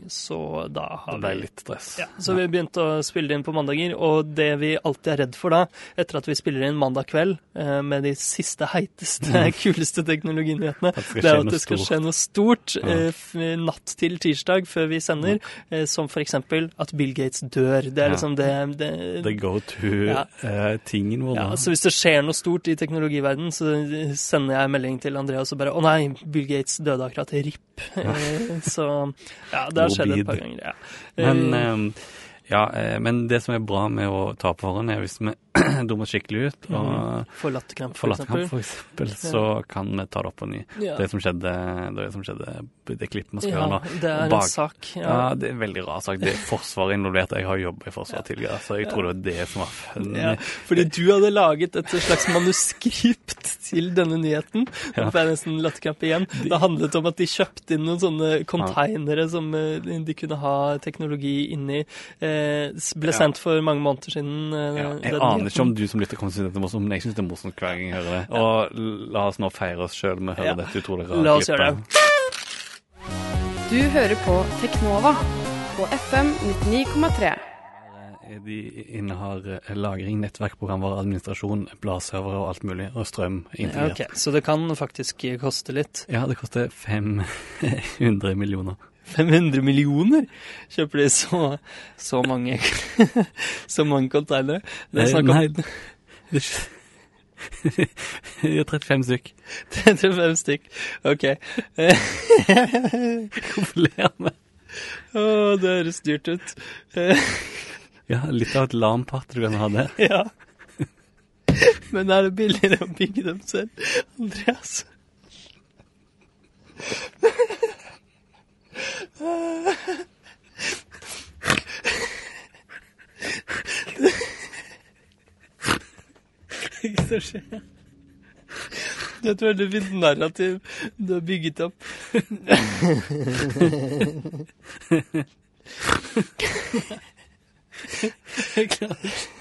Så da Det ble vi litt stress. ja, Så vi begynte å spille inn på mandager, og det vi alltid er redd for da, etter at vi spiller inn mandag kveld eh, med de siste heiteste, kuleste teknologinyhetene, det er at det skal skje noe stort Ja. eh, natt til tirsdag før vi sender, som for eksempel at Bill Gates dør. Det er Ja. liksom det, det The go to-tingen vår ja, så hvis det skjer noe stort i teknologiverdenen, så sender jeg melding til Andreas og bare 'Å nei, Bill Gates døde akkurat. Ripp'. Så ja, det har skjedd et par ganger. Ja. Men, Eh, ehm, ja, eh, men det som er bra med å ta på forhånd, er hvis vi dummer skikkelig ut og får latterkramp, for eksempel. for eksempel, så kan vi ta det opp på ny. Ja. Det som skjedde, det som skjedde det klippet vi skal Ja, gjøre nå. det er en sak. Ja. Ja. det er en veldig rar sak. Det er Forsvaret involvert. Jeg har jobba i Forsvaret tidligere, så jeg tror det var det som var fun. Ja, fordi du hadde laget et slags manuskript til denne nyheten. Ja. Det er nesten latterkramp igjen. Det handlet om at de kjøpte inn noen sånne konteinere som eh, de kunne ha teknologi inni. Eh, ble Ja. sendt for mange måneder siden. eh, Ja, jeg den aner nyheten. ikke om du som lytter kommer til å synes det er morsomt, men jeg syns det er morsomt hver gang jeg hører det. Og la oss nå feire oss sjøl med å høre Ja. dette utrolig rare La oss gjøre det. Du hører på Teknova på FM 99,3. Eh, De innehar eh, lagring, nettverkprogrammer, administrasjon, bladservere og alt mulig, og strøm integrert. Okay, Så det kan faktisk koste litt. Ja, det koster 500 millioner. 500 millioner kjøper de så, så mange Så mange containere. Det er snakk om Nei, det er har 35 stykk. 35 stykk. OK. Vi? Å, det høres dyrt ut. Ja, litt av et LAN-party du kan ha det. Ja. Men er det billigere å bygge dem selv, Andreas? Hva som skjer? Det er et veldig fint narrativ du har bygget opp. Jeg klarer ikke.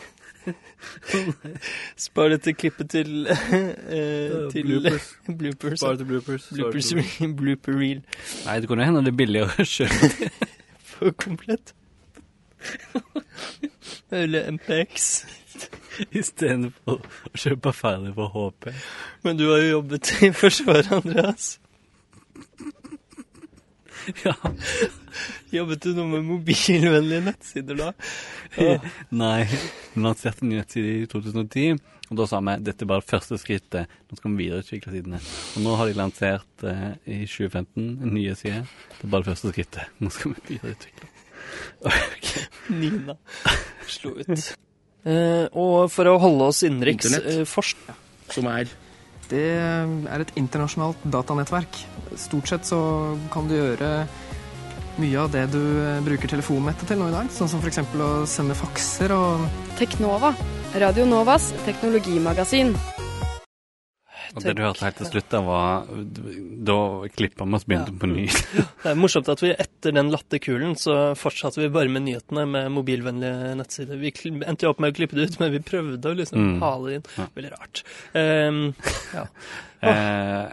Spar dette klippet til eh, til bloopers. bloopers. Bare til bloopers. bloopers blooper reel Nei, det kunne hende det er billigere å kjøpe for komplett. Eller MPX. istedenfor å kjøpe ferdig på HP. Men du har jo jobbet i Forsvaret, Andreas. Ja, Jobbet du noe med mobilvennlige nettsider da? Ja. Nei, vi lanserte en ny nettside i 2010, og da sa vi dette er bare første skrittet. Nå skal vi videreutvikle sidene. Og nå har de lansert eh, i 2015 en nye side. Det er bare det første skrittet. Nå skal vi videreutvikle. Ok. Nina slo ut. Eh, og for å holde oss innenriks Internett. eh, forsk... Som er Det er et internasjonalt datanettverk. Stort sett så kan du gjøre mye av det du eh, bruker telefonnettet til nå i dag. Sånn som f.eks. å sende fakser og Teknova. Radio Novas teknologimagasin. Og det du hørte helt til slutt, da var Da klippa vi oss begynte på ny. Det er morsomt at vi etter den latterkulen så fortsatte vi bare med nyhetene med mobilvennlige nettsider. Vi endte jo opp med å klippe det ut, men vi prøvde å liksom Mm. hale det inn. Ja. Veldig rart. Um, ja. Eh,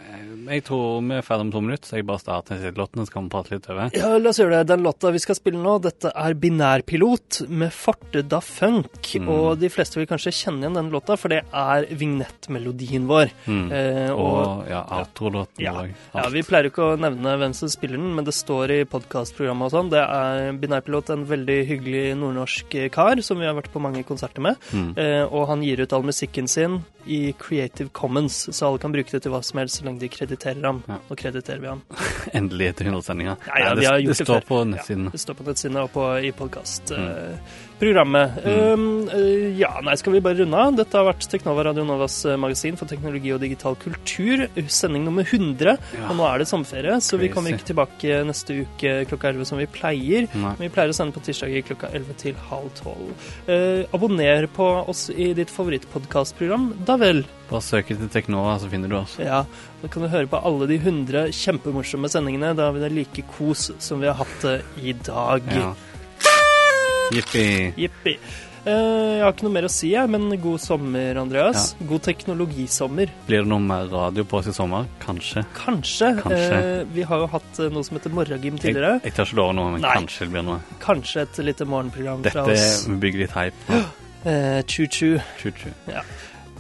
jeg tror vi er ferdig om to minutter, så jeg bare starter låten, så kan vi prate litt over. ja, la oss gjøre det. Den låta vi skal spille nå, dette er Binærpilot med Forte da Funk. Mm. Og de fleste vil kanskje kjenne igjen den låta, for det er vignettmelodien vår. Mm. Eh, og Og ja, outro-låten Ja. òg. Ja, Vi pleier ikke å nevne hvem som spiller den, men det står i podkastprogrammet og sånn. Det er Binærpilot, en veldig hyggelig nordnorsk kar som vi har vært på mange konserter med. Mm. Eh, og han gir ut all musikken sin i Creative Commons, så alle kan bruke det til hva som helst så lenge de krediterer ham. Ja. Nå krediterer vi ham. Endelig etter 100 sendinger. Ja, ja, det, det det står på nettsiden. Det står på nettsidene og på, i podkast. Mm. Um, eh, ja, nei, skal vi bare runde av? Dette har vært Teknova Radio Novas eh, magasin for teknologi og digital kultur. Sending nummer 100. Ja. Og nå er det sommerferie, så vi kommer ikke tilbake neste uke klokka 11 som vi pleier. Nei. Men vi pleier å sende på tirsdager klokka 11 til halv 12. Uh, abonner på oss i ditt favorittpodkastprogram, da vel. Bare søk etter Teknova, så finner du oss. Ja, da kan du høre på alle de 100 kjempemorsomme sendingene. Da har vi det like kos som vi har hatt det i dag. Ja. Jippi. Eh, jeg har ikke noe mer å si, jeg, men god sommer, Andreas. God teknologisommer. Blir det noe mer radio på oss i sommer? Kanskje. Kanskje. Kanskje. Eh, vi har jo hatt eh, noe som heter Morgengym tidligere. jeg tør ikke love noe, men Nei. kanskje det blir noe. Kanskje et lite morgenprogram fra Dette oss. vi bygger litt hype Choo-choo. Tju-tju. Ja.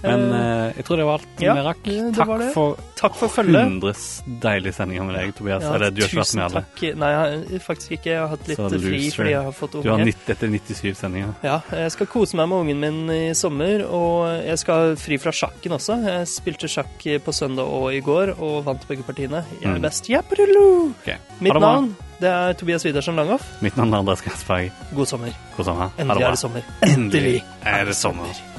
Men Eh, eh, jeg tror det var alt ja, rakk. Takk var for takk for følget. Hundres deilige sendinger med deg, Tobias. Ja, Eller du har ikke vært med alle. takk. Nei, jeg, faktisk ikke. Jeg har hatt litt fri fordi jeg har fått Du har unge. 90, dette er 97 sendinger. Ja, jeg skal kose meg med ungen min i sommer, og jeg skal fri fra sjakken også. Jeg spilte sjakk på søndag og i går, og vant begge partiene. Jeg er Mm. best. ja, Ok. Ha Mitt navn, det er Tobias Widersen Langhoff. Mitt navn er Andreas Gassberg. God sommer. God sommer. Endelig er det sommer. Endelig er det sommer.